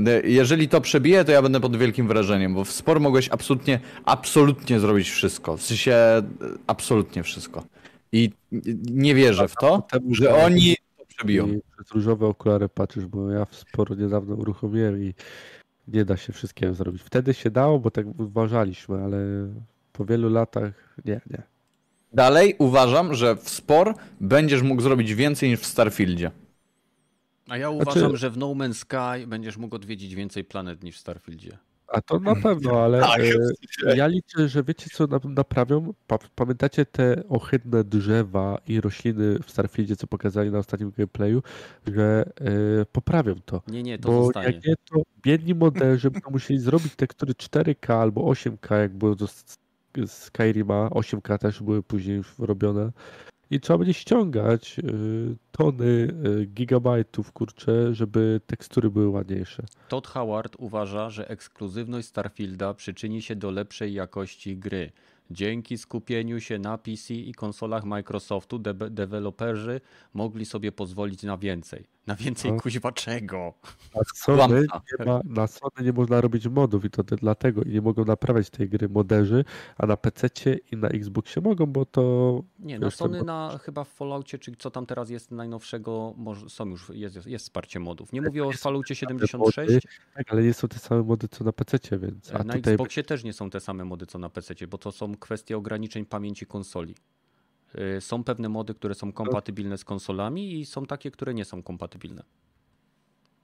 E, Jeżeli to przebije, to ja będę pod wielkim wrażeniem, bo w Spor mogłeś absolutnie, absolutnie zrobić wszystko. W sensie e, absolutnie wszystko. I nie wierzę w to, że oni przebiją. I przez różowe okulary patrzysz, bo ja sporo niedawno uruchomiłem i nie da się wszystkiego zrobić. Wtedy się dało, bo tak uważaliśmy, ale po wielu latach nie, nie. Dalej uważam, że w Spor będziesz mógł zrobić więcej niż w Starfieldzie. A ja Znaczy- uważam, że w No Man's Sky będziesz mógł odwiedzić więcej planet niż w Starfieldzie. A to na pewno, ale Tak, e, ja liczę, że wiecie co na- naprawią? Pa, pamiętacie te ohydne drzewa i rośliny w Starfieldzie, co pokazali na ostatnim gameplayu, że e, poprawią to. Nie, nie, to Bo zostanie. jak nie, to biedni moderzy będą musieli zrobić tekstury 4K albo 8K, jak było do S- Skyrima, 8K też były później już robione. I trzeba będzie ściągać y, tony, y, gigabajtów, kurczę, żeby tekstury były ładniejsze. Todd Howard uważa, że ekskluzywność Starfielda przyczyni się do lepszej jakości gry. Dzięki skupieniu się na PC i konsolach Microsoftu de- deweloperzy mogli sobie pozwolić na więcej. Na więcej No. kuźwa czego? Na Sony, nie ma, na Sony nie można robić modów i to te- dlatego i nie mogą naprawiać tej gry moderzy, a na PC i na Xboxie mogą, bo to Nie, na Sony bo- na chyba w Falloutie, czy co tam teraz jest najnowszego, może, są już, jest, jest wsparcie modów. Nie mówię o nie są Falloutie te 76, mody, tak, ale nie są te same mody co na PC, więc a na tutaj Xboxie też nie są te same mody co na PC, bo to są kwestie ograniczeń pamięci konsoli. Y, Są pewne mody, które są kompatybilne z konsolami i są takie, które nie są kompatybilne.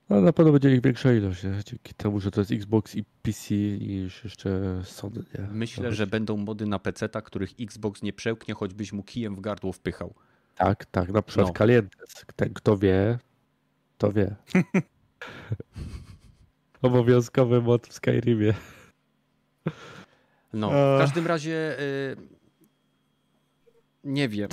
no, na pewno będzie ich większa ilość, nie? dzięki temu, że to jest Xbox i PC niż jeszcze Sony. Nie? Myślę, No, że będą mody na PC, których Xbox nie przełknie, choćbyś mu kijem w gardło wpychał. Tak, tak, na przykład No. Calientes. Ten, kto wie, to wie. Obowiązkowy mod w Skyrimie. No, Eee. w każdym razie y, nie wiem.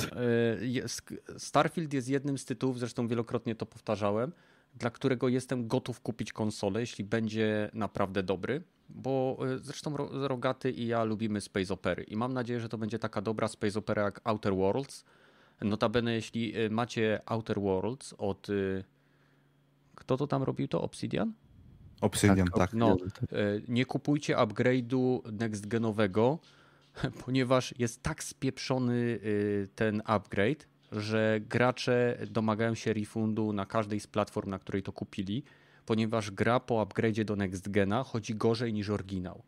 jest, Starfield jest jednym z tytułów, zresztą wielokrotnie to powtarzałem, dla którego jestem gotów kupić konsolę, jeśli będzie naprawdę dobry, bo zresztą Ro- Rogaty i ja lubimy Space Opery i mam nadzieję, że to będzie taka dobra Space Opera jak Outer Worlds. Notabene, jeśli macie Outer Worlds od... Kto to tam robił to? Obsidian? Obsydian, tak. No, tak. e, nie kupujcie upgrade'u next genowego, ponieważ jest tak spieprzony y, ten upgrade, że gracze domagają się refundu na każdej z platform, na której to kupili, ponieważ gra po upgrade'zie do next gena chodzi gorzej niż oryginał.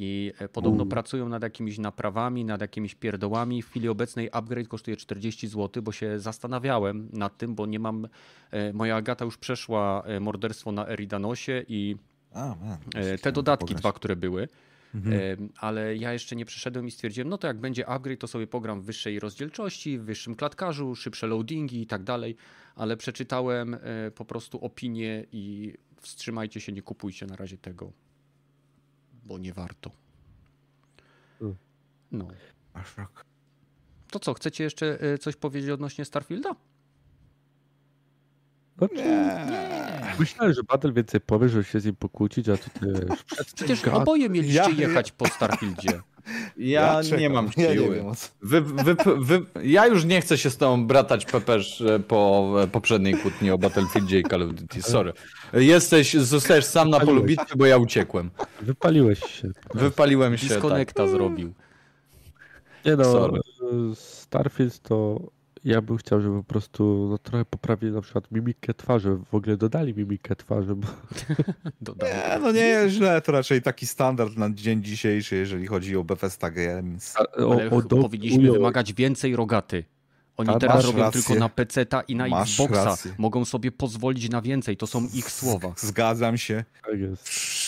I e, podobno Mm. pracują nad jakimiś naprawami, nad jakimiś pierdołami. W chwili obecnej upgrade kosztuje 40 zł, bo się zastanawiałem nad tym, bo nie mam. e, Moja Agata już przeszła e, morderstwo na Eridanosie i E, Te dodatki dwa, które były, Mhm. ale ja jeszcze nie przeszedłem i stwierdziłem, no to jak będzie upgrade, to sobie pogram w wyższej rozdzielczości, w wyższym klatkarzu, szybsze loadingi i tak dalej, ale przeczytałem po prostu opinie i wstrzymajcie się, nie kupujcie na razie tego, bo nie warto. Mm. No. Aż rok. To co, chcecie jeszcze e, coś powiedzieć odnośnie Starfielda? Znaczy, Nie. Myślałem, że Battle więcej powie, żeby się z nim pokłócić, a tutaj wiesz, przed Przecież oboje mieliście jechać po Starfieldzie. Ja, czekam. nie mam Ja nie siły. wiem. Wy, wy, wy, ja już nie chcę się z tobą bratać Pepeż e, po e, poprzedniej kłótni o Battlefieldzie i Call of Duty. Sorry. Jesteś, zostajesz sam na polu bitwy, bo ja uciekłem. Wypaliłeś się. Wypaliłem się. Tak. Disconnecta zrobił. Nie no, Sorry. Starfield to ja bym chciał, żeby po prostu no, trochę poprawili na przykład mimikę twarzy, w ogóle dodali mimikę twarzy, bo Dodam. Nie, no nie jest źle, to raczej taki standard na dzień dzisiejszy, jeżeli chodzi o Bethesda Games. a, o, Ale o, powinniśmy ujął- wymagać więcej rogaty. Oni A, teraz robią rację. tylko na PC-ta i na Masz Xboxa. rację. Mogą sobie pozwolić na więcej, to są ich słowa. Zgadzam się. Tak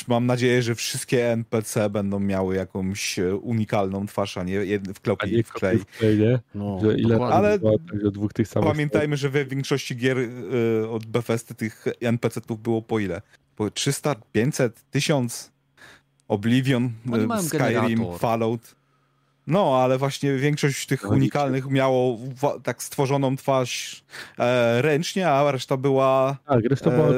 Mam nadzieję, że wszystkie NPC będą miały jakąś e, unikalną twarz, a nie jed- A wklepi nie w klej. w klej, nie? No, Że ile. Ale- że dwóch tych samych Pamiętajmy, że we większości gier e, od Bethesdy tych NPC-ów było po ile? Po 300, 500, 1000? Oblivion, e, Skyrim, generator. Fallout. No, ale właśnie większość tych No, unikalnych miało tak stworzoną twarz e, ręcznie, a reszta była Tak, reszta była e,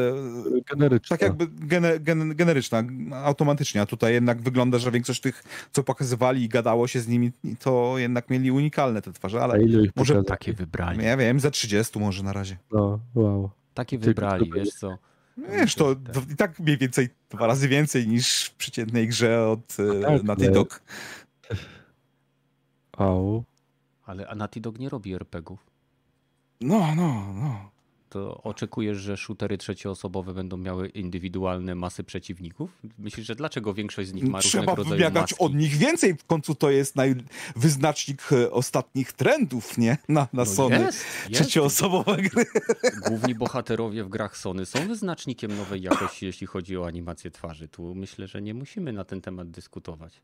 generyczna. tak jakby gene, gen, generyczna, automatycznie, a tutaj jednak wygląda, że większość tych, co pokazywali i gadało się z nimi, to jednak mieli unikalne te twarze, A ale ile ich może? Takie wybrali. ja wiem, za 30 może na razie. No, wow. Takie wybrali, wiesz co. Wiesz, to i tak mniej więcej dwa razy więcej niż w przeciętnej grze od e, tak, Naughty Dog. Au. Ale a Naughty Dog nie robi RPGów. No, no, no. To oczekujesz, że shootery trzecioosobowe będą miały indywidualne masy przeciwników? Myślisz, że dlaczego większość z nich ma Trzeba różnego rodzaju wymagać maski? od nich więcej, w końcu to jest naj... wyznacznik e, ostatnich trendów, nie? Na, na No Sony. jest, jest. Trzecioosobowe gry. Główni bohaterowie w grach Sony są wyznacznikiem nowej jakości, jeśli chodzi o animację twarzy. Tu myślę, że nie musimy na ten temat dyskutować.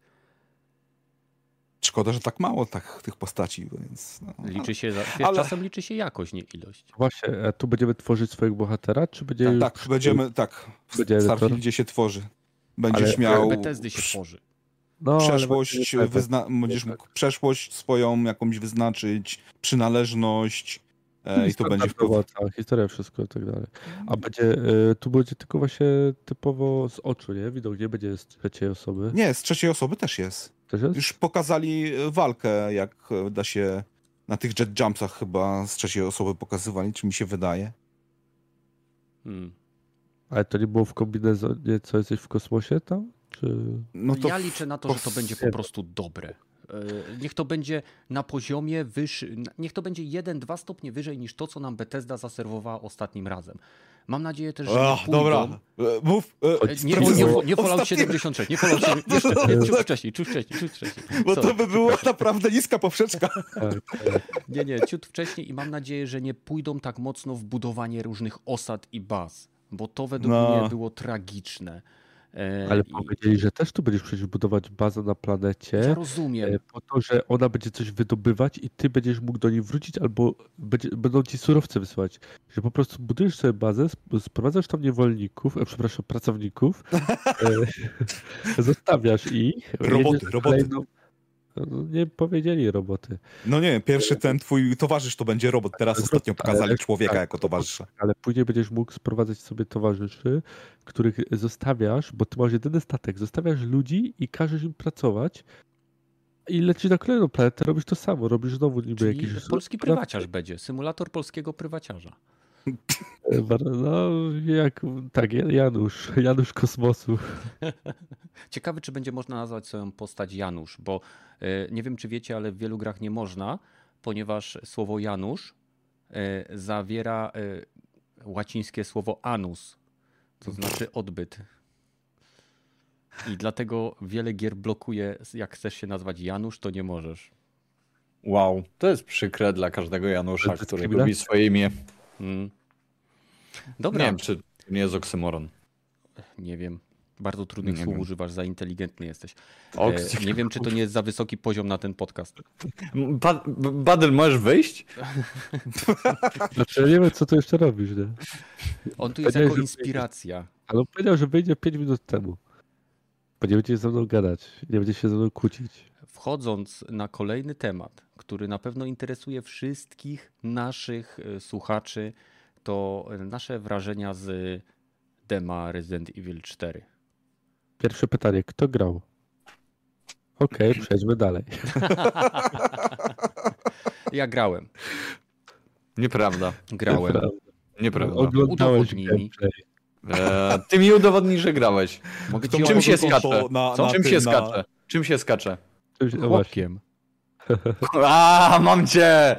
Szkoda, że tak mało tak, tych postaci, więc... No. Liczy się, za... Ale- czasem liczy się jakość, nie ilość. Właśnie, a tu będziemy tworzyć swojego bohatera, czy będzie Tak, już tak, będziemy, tak. W Będzie? Starfieldzie się tworzy. Będziesz Ale- miał Bethesdy się tworzy. no, ale przeszłość, tak, wyzna... będziesz tak. mógł przeszłość swoją jakąś wyznaczyć, przynależność e, i to będzie wpływ. cała historia, wszystko i tak dalej. A będzie, e, tu będzie tylko właśnie typowo z oczu, nie? Widok nie będzie z trzeciej osoby. Nie, z trzeciej osoby też jest. Już pokazali e, walkę, jak e, da się na tych jet jumpsach chyba z trzeciej osoby pokazywali, czy mi się wydaje. Hmm. Ale to nie było w kombinezonie, co jesteś w kosmosie tam? Czy... No to ja liczę na to, że to będzie po prostu dobre. E, Niech to będzie na poziomie wyższym, niech to będzie 1-2 stopnie wyżej niż to, co nam Bethesda zaserwowała ostatnim razem. Mam nadzieję też, że nie Ach, pójdą... dobra, mów. e, Nie, nie, nie, nie Fallout 76, nie Fallout 7, jeszcze, ciut wcześniej, ciut wcześniej, ciut wcześniej. Bo to by była naprawdę niska poprzeczka. Tak, tak. Nie, nie, ciut wcześniej i mam nadzieję, że nie pójdą tak mocno w budowanie różnych osad i baz, bo to według No. mnie było tragiczne. E, Ale i- powiedzieli, że też tu będziesz przecież budować bazę na Ja planecie, rozumiem. e, po to, że ona będzie coś wydobywać i ty będziesz mógł do niej wrócić, albo będzie, będą ci surowce wysyłać. Że po prostu budujesz sobie bazę, sp- sprowadzasz tam niewolników, e, przepraszam, pracowników, e, zostawiasz ich. Roboty, roboty. kolejną- nie powiedzieli roboty. No nie, pierwszy ten twój towarzysz to będzie robot. Teraz ostatnio pokazali człowieka tak, jako towarzysza. ale później będziesz mógł sprowadzać sobie towarzyszy, których zostawiasz, bo ty masz jedyny statek, zostawiasz ludzi i każesz im pracować i lecisz na kolejną planetę, robisz to samo, robisz znowu niby Czyli jakiś... polski prywaciarz będzie, symulator polskiego prywaciarza. E, No, jak, tak, Janusz, Janusz Kosmosu. Ciekawy, czy będzie można nazwać swoją postać Janusz, bo e, nie wiem, czy wiecie, ale w wielu grach nie można, ponieważ słowo Janusz e, zawiera łacińskie słowo anus, to znaczy odbyt. I dlatego wiele gier blokuje, jak chcesz się nazwać Janusz, to nie możesz. Wow, to jest przykre dla każdego Janusza, który lubi swoje imię. Mm. Nie Dobra, wiem, czy to nie jest oksymoron. nie wiem. Bardzo trudnych Nie słów wiem. używasz, za inteligentny jesteś. Oksy- E, nie wiem, czy to nie jest za wysoki poziom na ten podcast. Ba- Badel, możesz wyjść? Znaczy, ja nie wiem, co tu jeszcze robisz, nie? On tu jest jako inspiracja. Ale on powiedział, że wyjdzie 5 minut temu. Bo nie będzie ze mną gadać, nie będzie się ze mną kłócić. Wchodząc na kolejny temat, który na pewno interesuje wszystkich naszych e, słuchaczy, to e, nasze wrażenia z dema Resident Evil 4. Pierwsze pytanie, kto grał? Okej, przejdźmy dalej. Ja grałem. Nieprawda. Grałem. Nieprawda. Oglądałeś Udowodnij mi. E, ty mi udowodnij, że grałeś. Mogę ci Czym się skacze? na- Co? na Czym tym, się na- skacze? Czym się skacze? Chłopkiem. A, mam cię!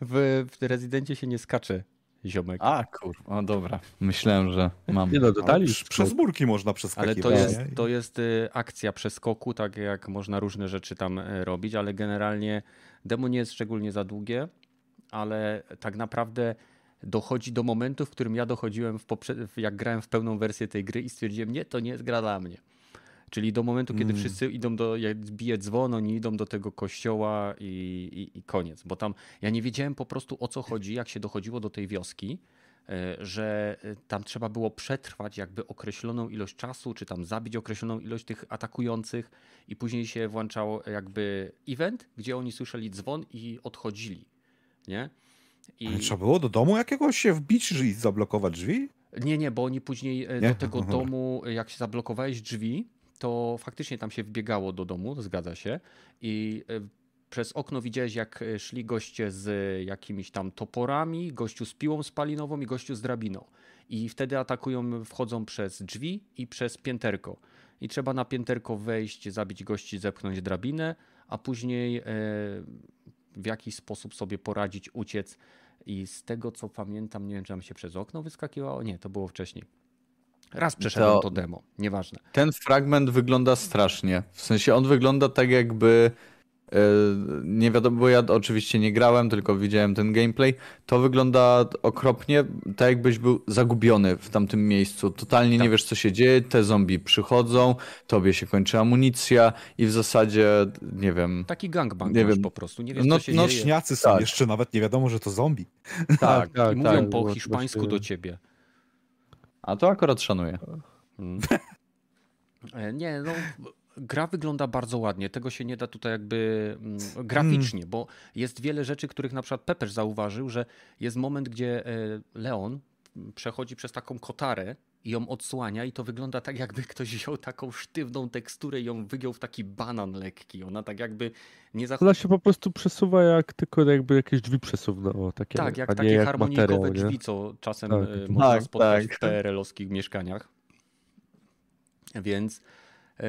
W, w Rezydencie się nie skacze, ziomek. A, kurwa, no dobra. Myślałem, że mam. Nie no, dodali Ale Przez murki można Ale przeskakiwać. to jest, to jest y, akcja przeskoku, tak jak można różne rzeczy tam y, robić, ale generalnie demo nie jest szczególnie za długie, ale tak naprawdę dochodzi do momentu, w którym ja dochodziłem, w poprze- w- jak grałem w pełną wersję tej gry i stwierdziłem, nie, to nie jest gra dla mnie. Czyli do momentu, kiedy wszyscy idą do, jak bije dzwon, oni idą do tego kościoła i, i, i koniec. Bo tam ja nie wiedziałem po prostu o co chodzi, jak się dochodziło do tej wioski, e, że e, tam trzeba było przetrwać jakby określoną ilość czasu, czy tam zabić określoną ilość tych atakujących i później się włączało jakby event, gdzie oni słyszeli dzwon i odchodzili, nie? I... Ale Trzeba było do domu jakiegoś się wbić i zablokować drzwi? Nie, nie, bo oni później e, Nie? do tego Aha. domu, jak się zablokowałeś drzwi, to faktycznie tam się wbiegało do domu, zgadza się. I e, przez okno widziałeś, jak e, szli goście z jakimiś tam toporami, gościu z piłą spalinową i gościu z drabiną. I wtedy atakują, wchodzą przez drzwi i przez pięterko. I trzeba na pięterko wejść, zabić gości, zepchnąć drabinę, a później e, w jakiś sposób sobie poradzić, uciec. I z tego co pamiętam, nie wiem, czy tam się przez okno wyskakiwało. Nie, to było wcześniej. Raz przeszedłem to, To- demo, nieważne. Ten fragment wygląda strasznie. W sensie on wygląda tak jakby. e, Nie wiadomo, bo ja oczywiście nie grałem, tylko widziałem ten gameplay. To wygląda okropnie, tak jakbyś był zagubiony w tamtym miejscu. Totalnie Tak. nie wiesz, co się dzieje. Te zombie przychodzą, tobie się kończy amunicja i w zasadzie nie wiem. Taki gangbang Nie wiem. po prostu. Nie wiesz, No- co się no dzieje. Śniacy są, Tak. jeszcze nawet nie wiadomo, że to zombie. Tak, tak, i mówią tak, po hiszpańsku właśnie- do ciebie. A to akurat szanuję. Mm. E, Nie, no gra wygląda bardzo ładnie. Tego się nie da tutaj jakby mm, graficznie, bo jest wiele rzeczy, których na przykład Pepesz zauważył, że jest moment, gdzie e, Leon przechodzi przez taką kotarę i ją odsłania i to wygląda tak, jakby ktoś wziął taką sztywną teksturę i ją wygiął w taki banan lekki. Ona tak jakby nie Ona zachodzi. się po prostu przesuwa jak tylko jakby jakieś drzwi przesuwne. O, takie, Tak, jak takie jak harmonijkowe materiał, nie? drzwi, co czasem Tak. e, można Tak, spotkać tak. w PRL-owskich mieszkaniach. Więc e,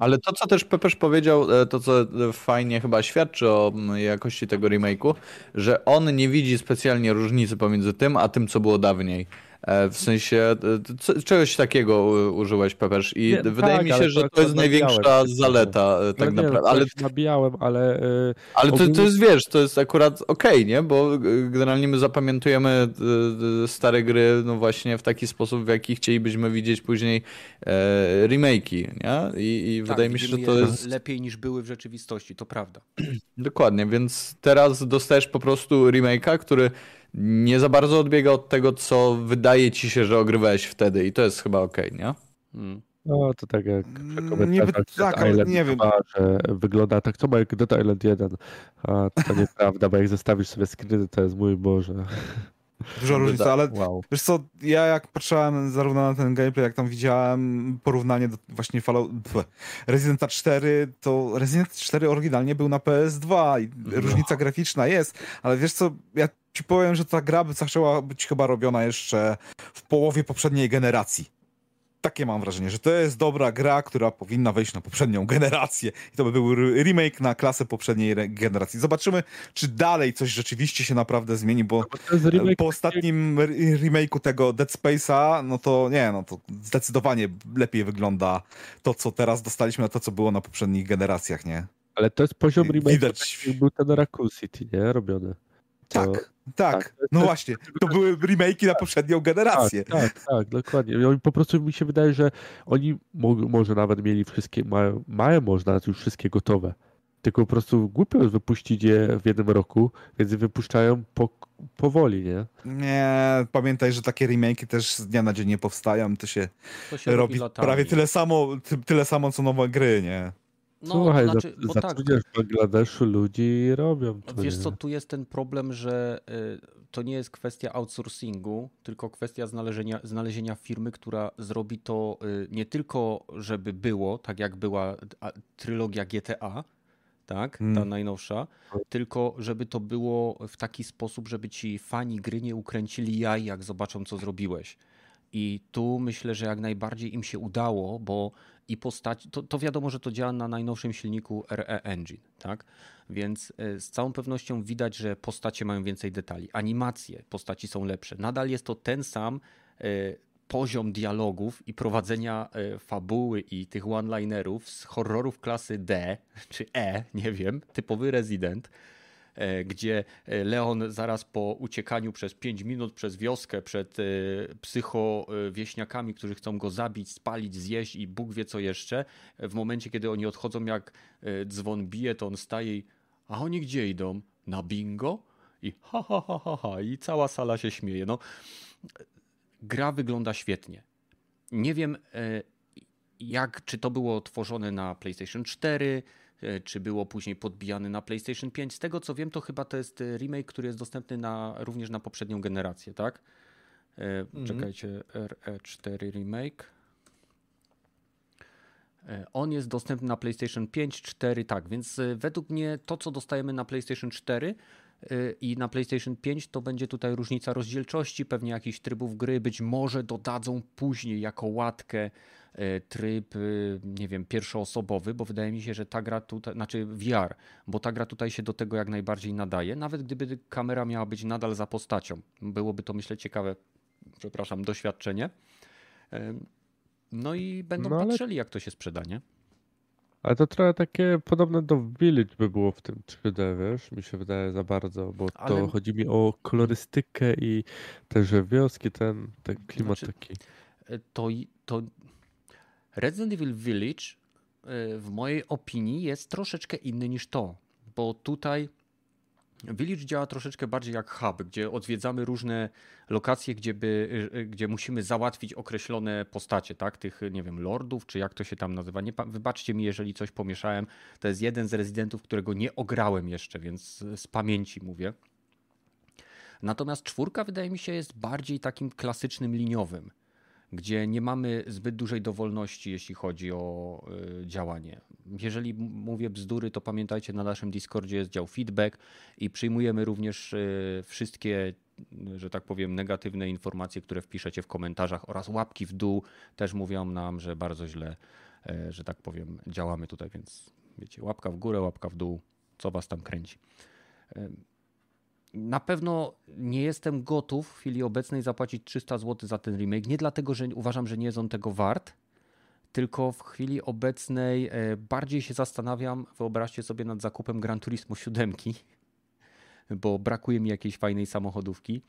Ale to, co też Pepesz powiedział, e, to co fajnie chyba świadczy o jakości tego remake'u, że on nie widzi specjalnie różnicy pomiędzy tym, a tym, co było dawniej. E, W sensie e, co, czegoś takiego użyłeś, Pepesz, i Nie, wydaje tak, mi się, że to jest największa zaleta e, tak nie, no, naprawdę. Ale, Ale... Nabijałem, ale ale to, to jest, wiesz, to jest akurat okej, nie? Bo generalnie my zapamiętujemy stare gry, no właśnie w taki sposób, w jaki chcielibyśmy widzieć później e, remake'i, nie? I, i tak, wydaje mi się, że to je jest... lepiej niż były w rzeczywistości, to prawda. Dokładnie, więc teraz dostajesz po prostu remake'a, który nie za bardzo odbiega od tego, co wydaje ci się, że ogrywałeś wtedy i to jest chyba okej, nie? Mm. no to tak jak Mm, Dead tak, ale Island nie wiem. 2, że wygląda tak samo jak Dead Island 1, a to nieprawda, bo jak zestawisz sobie screeny, to jest mój Boże. Duża różnica, Wyda- ale Wow. wiesz co, ja jak patrzyłem zarówno na ten gameplay, jak tam widziałem porównanie do właśnie Fallout, Residenta 4, to Resident 4 oryginalnie był na PS2 i różnica graficzna jest, ale wiesz co, ja ci powiem, że ta gra by zaczęła być chyba robiona jeszcze w połowie poprzedniej generacji. Takie mam wrażenie, że to jest dobra gra, która powinna wejść na poprzednią generację. I to by był re- remake na klasę poprzedniej generacji. Zobaczymy, czy dalej coś rzeczywiście się naprawdę zmieni, bo jest remake po ostatnim re- remake'u tego Dead Space'a, no to nie, no to zdecydowanie lepiej wygląda to, co teraz dostaliśmy, na to, co było na poprzednich generacjach, nie? Ale to jest poziom remake, Widać. był ten Raccoon City, nie? Robiony. To- Tak, tak. tak, to No właśnie, to były remake'i na poprzednią generację. Tak, tak, tak, dokładnie. I oni po prostu mi się wydaje, że oni mo- może nawet mieli wszystkie, mają, mają może nawet już wszystkie gotowe. Tylko po prostu głupio jest wypuścić je w jednym roku, więc wypuszczają po, powoli, nie? Nie, pamiętaj, że takie remake'i też z dnia na dzień nie powstają, to się, To się robi latami. prawie tyle samo, ty, tyle samo, co nowe gry, nie? No, Słuchaj, to znaczy, bo tak, w Bangladeszu ludzi robią to. Wiesz nie? co, tu jest ten problem, że y, to nie jest kwestia outsourcingu, tylko kwestia znalezienia, znalezienia firmy, która zrobi to y, nie tylko, żeby było, tak jak była trylogia GTA, tak, ta Mm. najnowsza, tylko żeby to było w taki sposób, żeby ci fani gry nie ukręcili jaj, jak zobaczą, co zrobiłeś. I tu myślę, że jak najbardziej im się udało, bo i postać, to, to wiadomo, że to działa na najnowszym silniku RE Engine, tak? Więc e, z całą pewnością widać, że postacie mają więcej detali. Animacje postaci są lepsze. Nadal jest to ten sam e, poziom dialogów i prowadzenia e, fabuły i tych one-linerów z horrorów klasy D czy E, nie wiem, typowy Resident gdzie e, Leon zaraz po uciekaniu przez 5 minut przez wioskę przed e, psychowieśniakami, którzy chcą go zabić, spalić, zjeść i Bóg wie co jeszcze, w momencie kiedy oni odchodzą jak dzwon bije, to on staje i a oni gdzie idą? Na bingo? I ha, ha, ha, ha, ha. I cała sala się śmieje. No, gra wygląda świetnie. Nie wiem, jak, czy to było tworzone na PlayStation 4, E, czy było później podbijany na PlayStation 5. Z tego co wiem, to chyba to jest e, remake, który jest dostępny na, również na poprzednią generację, tak? Mhm. Czekajcie, RE4 remake. On jest dostępny na PlayStation 5, 4, tak, więc według mnie to, co dostajemy na PlayStation 4 i na PlayStation 5, to będzie tutaj różnica rozdzielczości, pewnie jakichś trybów gry, być może dodadzą później jako łatkę E, tryb, e, nie wiem, pierwszoosobowy, bo wydaje mi się, że ta gra tutaj, znaczy VR, bo ta gra tutaj się do tego jak najbardziej nadaje, nawet gdyby kamera miała być nadal za postacią. Byłoby to, myślę, ciekawe, przepraszam, doświadczenie. E, no i będą no ale... patrzyli, jak to się sprzeda, nie? Ale to trochę takie podobne do Village by było w tym 3D, wiesz, mi się wydaje za bardzo, bo Ale... to chodzi mi o kolorystykę i też wioski, ten, ten klimat znaczy, taki. To, to Resident Evil Village e, w mojej opinii jest troszeczkę inny niż to, bo tutaj Village działa troszeczkę bardziej jak hub, gdzie odwiedzamy różne lokacje, gdzie, by, e, gdzie musimy załatwić określone postacie, tak? Tych, nie wiem, lordów, czy jak to się tam nazywa. Nie, wybaczcie mi, jeżeli coś pomieszałem. To jest jeden z rezydentów, którego nie ograłem jeszcze, więc z pamięci mówię. Natomiast czwórka, wydaje mi się, jest bardziej takim klasycznym liniowym gdzie nie mamy zbyt dużej dowolności, jeśli chodzi o y, działanie. Jeżeli mówię bzdury, to pamiętajcie, na naszym Discordzie jest dział feedback i przyjmujemy również y, wszystkie że tak powiem, negatywne informacje, które wpiszecie w komentarzach oraz łapki w dół. Też mówią nam, że bardzo źle, y, że tak powiem, działamy tutaj, więc wiecie, łapka w górę, łapka w dół, co was tam kręci na pewno nie jestem gotów w chwili obecnej zapłacić 300 zł za ten remake. Nie dlatego, że uważam, że nie jest on tego wart, tylko w chwili obecnej e, bardziej się zastanawiam, wyobraźcie sobie nad zakupem Gran Turismo 7, bo brakuje mi jakiejś fajnej samochodówki.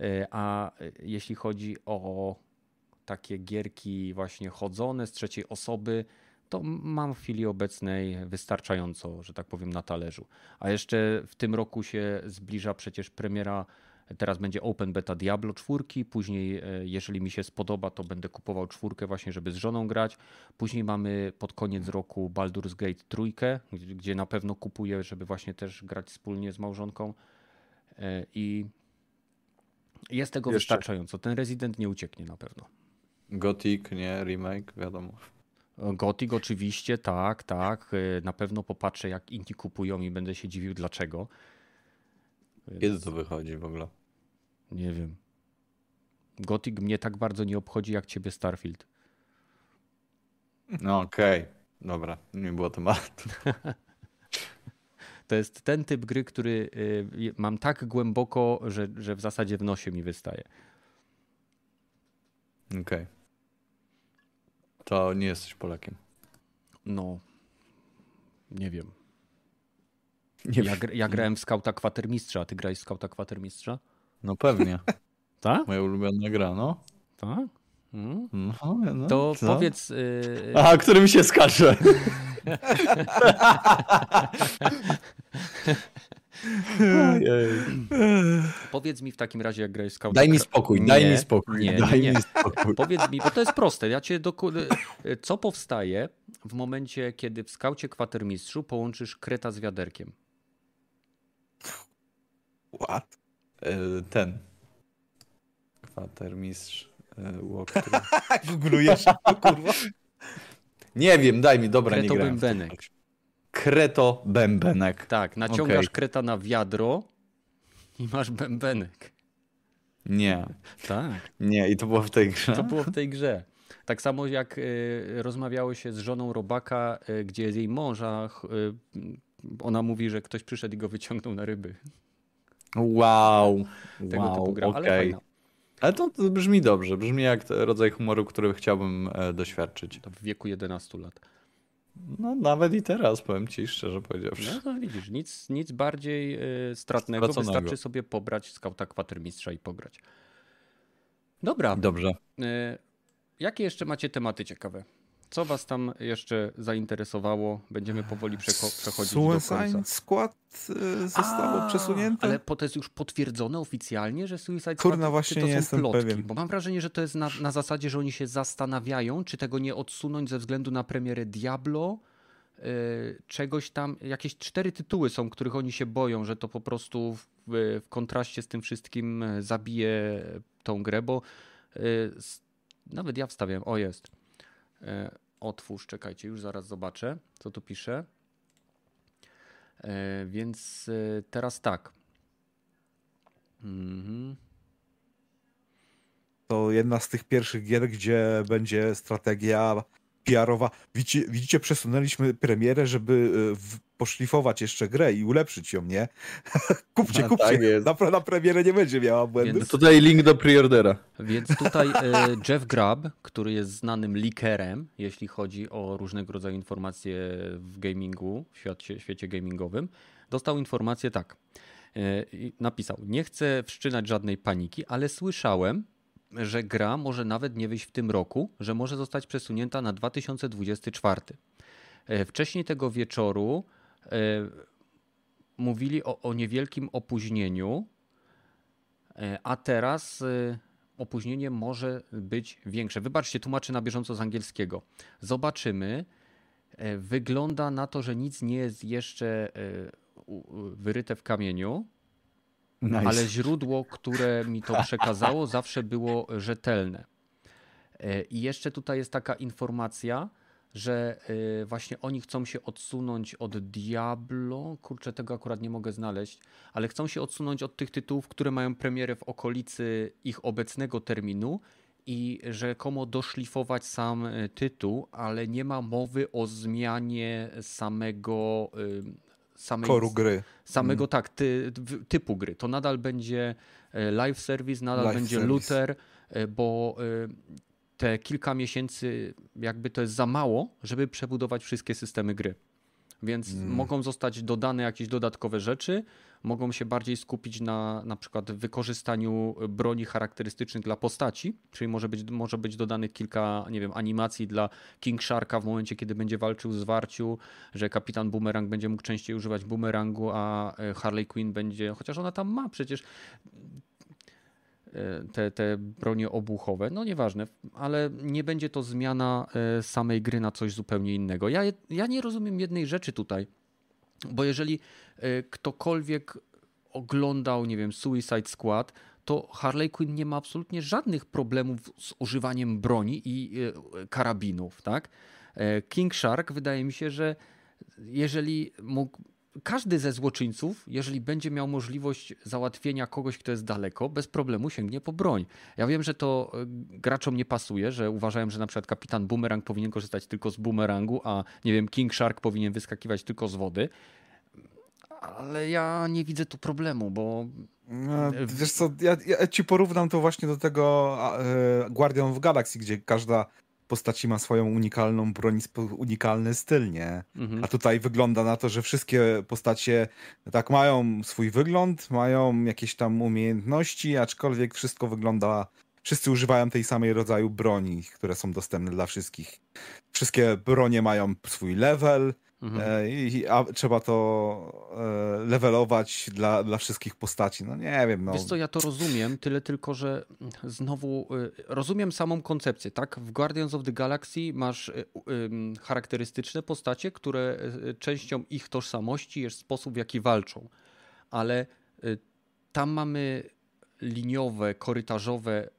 E, a e, jeśli chodzi o takie gierki właśnie chodzone z trzeciej osoby, to mam w chwili obecnej wystarczająco, że tak powiem, na talerzu. A jeszcze w tym roku się zbliża przecież premiera. Teraz będzie Open Beta Diablo 4, później e, jeżeli mi się spodoba, to będę kupował czwórkę właśnie, żeby z żoną grać. Później mamy pod koniec roku Baldur's Gate trójkę, gdzie na pewno kupuję, żeby właśnie też grać wspólnie z małżonką. E, I jest tego Jeszcze. wystarczająco. Ten Resident nie ucieknie na pewno. Gothic, nie remake, wiadomo. Gothic oczywiście, tak, tak. Y, na pewno popatrzę, jak inni kupują i będę się dziwił dlaczego. Kiedy to wychodzi w ogóle? Nie wiem. Gothic mnie tak bardzo nie obchodzi jak ciebie Starfield. No okej, okay. dobra, nie było tematu. to jest ten typ gry, który y, mam tak głęboko, że, że w zasadzie w nosie mi wystaje. Okej. Okay. To nie jesteś Polakiem. No, nie wiem. Nie ja, wiem. ja grałem w skauta kwatermistrza, a ty grałeś w skauta kwatermistrza? No pewnie. tak? Moja ulubiona gra, no. Tak? Hmm? No, no, to co? powiedz. Yy... A, którym się skacze. Powiedz mi w takim razie, jak grałeś Scout. Daj mi spokój, nie, daj mi spokój. Nie, daj nie. mi spokój. Powiedz mi, bo to jest proste. Ja cię doku... Co powstaje w momencie, kiedy w skaucie kwatermistrzu połączysz kreta z wiaderkiem? What? E, ten. Kwatermistrz. E, Googlujesz, kurwa. Nie wiem, daj mi, dobra, Kreto nie grałem. Bębenek. Kreto bębenek. Tak, naciągasz okay. kreta na wiadro i masz bębenek. Nie. Tak. Nie, i to było w tej grze. To było w tej grze. Tak samo jak y, rozmawiało się z żoną robaka, y, gdzie jej mąża, y, ona mówi, że ktoś przyszedł i go wyciągnął na ryby. Wow. Tego wow, typu gra, ale okej. fajna. Ale to, to brzmi dobrze. Brzmi jak rodzaj humoru, który chciałbym e, doświadczyć. To w wieku 11 lat. No nawet i teraz, powiem ci szczerze powiedziawszy. No to widzisz, nic, nic bardziej y, stratnego. Straconego. Wystarczy sobie pobrać skauta kwatermistrza i pograć. Dobra. Dobrze. Y, jakie jeszcze macie tematy ciekawe? Co was tam jeszcze zainteresowało? Będziemy powoli przeko- przechodzić do Suicide końca. Squad y, zostało A, przesunięte? Ale to jest już potwierdzone oficjalnie, że Suicide Kurna, Squad właśnie to nie są jestem plotki? pewien. Bo mam wrażenie, że to jest na, na zasadzie, że oni się zastanawiają, czy tego nie odsunąć ze względu na premierę Diablo, yy, czegoś tam, jakieś cztery tytuły są, których oni się boją, że to po prostu w, w kontraście z tym wszystkim e, zabije tą grę, bo yy, nawet ja wstawiam, o jest. Yy, Otwórz, czekajcie, już zaraz zobaczę, co tu pisze. E, Więc e, teraz tak. Mhm. To jedna z tych pierwszych gier, gdzie będzie strategia PR-owa. Widzicie, widzicie przesunęliśmy premierę, żeby y, w- poszlifować jeszcze grę i ulepszyć ją, nie? kupcie, A, kupcie. tak jest. na, na premierę nie będzie miała błędów. Więc- Tutaj link do preordera. Więc tutaj e, Jeff Grubb, który jest znanym leakerem, jeśli chodzi o różnego rodzaju informacje w gamingu, w świecie, świecie gamingowym, dostał informację tak. E, napisał: Nie chcę wszczynać żadnej paniki, ale słyszałem, że gra może nawet nie wyjść w tym roku, że może zostać przesunięta na 2024. E, Wcześniej tego wieczoru mówili o, o niewielkim opóźnieniu, E, A teraz e, opóźnienie może być większe. Wybaczcie, tłumaczę na bieżąco z angielskiego. Zobaczymy. Wygląda na to, że nic nie jest jeszcze wyryte w kamieniu, Nice. ale źródło, które mi to przekazało, zawsze było rzetelne. I jeszcze tutaj jest taka informacja, że e, właśnie oni chcą się odsunąć od Diablo. Kurczę, tego akurat nie mogę znaleźć, ale chcą się odsunąć od tych tytułów, które mają premierę w okolicy ich obecnego terminu i rzekomo doszlifować sam e, tytuł, ale nie ma mowy o zmianie samego e, samej Koru gry. samego tak, ty, typu gry. To nadal będzie live service, nadal Live będzie service. looter, bo te kilka miesięcy jakby to jest za mało, żeby przebudować wszystkie systemy gry. Więc Mm. mogą zostać dodane jakieś dodatkowe rzeczy, mogą się bardziej skupić na na przykład wykorzystaniu broni charakterystycznych dla postaci, czyli może być, może być dodanych kilka, nie wiem, animacji dla King Sharka w momencie, kiedy będzie walczył z Warciu, że kapitan Boomerang będzie mógł częściej używać boomerangu, a e, Harley Quinn będzie, chociaż ona tam ma przecież te, te bronie obuchowe, no nieważne, ale nie będzie to zmiana e, samej gry na coś zupełnie innego. Ja, ja nie rozumiem jednej rzeczy tutaj, bo jeżeli e, ktokolwiek oglądał, nie wiem, Suicide Squad, to Harley Quinn nie ma absolutnie żadnych problemów z używaniem broni i e, karabinów, tak? E, King Shark wydaje mi się, że jeżeli mógł każdy ze złoczyńców, jeżeli będzie miał możliwość załatwienia kogoś, kto jest daleko, bez problemu sięgnie po broń. Ja wiem, że to e, graczom nie pasuje, że uważają, że na przykład kapitan Boomerang powinien korzystać tylko z boomerangu, a nie wiem, King Shark powinien wyskakiwać tylko z wody. Ale ja nie widzę tu problemu, bo No, wiesz co, ja, ja ci porównam to właśnie do tego e, Guardian of Galaxy, gdzie każda postaci ma swoją unikalną broń, unikalny styl, nie? mhm. A tutaj wygląda na to, że wszystkie postacie tak mają swój wygląd, mają jakieś tam umiejętności, aczkolwiek wszystko wygląda. Wszyscy używają tej samej rodzaju broni, które są dostępne dla wszystkich. Wszystkie bronie mają swój level, Mhm. e, i, a trzeba to e, levelować dla, dla wszystkich postaci. No nie wiem, no. Wiesz co, ja to rozumiem, tyle tylko, że znowu y, rozumiem samą koncepcję, tak? W Guardians of the Galaxy masz charakterystyczne postacie, które częścią ich tożsamości jest sposób, w jaki walczą, ale tam mamy liniowe, korytarzowe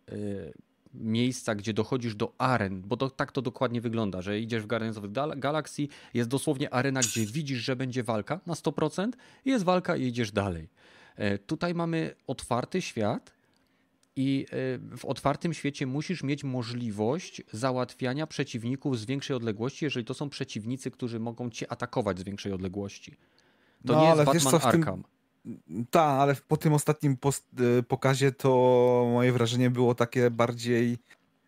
miejsca, gdzie dochodzisz do aren, bo to, tak to dokładnie wygląda, że idziesz w Guardians of the Gal- Galaxy, jest dosłownie arena, gdzie widzisz, że będzie walka na 100%, jest walka i idziesz dalej. E, Tutaj mamy otwarty świat I y, w otwartym świecie musisz mieć możliwość załatwiania przeciwników z większej odległości, jeżeli to są przeciwnicy, którzy mogą cię atakować z większej odległości. To No, nie ale jest wiesz Batman co, w tym- Arkham. Tak, ale po tym ostatnim y, pokazie to moje wrażenie było takie bardziej,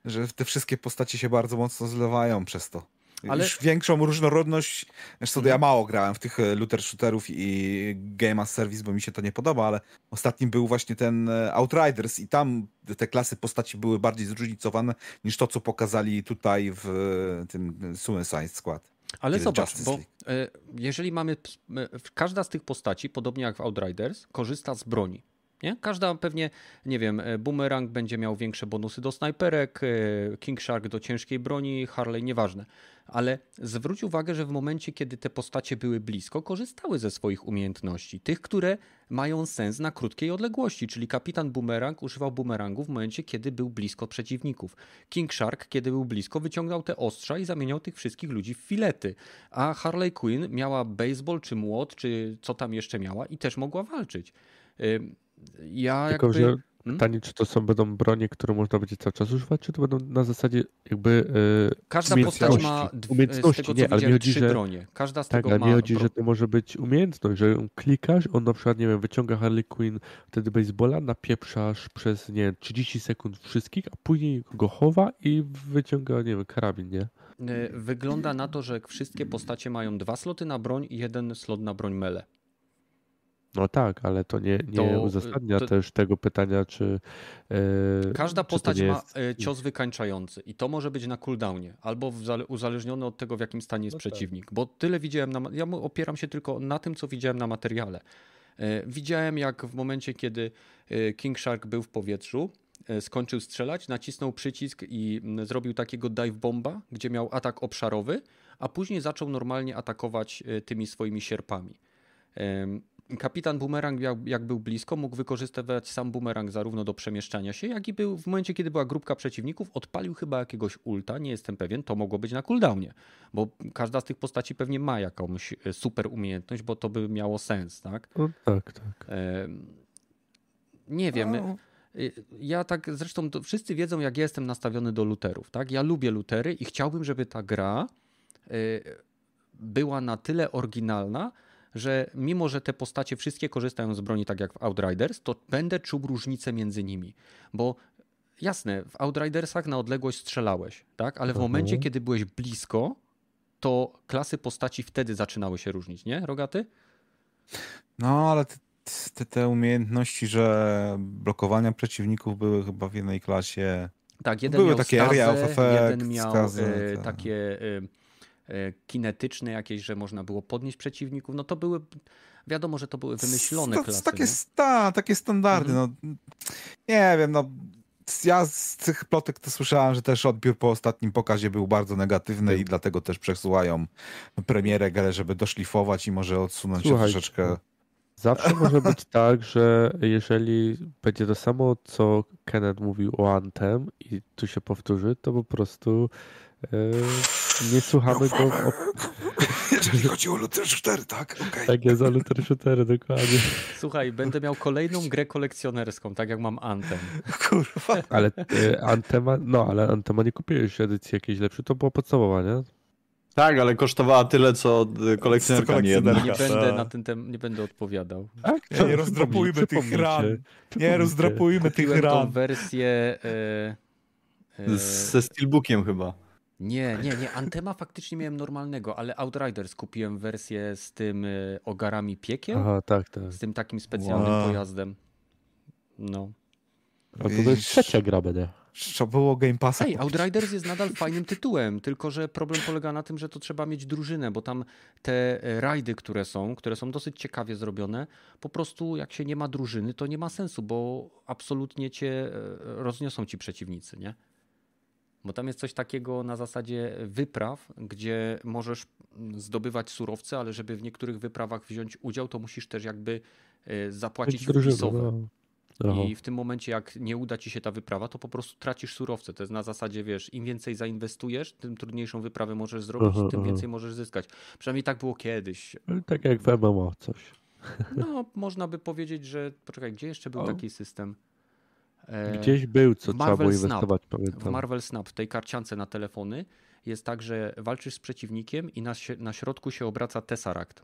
że te wszystkie postacie się bardzo mocno zlewają przez to. Ale-. Już większą różnorodność, zresztą Mhm. ja mało grałem w tych e, looter shooterów i Game as Service, bo mi się to nie podoba, ale ostatnim był właśnie ten e, Outriders i tam te klasy postaci były bardziej zróżnicowane niż to, co pokazali tutaj w tym Suicide Squad. Ale zobacz, Justice bo League. e, jeżeli mamy. każda z tych postaci, podobnie jak w Outriders, korzysta z broni. Nie? Każda pewnie, nie wiem, e, Boomerang będzie miał większe bonusy do snajperek, e, King Shark do ciężkiej broni, Harley, nieważne. Ale zwróć uwagę, że w momencie, kiedy te postacie były blisko, korzystały ze swoich umiejętności. Tych, które mają sens na krótkiej odległości, czyli kapitan Boomerang używał boomerangu w momencie, kiedy był blisko przeciwników. King Shark, kiedy był blisko, wyciągał te ostrza i zamieniał tych wszystkich ludzi w filety. A Harley Quinn miała baseball, czy młot, czy co tam jeszcze miała i też mogła walczyć. Ja Tylko, jakby... że? Pytanie, czy to są będą bronie, które można będzie cały czas używać, czy to będą na zasadzie jakby e, Każda postać ma dw- z Umiejętności, tego, co nie, ale widziałem, chodzi, trzy że- bronie. Każda z Tak, tego ale ma... mi chodzi, że to może być umiejętność, że ją klikasz, on na przykład, nie wiem, wyciąga Harley Quinn wtedy baseballa, napieprzasz przez, nie wiem, 30 sekund wszystkich, a później go chowa i wyciąga, nie wiem, karabin, nie? Y, Wygląda na to, że wszystkie postacie mają dwa sloty na broń i jeden slot na broń mele. No tak, ale to nie, nie To, uzasadnia to- też tego pytania, czy... E, Każda czy postać ma jest- e, cios wykańczający i to może być na cooldownie, albo uzależnione od tego, w jakim stanie jest No tak. przeciwnik. Bo tyle widziałem, na, ja opieram się tylko na tym, co widziałem na materiale. E, Widziałem, jak w momencie, kiedy King Shark był w powietrzu, skończył strzelać, nacisnął przycisk i mm, zrobił takiego dive bomba, gdzie miał atak obszarowy, a później zaczął normalnie atakować tymi swoimi sierpami. Kapitan Boomerang, jak, jak był blisko, mógł wykorzystywać sam Boomerang zarówno do przemieszczania się, jak i był w momencie, kiedy była grupka przeciwników, odpalił chyba jakiegoś ulta, nie jestem pewien, to mogło być na cooldownie, bo każda z tych postaci pewnie ma jakąś e, super umiejętność, bo to by miało sens, tak? No tak, tak. Em, Nie wiem. No. y, Ja tak, zresztą to wszyscy wiedzą, jak ja jestem nastawiony do luterów, tak? Ja lubię lutery i chciałbym, żeby ta gra y, była na tyle oryginalna, że mimo, że te postacie wszystkie korzystają z broni tak jak w Outriders, to będę czuł różnicę między nimi. Bo jasne, w Outridersach na odległość strzelałeś, tak? Ale w Mhm. momencie, kiedy byłeś blisko, to klasy postaci wtedy zaczynały się różnić, nie, Rogaty? No, ale te, te, te umiejętności, że blokowania przeciwników były chyba w jednej klasie. Tak, jeden Były miał takie stazę, area of effect, jeden miał e, tak. takie e, kinetyczne jakieś, że można było podnieść przeciwników. No to były, wiadomo, że to były wymyślone Sta- klasy. Takie, sta, takie standardy. Mhm. No, nie wiem, no. Ja z tych plotek to słyszałem, że też odbiór po ostatnim pokazie był bardzo negatywny i dlatego też przesuwają premierę grę, żeby doszlifować i może odsunąć się troszeczkę. Zawsze może być tak, że jeżeli będzie to samo, co Kenneth mówił o Anthem i tu się powtórzy, to po prostu e, nie słuchamy go. O, Jeżeli chodzi o Luther 4, tak? Okej. tak jest, o Luther Shootery, dokładnie. Słuchaj, będę miał kolejną grę kolekcjonerską, tak jak mam Anthem. Kurwa. Ale e, Anthema, no ale Anthema nie kupiłeś edycji jakiejś lepszej, to była podstawowa, nie? Tak, ale kosztowała tyle, co y, kolekcjonerka Co nie. Nie będę Tak. na ten tem, nie będę odpowiadał. Tak, Nie, nie rozdrapujmy tych ran. Nie rozdrapujmy tych ran. wersję... E, e, Z- Ze Steelbookiem chyba. Nie, nie, nie. Antema faktycznie miałem normalnego, ale Outriders kupiłem wersję z tym e, ogarami piekieł, Aha, tak, tak. z tym takim specjalnym Wow. pojazdem. No. A to, jest trzecia gra będzie. Trzeba było Game Passa Ej. Outriders jest nadal fajnym tytułem, tylko że problem polega na tym, że to trzeba mieć drużynę, bo tam te e, rajdy, które są, które są dosyć ciekawie zrobione, po prostu jak się nie ma drużyny, to nie ma sensu, bo absolutnie cię e, rozniosą ci przeciwnicy, nie? Bo tam jest coś takiego na zasadzie wypraw, gdzie możesz mm, zdobywać surowce, ale żeby w niektórych wyprawach wziąć udział, to musisz też jakby e, zapłacić wpisowe. no. I w tym momencie, jak nie uda ci się ta wyprawa, to po prostu tracisz surowce. To jest na zasadzie, wiesz, im więcej zainwestujesz, tym trudniejszą wyprawę możesz zrobić, Aha, tym aha. więcej możesz zyskać. Przynajmniej tak było kiedyś. Tak jak w MMO coś. No, można by powiedzieć, że. Poczekaj, gdzie jeszcze był O. taki system? E, Gdzieś był, co w trzeba było Marvel Snap. inwestować, W pamiętam. Marvel Snap, w tej karciance na telefony, jest tak, że walczysz z przeciwnikiem i na, na środku się obraca Tesseract.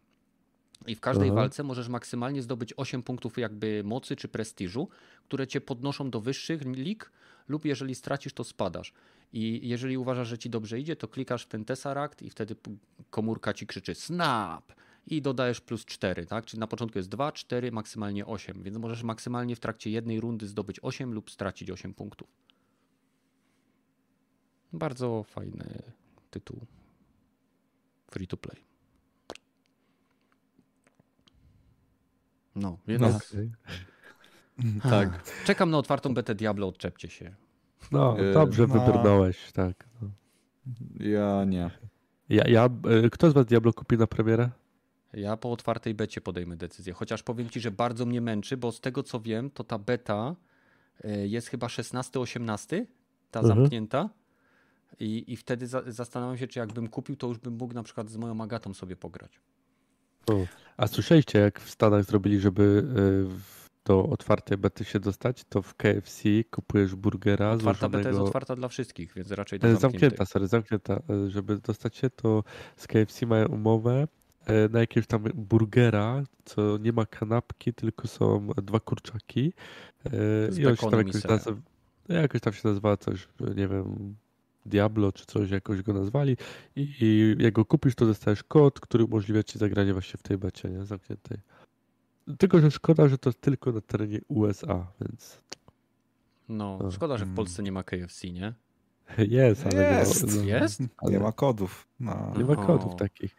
I w każdej Aha. walce możesz maksymalnie zdobyć 8 punktów jakby mocy czy prestiżu, które cię podnoszą do wyższych lig lub jeżeli stracisz, to spadasz. I jeżeli uważasz, że ci dobrze idzie, to klikasz w ten Tesseract i wtedy komórka ci krzyczy snap i dodajesz plus 4, tak? Czyli na początku jest 2, 4, maksymalnie 8, więc możesz maksymalnie w trakcie jednej rundy zdobyć 8 lub stracić 8 punktów. Bardzo fajny tytuł. Free to play. No, więc Okej. Tak. czekam na otwartą betę Diablo, odczepcie się. No, E, dobrze no. wybrnąłeś, tak. No. Ja nie. Ja, ja, e, kto z was Diablo kupi na premierę? Ja po otwartej becie podejmę decyzję. Chociaż powiem ci, że bardzo mnie męczy, bo z tego co wiem, to ta beta y, jest chyba 16-18, ta Mhm. zamknięta. I, I wtedy za, zastanawiam się, czy jakbym kupił, to już bym mógł na przykład z moją Agatą sobie pograć. O. A słyszeliście, jak w Stanach zrobili, żeby e, do otwartej bety się dostać, to w KFC kupujesz burgera Otwarta beta jest złożonego... otwarta dla wszystkich, więc raczej do E, zamkniętych. Zamknięta, sorry, zamknięta. E, Żeby dostać się, to z KFC mają umowę e, na jakiegoś tam burgera, co nie ma kanapki, tylko są dwa kurczaki. E, Z I on się tam jakoś, nazywa, jakoś tam się nazywa coś, nie wiem, Diablo czy coś, jakoś go nazwali. I, I jak go kupisz, to dostajesz kod, który umożliwia ci zagranie właśnie w tej becie, nie? Zamkniętej. Tylko, że szkoda, że to jest tylko na terenie USA, więc No, O. szkoda, że w Mm. Polsce nie ma KFC, nie? jest, ale Jest. nie, ma- no, Jest? Nie ma kodów. No. nie ma O. kodów takich.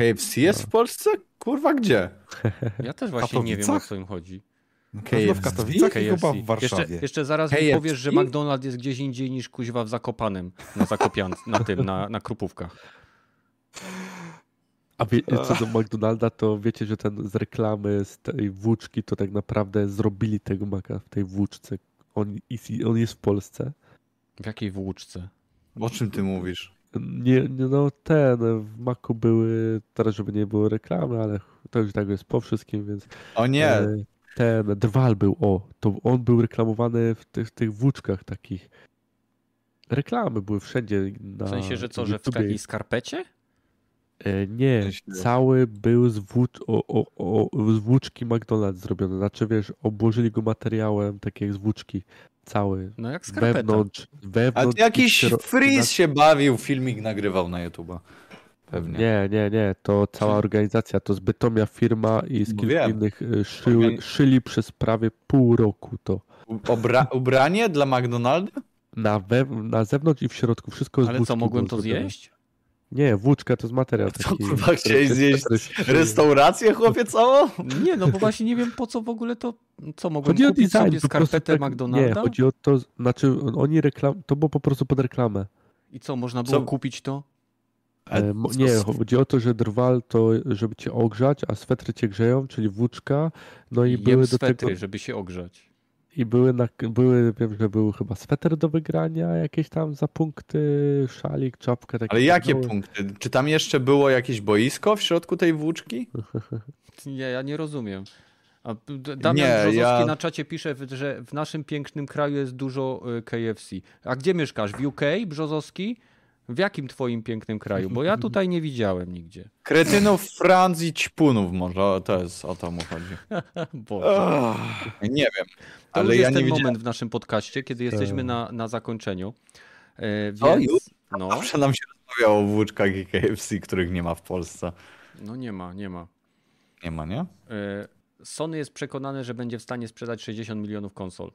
KFC jest w Polsce? Kurwa, gdzie? Ja też właśnie nie wiem, o co im chodzi. Na pewno w KFC? Katowicach i chyba w Jeszcze, Warszawie. jeszcze zaraz mi KFC? powiesz, że McDonald's jest gdzieś indziej niż kuźwa w Zakopanem, na Zakopian, na tym, na, na Krupówkach. A wie, co do McDonalda, to wiecie, że ten z reklamy z tej włóczki to tak naprawdę zrobili tego maka w tej włóczce. On, on jest w Polsce. W jakiej włóczce? O czym ty mówisz? Nie, nie, no ten, w maku były, teraz żeby nie było reklamy, ale to już tak jest po wszystkim, więc O nie, e, ten Drwal był, o, to on był reklamowany w tych, tych włóczkach takich. Reklamy były wszędzie na W sensie, że co, że w takiej skarpecie? E, Nie, cały był z, włócz, o, o, o, z włóczki McDonald's zrobiony. Znaczy, wiesz, obłożyli go materiałem, tak jak z włóczki. Cały. No jak skarpeta. Wewnątrz, a wewnątrz. ty jakiś śro- freeze się bawił, filmik nagrywał na YouTube'a. Pewnie. Nie, nie, nie. To cała organizacja, to z Bytomia firma i z kilku wiem. innych y, szyły, szyli przez prawie pół roku to. Ubra ubranie dla McDonalda? Na, we, na zewnątrz i w środku. Wszystko z Ale co, mogłem to zrobione. zjeść? Nie, włóczka to jest materiał Co, taki. kurwa, się- zjeść. Restaurację, chłopie, całą? Nie, no bo właśnie nie wiem po co w ogóle to, co mogłem Chodzi o kupić design, sobie skarpetę tak, McDonalda? Nie, chodzi o to, znaczy oni reklam, to było po prostu pod reklamę. I co, można było Co? kupić to? E, nie, z- chodzi o to, że drwal to, żeby cię ogrzać, a swetry cię grzeją, czyli włóczka. No i Jem były do swetry, tego. żeby się ogrzać. I były, na, były, wiem, że był chyba sweter do wygrania, jakieś tam za punkty, szalik, czapka. Takie Ale jakie pierdoły. punkty? Czy tam jeszcze było jakieś boisko w środku tej włóczki? Nie, ja nie rozumiem. A Damian Nie, Brzozowski ja- na czacie pisze, że w naszym pięknym kraju jest dużo y, KFC. A gdzie mieszkasz? W UK, Brzozowski? W jakim twoim pięknym kraju? Bo ja tutaj nie widziałem nigdzie. Kretynów, Franz i ćpunów może, o, to jest, o to mu chodzi. Boże. Nie wiem, To ale już ja jest nie ten widziałem. moment w naszym podcaście, kiedy jesteśmy Tak. na, na zakończeniu. E, więc, już? no, Zawsze nam się rozmawiało o włóczkach i KFC, których nie ma w Polsce. no nie ma, nie ma. Nie ma, nie? E, Sony jest przekonany, że będzie w stanie sprzedać 60 milionów konsol.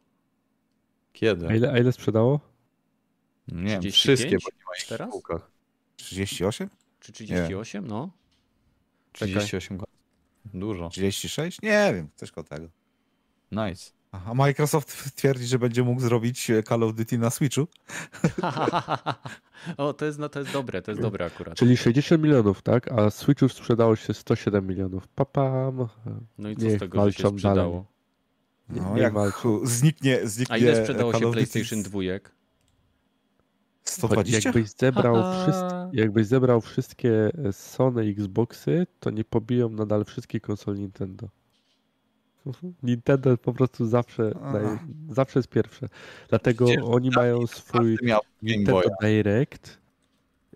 Kiedy? A ile, a ile sprzedało? Nie wiem, 35? wszystkie, bo nie ma ich w Teraz? półkach. 38? Czy 38? No. Czekaj. 38 go- Dużo. 36? Nie wiem, coś koło tego. Nice. A Microsoft twierdzi, że będzie mógł zrobić e, Call of Duty na Switchu. o, to jest, no, to jest dobre, to jest dobre akurat. Czyli 60 milionów, tak? A Switchów sprzedało się 107 milionów. Papam. No i co z niech tego, że się sprzedało? Nie- No, nie jak walczą. zniknie, zniknie A ile sprzedało Call się PlayStation 2? 120? Jakbyś zebrał, wszystkie, jakbyś zebrał wszystkie Sony Xboxy, to nie pobiją nadal wszystkich konsol Nintendo. Nintendo po prostu zawsze, naj, zawsze jest pierwsze. Dlatego Przecież oni mają swój Każdy miał Game Nintendo. Direct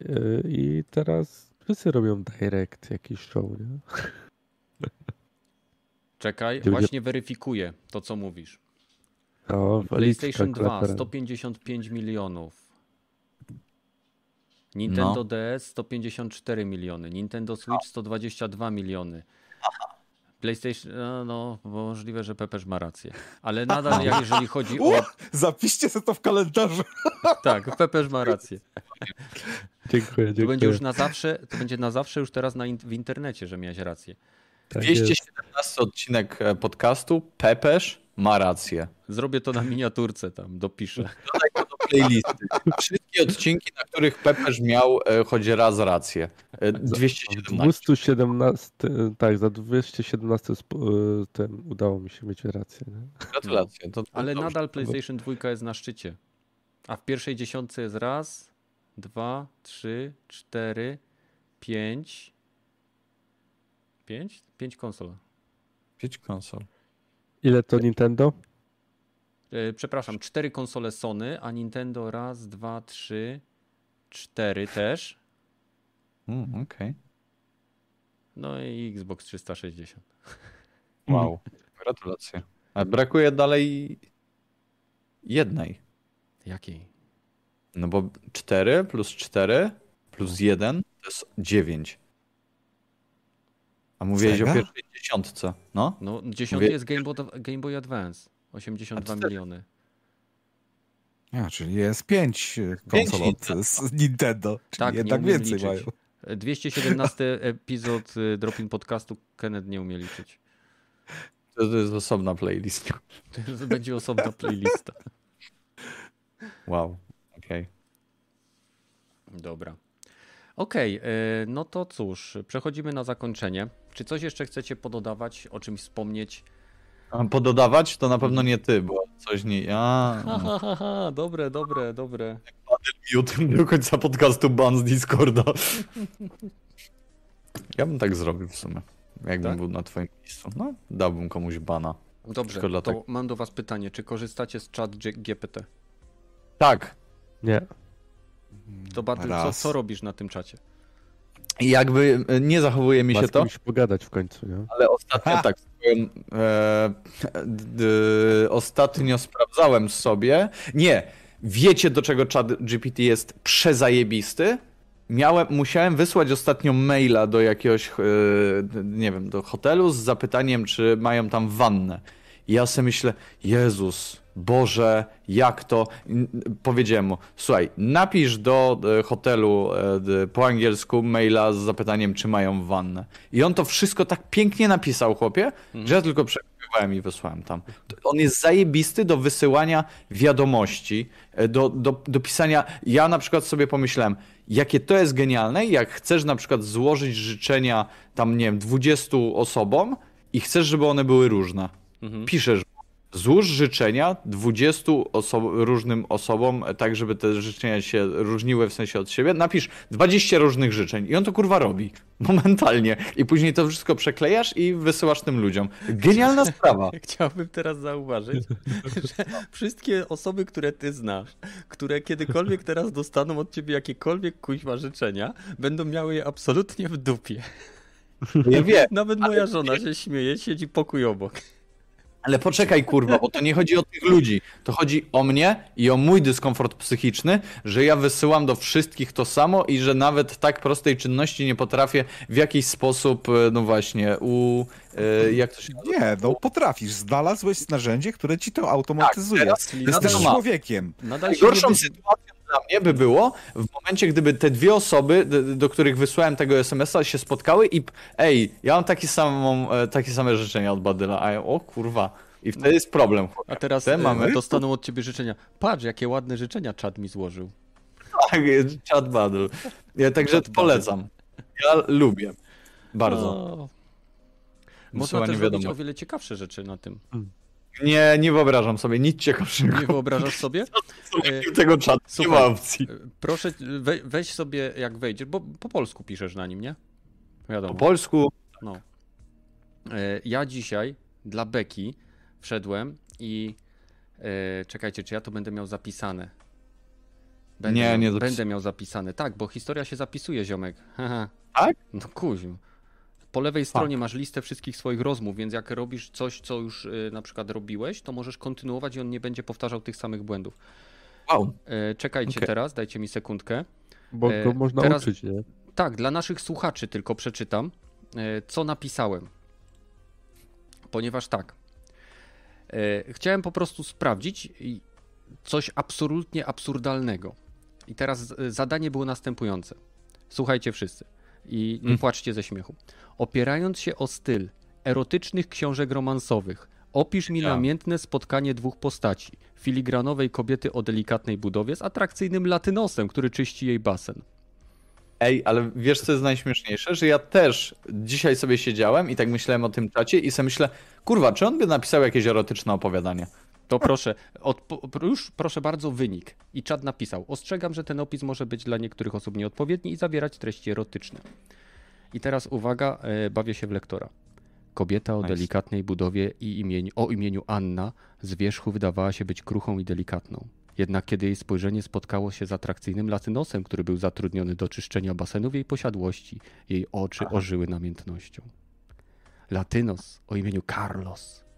yy, i teraz wszyscy robią Direct jakiś show, nie? Czekaj, Gdzie będzie- właśnie weryfikuję to, co mówisz. O, PlayStation 2 kalkulatorem. 155 milionów. Nintendo No. DS 154 miliony. Nintendo Switch 122 miliony. PlayStation, no, no możliwe, że Pepeż ma rację. Ale nadal, jak jeżeli chodzi o. Zapiszcie sobie to w kalendarzu. Tak, Pepeż ma rację. Dziękuję, To dziękuję. będzie już na zawsze, to będzie na zawsze już teraz na in, w internecie, że miałeś rację. Tak jest. 217 odcinek e, podcastu. Pepesz ma rację. Zrobię to na miniaturce tam, dopiszę. Playlisty. Wszystkie odcinki, na których Pepesz miał e, choć raz rację. E, 217. 217, tak, za 217 sp- y, ten udało mi się mieć rację. Nie? Gratulacje. To, to Ale dobrze. nadal PlayStation 2 jest na szczycie. A w pierwszej dziesiątce jest raz, dwa, trzy, cztery, pięć. Pięć? Pięć konsol. Pięć konsol. Ile to Nintendo? E, przepraszam, cztery konsole Sony, a Nintendo raz, dwa, trzy, cztery też. Mm, Okej. No i Xbox 360. Wow. Gratulacje. A brakuje dalej jednej. Jakiej? No bo 4 plus 4 plus 1 to jest 9. A mówiłeś Sega? o pierwszej dziesiątce. No? No, dziesiąty Mówię- jest Game Boy, Game Boy Advance. 82 A cztery. miliony. A, czyli jest pięć konsol od z Nintendo. Czyli Tak, nie jednak więcej liczyć. mają. E, 217 epizod y, Dropin Podcastu Kenneth nie umie liczyć. To, to jest osobna playlist. To będzie osobna playlista. Wow. Okej. Dobra. Okej, e, no to cóż, przechodzimy na zakończenie. Czy coś jeszcze chcecie pododawać, o czymś wspomnieć? A Pododawać to na pewno nie ty, bo coś nie. A, Ha, ha, ha, ha, dobre, dobre, dobre. mute do końca podcastu ban z Discorda. Ja bym tak zrobił w sumie. Jakbym Tak? był na twoim miejscu. No, dałbym komuś bana. Dobrze, to dlatego- mam do was pytanie. Czy korzystacie z chat GPT? Tak. Nie. To Bartel, co, co robisz na tym czacie? I jakby e, nie zachowuje mi się to, kimś pogadać w końcu, nie? ale ostatnio Ha! tak e, ostatnio sprawdzałem sobie. Nie, wiecie do czego chat GPT jest przezajebisty? Miałem, musiałem wysłać ostatnio maila do jakiegoś, e, nie wiem, do hotelu z zapytaniem, czy mają tam wannę. I ja sobie myślę, Jezus, Boże, jak to? Powiedziałem mu, słuchaj, napisz do e, hotelu e, po angielsku maila z zapytaniem, czy mają wannę. I on to wszystko tak pięknie napisał, chłopie, że ja tylko przekopowałem i wysłałem tam. On jest zajebisty do wysyłania wiadomości, e, do, do, do pisania. Ja na przykład sobie pomyślałem, jakie to jest genialne, jak chcesz na przykład złożyć życzenia tam, nie wiem, 20 osobom i chcesz, żeby one były różne. Piszesz, złóż życzenia 20 oso- różnym osobom, tak żeby te życzenia się różniły w sensie od siebie. Napisz 20 różnych życzeń i on to kurwa robi. Momentalnie. I później to wszystko przeklejasz i wysyłasz tym ludziom. Genialna sprawa. Chciałbym teraz zauważyć, że wszystkie osoby, które ty znasz, które kiedykolwiek teraz dostaną od ciebie jakiekolwiek kuźma życzenia, będą miały je absolutnie w dupie. Ja wiem. Nawet moja żona się śmieje, siedzi pokój obok. Ale poczekaj, kurwa, bo to nie chodzi o tych ludzi. To chodzi o mnie i o mój dyskomfort psychiczny, że ja wysyłam do wszystkich to samo i że nawet tak prostej czynności nie potrafię w jakiś sposób, e, no właśnie, u. e, Jak to się Nie, no potrafisz. Znalazłeś narzędzie, które ci to automatyzuje. teraz Czyli Jesteś nadal człowiekiem. Nadal się Najgorszą nie... sytuacją dla mnie by było w momencie, gdyby te dwie osoby, do których wysłałem tego SMS-a, się spotkały i ej, ja mam takie, samą, e, takie same życzenia od Badyla, a ja, o kurwa. I wtedy jest problem. A teraz Te e, mamy. dostaną od ciebie życzenia. Patrz, jakie ładne życzenia czad mi złożył. Tak, chat Badyl. Ja, także Badyl. polecam. Ja lubię. Bardzo. O. Można też robić o wiele ciekawsze rzeczy na tym. Nie, nie wyobrażam sobie nic ciekawszego. Nie wyobrażasz sobie? E, tego czatu. Nie słuchaj, ma opcji. E, Proszę, we, weź sobie, jak wejdziesz, bo po polsku piszesz na nim, nie? Po Wiadomo. polsku No. E, Ja dzisiaj dla Beki wszedłem i czekajcie, czy ja to będę miał zapisane? Będę Nie, nie zapis- Będę miał zapisane, tak, bo historia się zapisuje, ziomek. Tak? No kuźm. Po lewej stronie masz listę wszystkich swoich rozmów, więc jak robisz coś, co już y, na przykład robiłeś, to możesz kontynuować i on nie będzie powtarzał tych samych błędów. Wow. E, czekajcie Okej. teraz, dajcie mi sekundkę. Bo E, go można teraz- uczyć, nie? Tak, dla naszych słuchaczy tylko przeczytam, e, co napisałem. Ponieważ tak, e, chciałem po prostu sprawdzić coś absolutnie absurdalnego. I teraz e, zadanie było następujące. Słuchajcie wszyscy i nie Mm. płaczcie ze śmiechu. Opierając się o styl erotycznych książek romansowych, opisz mi Ja. namiętne spotkanie dwóch postaci. Filigranowej kobiety o delikatnej budowie z atrakcyjnym latynosem, który czyści jej basen. Ej, ale wiesz co jest najśmieszniejsze? Że ja też dzisiaj sobie siedziałem i tak myślałem o tym czacie i sobie myślę, kurwa, czy on by napisał jakieś erotyczne opowiadanie? To proszę, odpo- już proszę bardzo wynik. I czad napisał. Ostrzegam, że ten opis może być dla niektórych osób nieodpowiedni i zawierać treści erotyczne. I teraz uwaga, e, bawię się w lektora. Kobieta o delikatnej budowie i imieniu, o imieniu Anna z wierzchu wydawała się być kruchą i delikatną. Jednak kiedy jej spojrzenie spotkało się z atrakcyjnym latynosem, który był zatrudniony do czyszczenia basenu w jej posiadłości, jej oczy ożyły namiętnością. Latynos o imieniu Carlos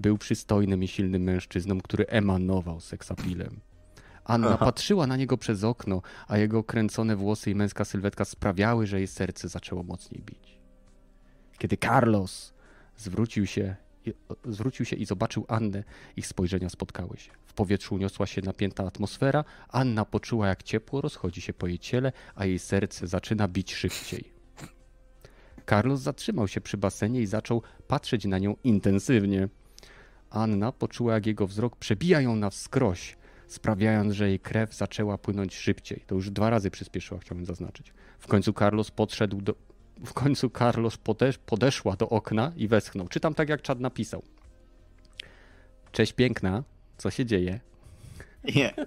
był przystojnym i silnym mężczyzną, który emanował seksapilem. Anna patrzyła na niego przez okno, a jego kręcone włosy i męska sylwetka sprawiały, że jej serce zaczęło mocniej bić. Kiedy Carlos zwrócił się, i- zwrócił się i zobaczył Annę, ich spojrzenia spotkały się. W powietrzu uniosła się napięta atmosfera, Anna poczuła jak ciepło rozchodzi się po jej ciele, a jej serce zaczyna bić szybciej. Carlos zatrzymał się przy basenie i zaczął patrzeć na nią intensywnie. Anna poczuła, jak jego wzrok przebija ją na wskroś, sprawiając, że jej krew zaczęła płynąć szybciej. To już dwa razy przyspieszyła, chciałbym zaznaczyć. W końcu Carlos podszedł do. W końcu Carlos podesz, podeszła do okna i westchnął. Czytam tak, jak czad napisał. Cześć piękna, co się dzieje? Nie.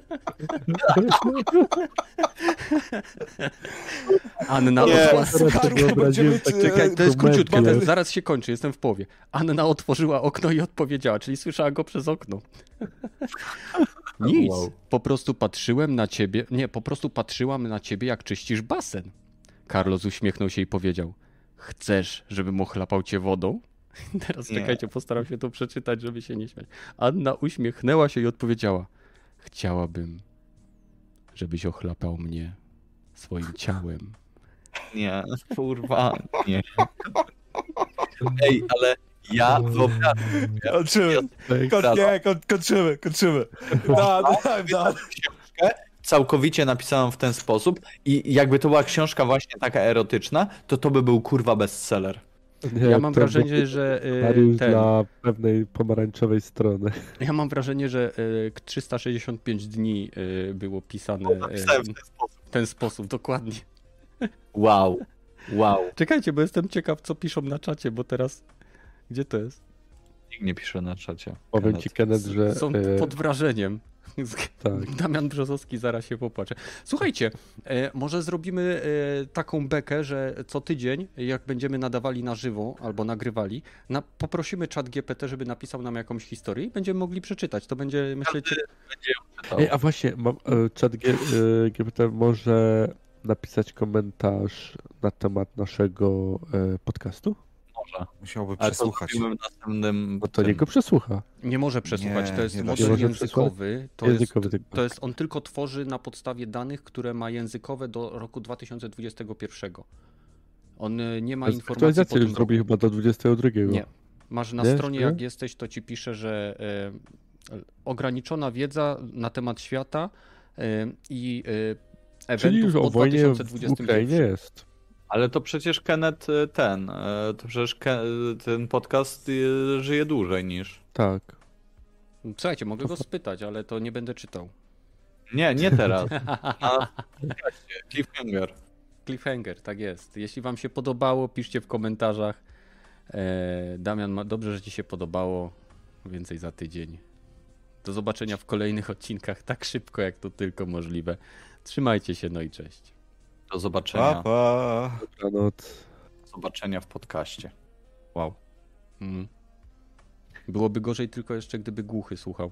Anna Nie. otworzyła. Wyobraziłem Czekaj, to jest króciutko, to zaraz się kończy, jestem w połowie. Anna otworzyła okno i odpowiedziała, czyli słyszała go przez okno. Nic, Wow. po prostu patrzyłem na ciebie, nie, po prostu patrzyłam na ciebie, jak czyścisz basen. Carlos uśmiechnął się i powiedział, chcesz, żebym ochlapał cię wodą? Teraz Nie. czekajcie, postaram się to przeczytać, żeby się nie śmiać. Anna uśmiechnęła się i odpowiedziała, chciałabym, żebyś ochlapał mnie swoim ciałem. Nie, kurwa, nie. Ej, ale ja wyobrażam Kończymy. Koń, nie, koń, kończymy, kończymy. Da, da, da. książkę całkowicie napisaną w ten sposób i jakby to była książka właśnie taka erotyczna, to to by był kurwa bestseller. Nie, Ja mam wrażenie, że y, scenariusz ten, dla pewnej pomarańczowej strony. ja mam wrażenie, że y, 365 dni y, było pisane y, Napisałem w ten sposób. w ten sposób, dokładnie. Wow, wow. Czekajcie, bo jestem ciekaw, co piszą na czacie, bo teraz gdzie to jest? Nikt nie pisze na czacie. Powiem ci, Kenneth, że Są e, pod wrażeniem. tak. Damian Brzozowski zaraz się popłacze. Słuchajcie, e, może zrobimy e, taką bekę, że co tydzień, jak będziemy nadawali na żywo albo nagrywali, na, poprosimy czat GPT, żeby napisał nam jakąś historię i będziemy mogli przeczytać. To będzie, myślę, cie- Ej, a właśnie, mam, czat G, GPT może napisać komentarz na temat naszego podcastu? Może. Musiałby Ale to przesłuchać. w następnym... No to niego przesłucha. nie może przesłuchać. Nie, to jest nie model. Nie językowy. To jest, Językowy tylko. to jest, on tylko tworzy na podstawie danych, które ma językowe do roku 2021. On e, nie ma informacji Aktualizację już zrobi chyba do 22. Nie. Masz na Wiesz, stronie, nie? jak jesteś, to ci pisze, że e, ograniczona wiedza na temat świata e, i e, Czyli eventów już po o wojnie w 2021. Ukrainie jest. Ale to przecież Kenneth y, ten, y, to przecież y, ten podcast żyje dłużej niż... Tak. Słuchajcie, mogę go spytać, ale to nie będę czytał. Nie, nie teraz. Cliffhanger. Cliffhanger, tak jest. Jeśli wam się podobało, piszcie w komentarzach. E, Damian, dobrze, że ci się podobało. Więcej za tydzień. Do zobaczenia w kolejnych odcinkach tak szybko, jak to tylko możliwe. Trzymajcie się, no i cześć. Do zobaczenia. Pa, pa. Dobranoc. Zobaczenia w podcaście. Wow. Mm. Byłoby gorzej tylko jeszcze, gdyby głuchy słuchał.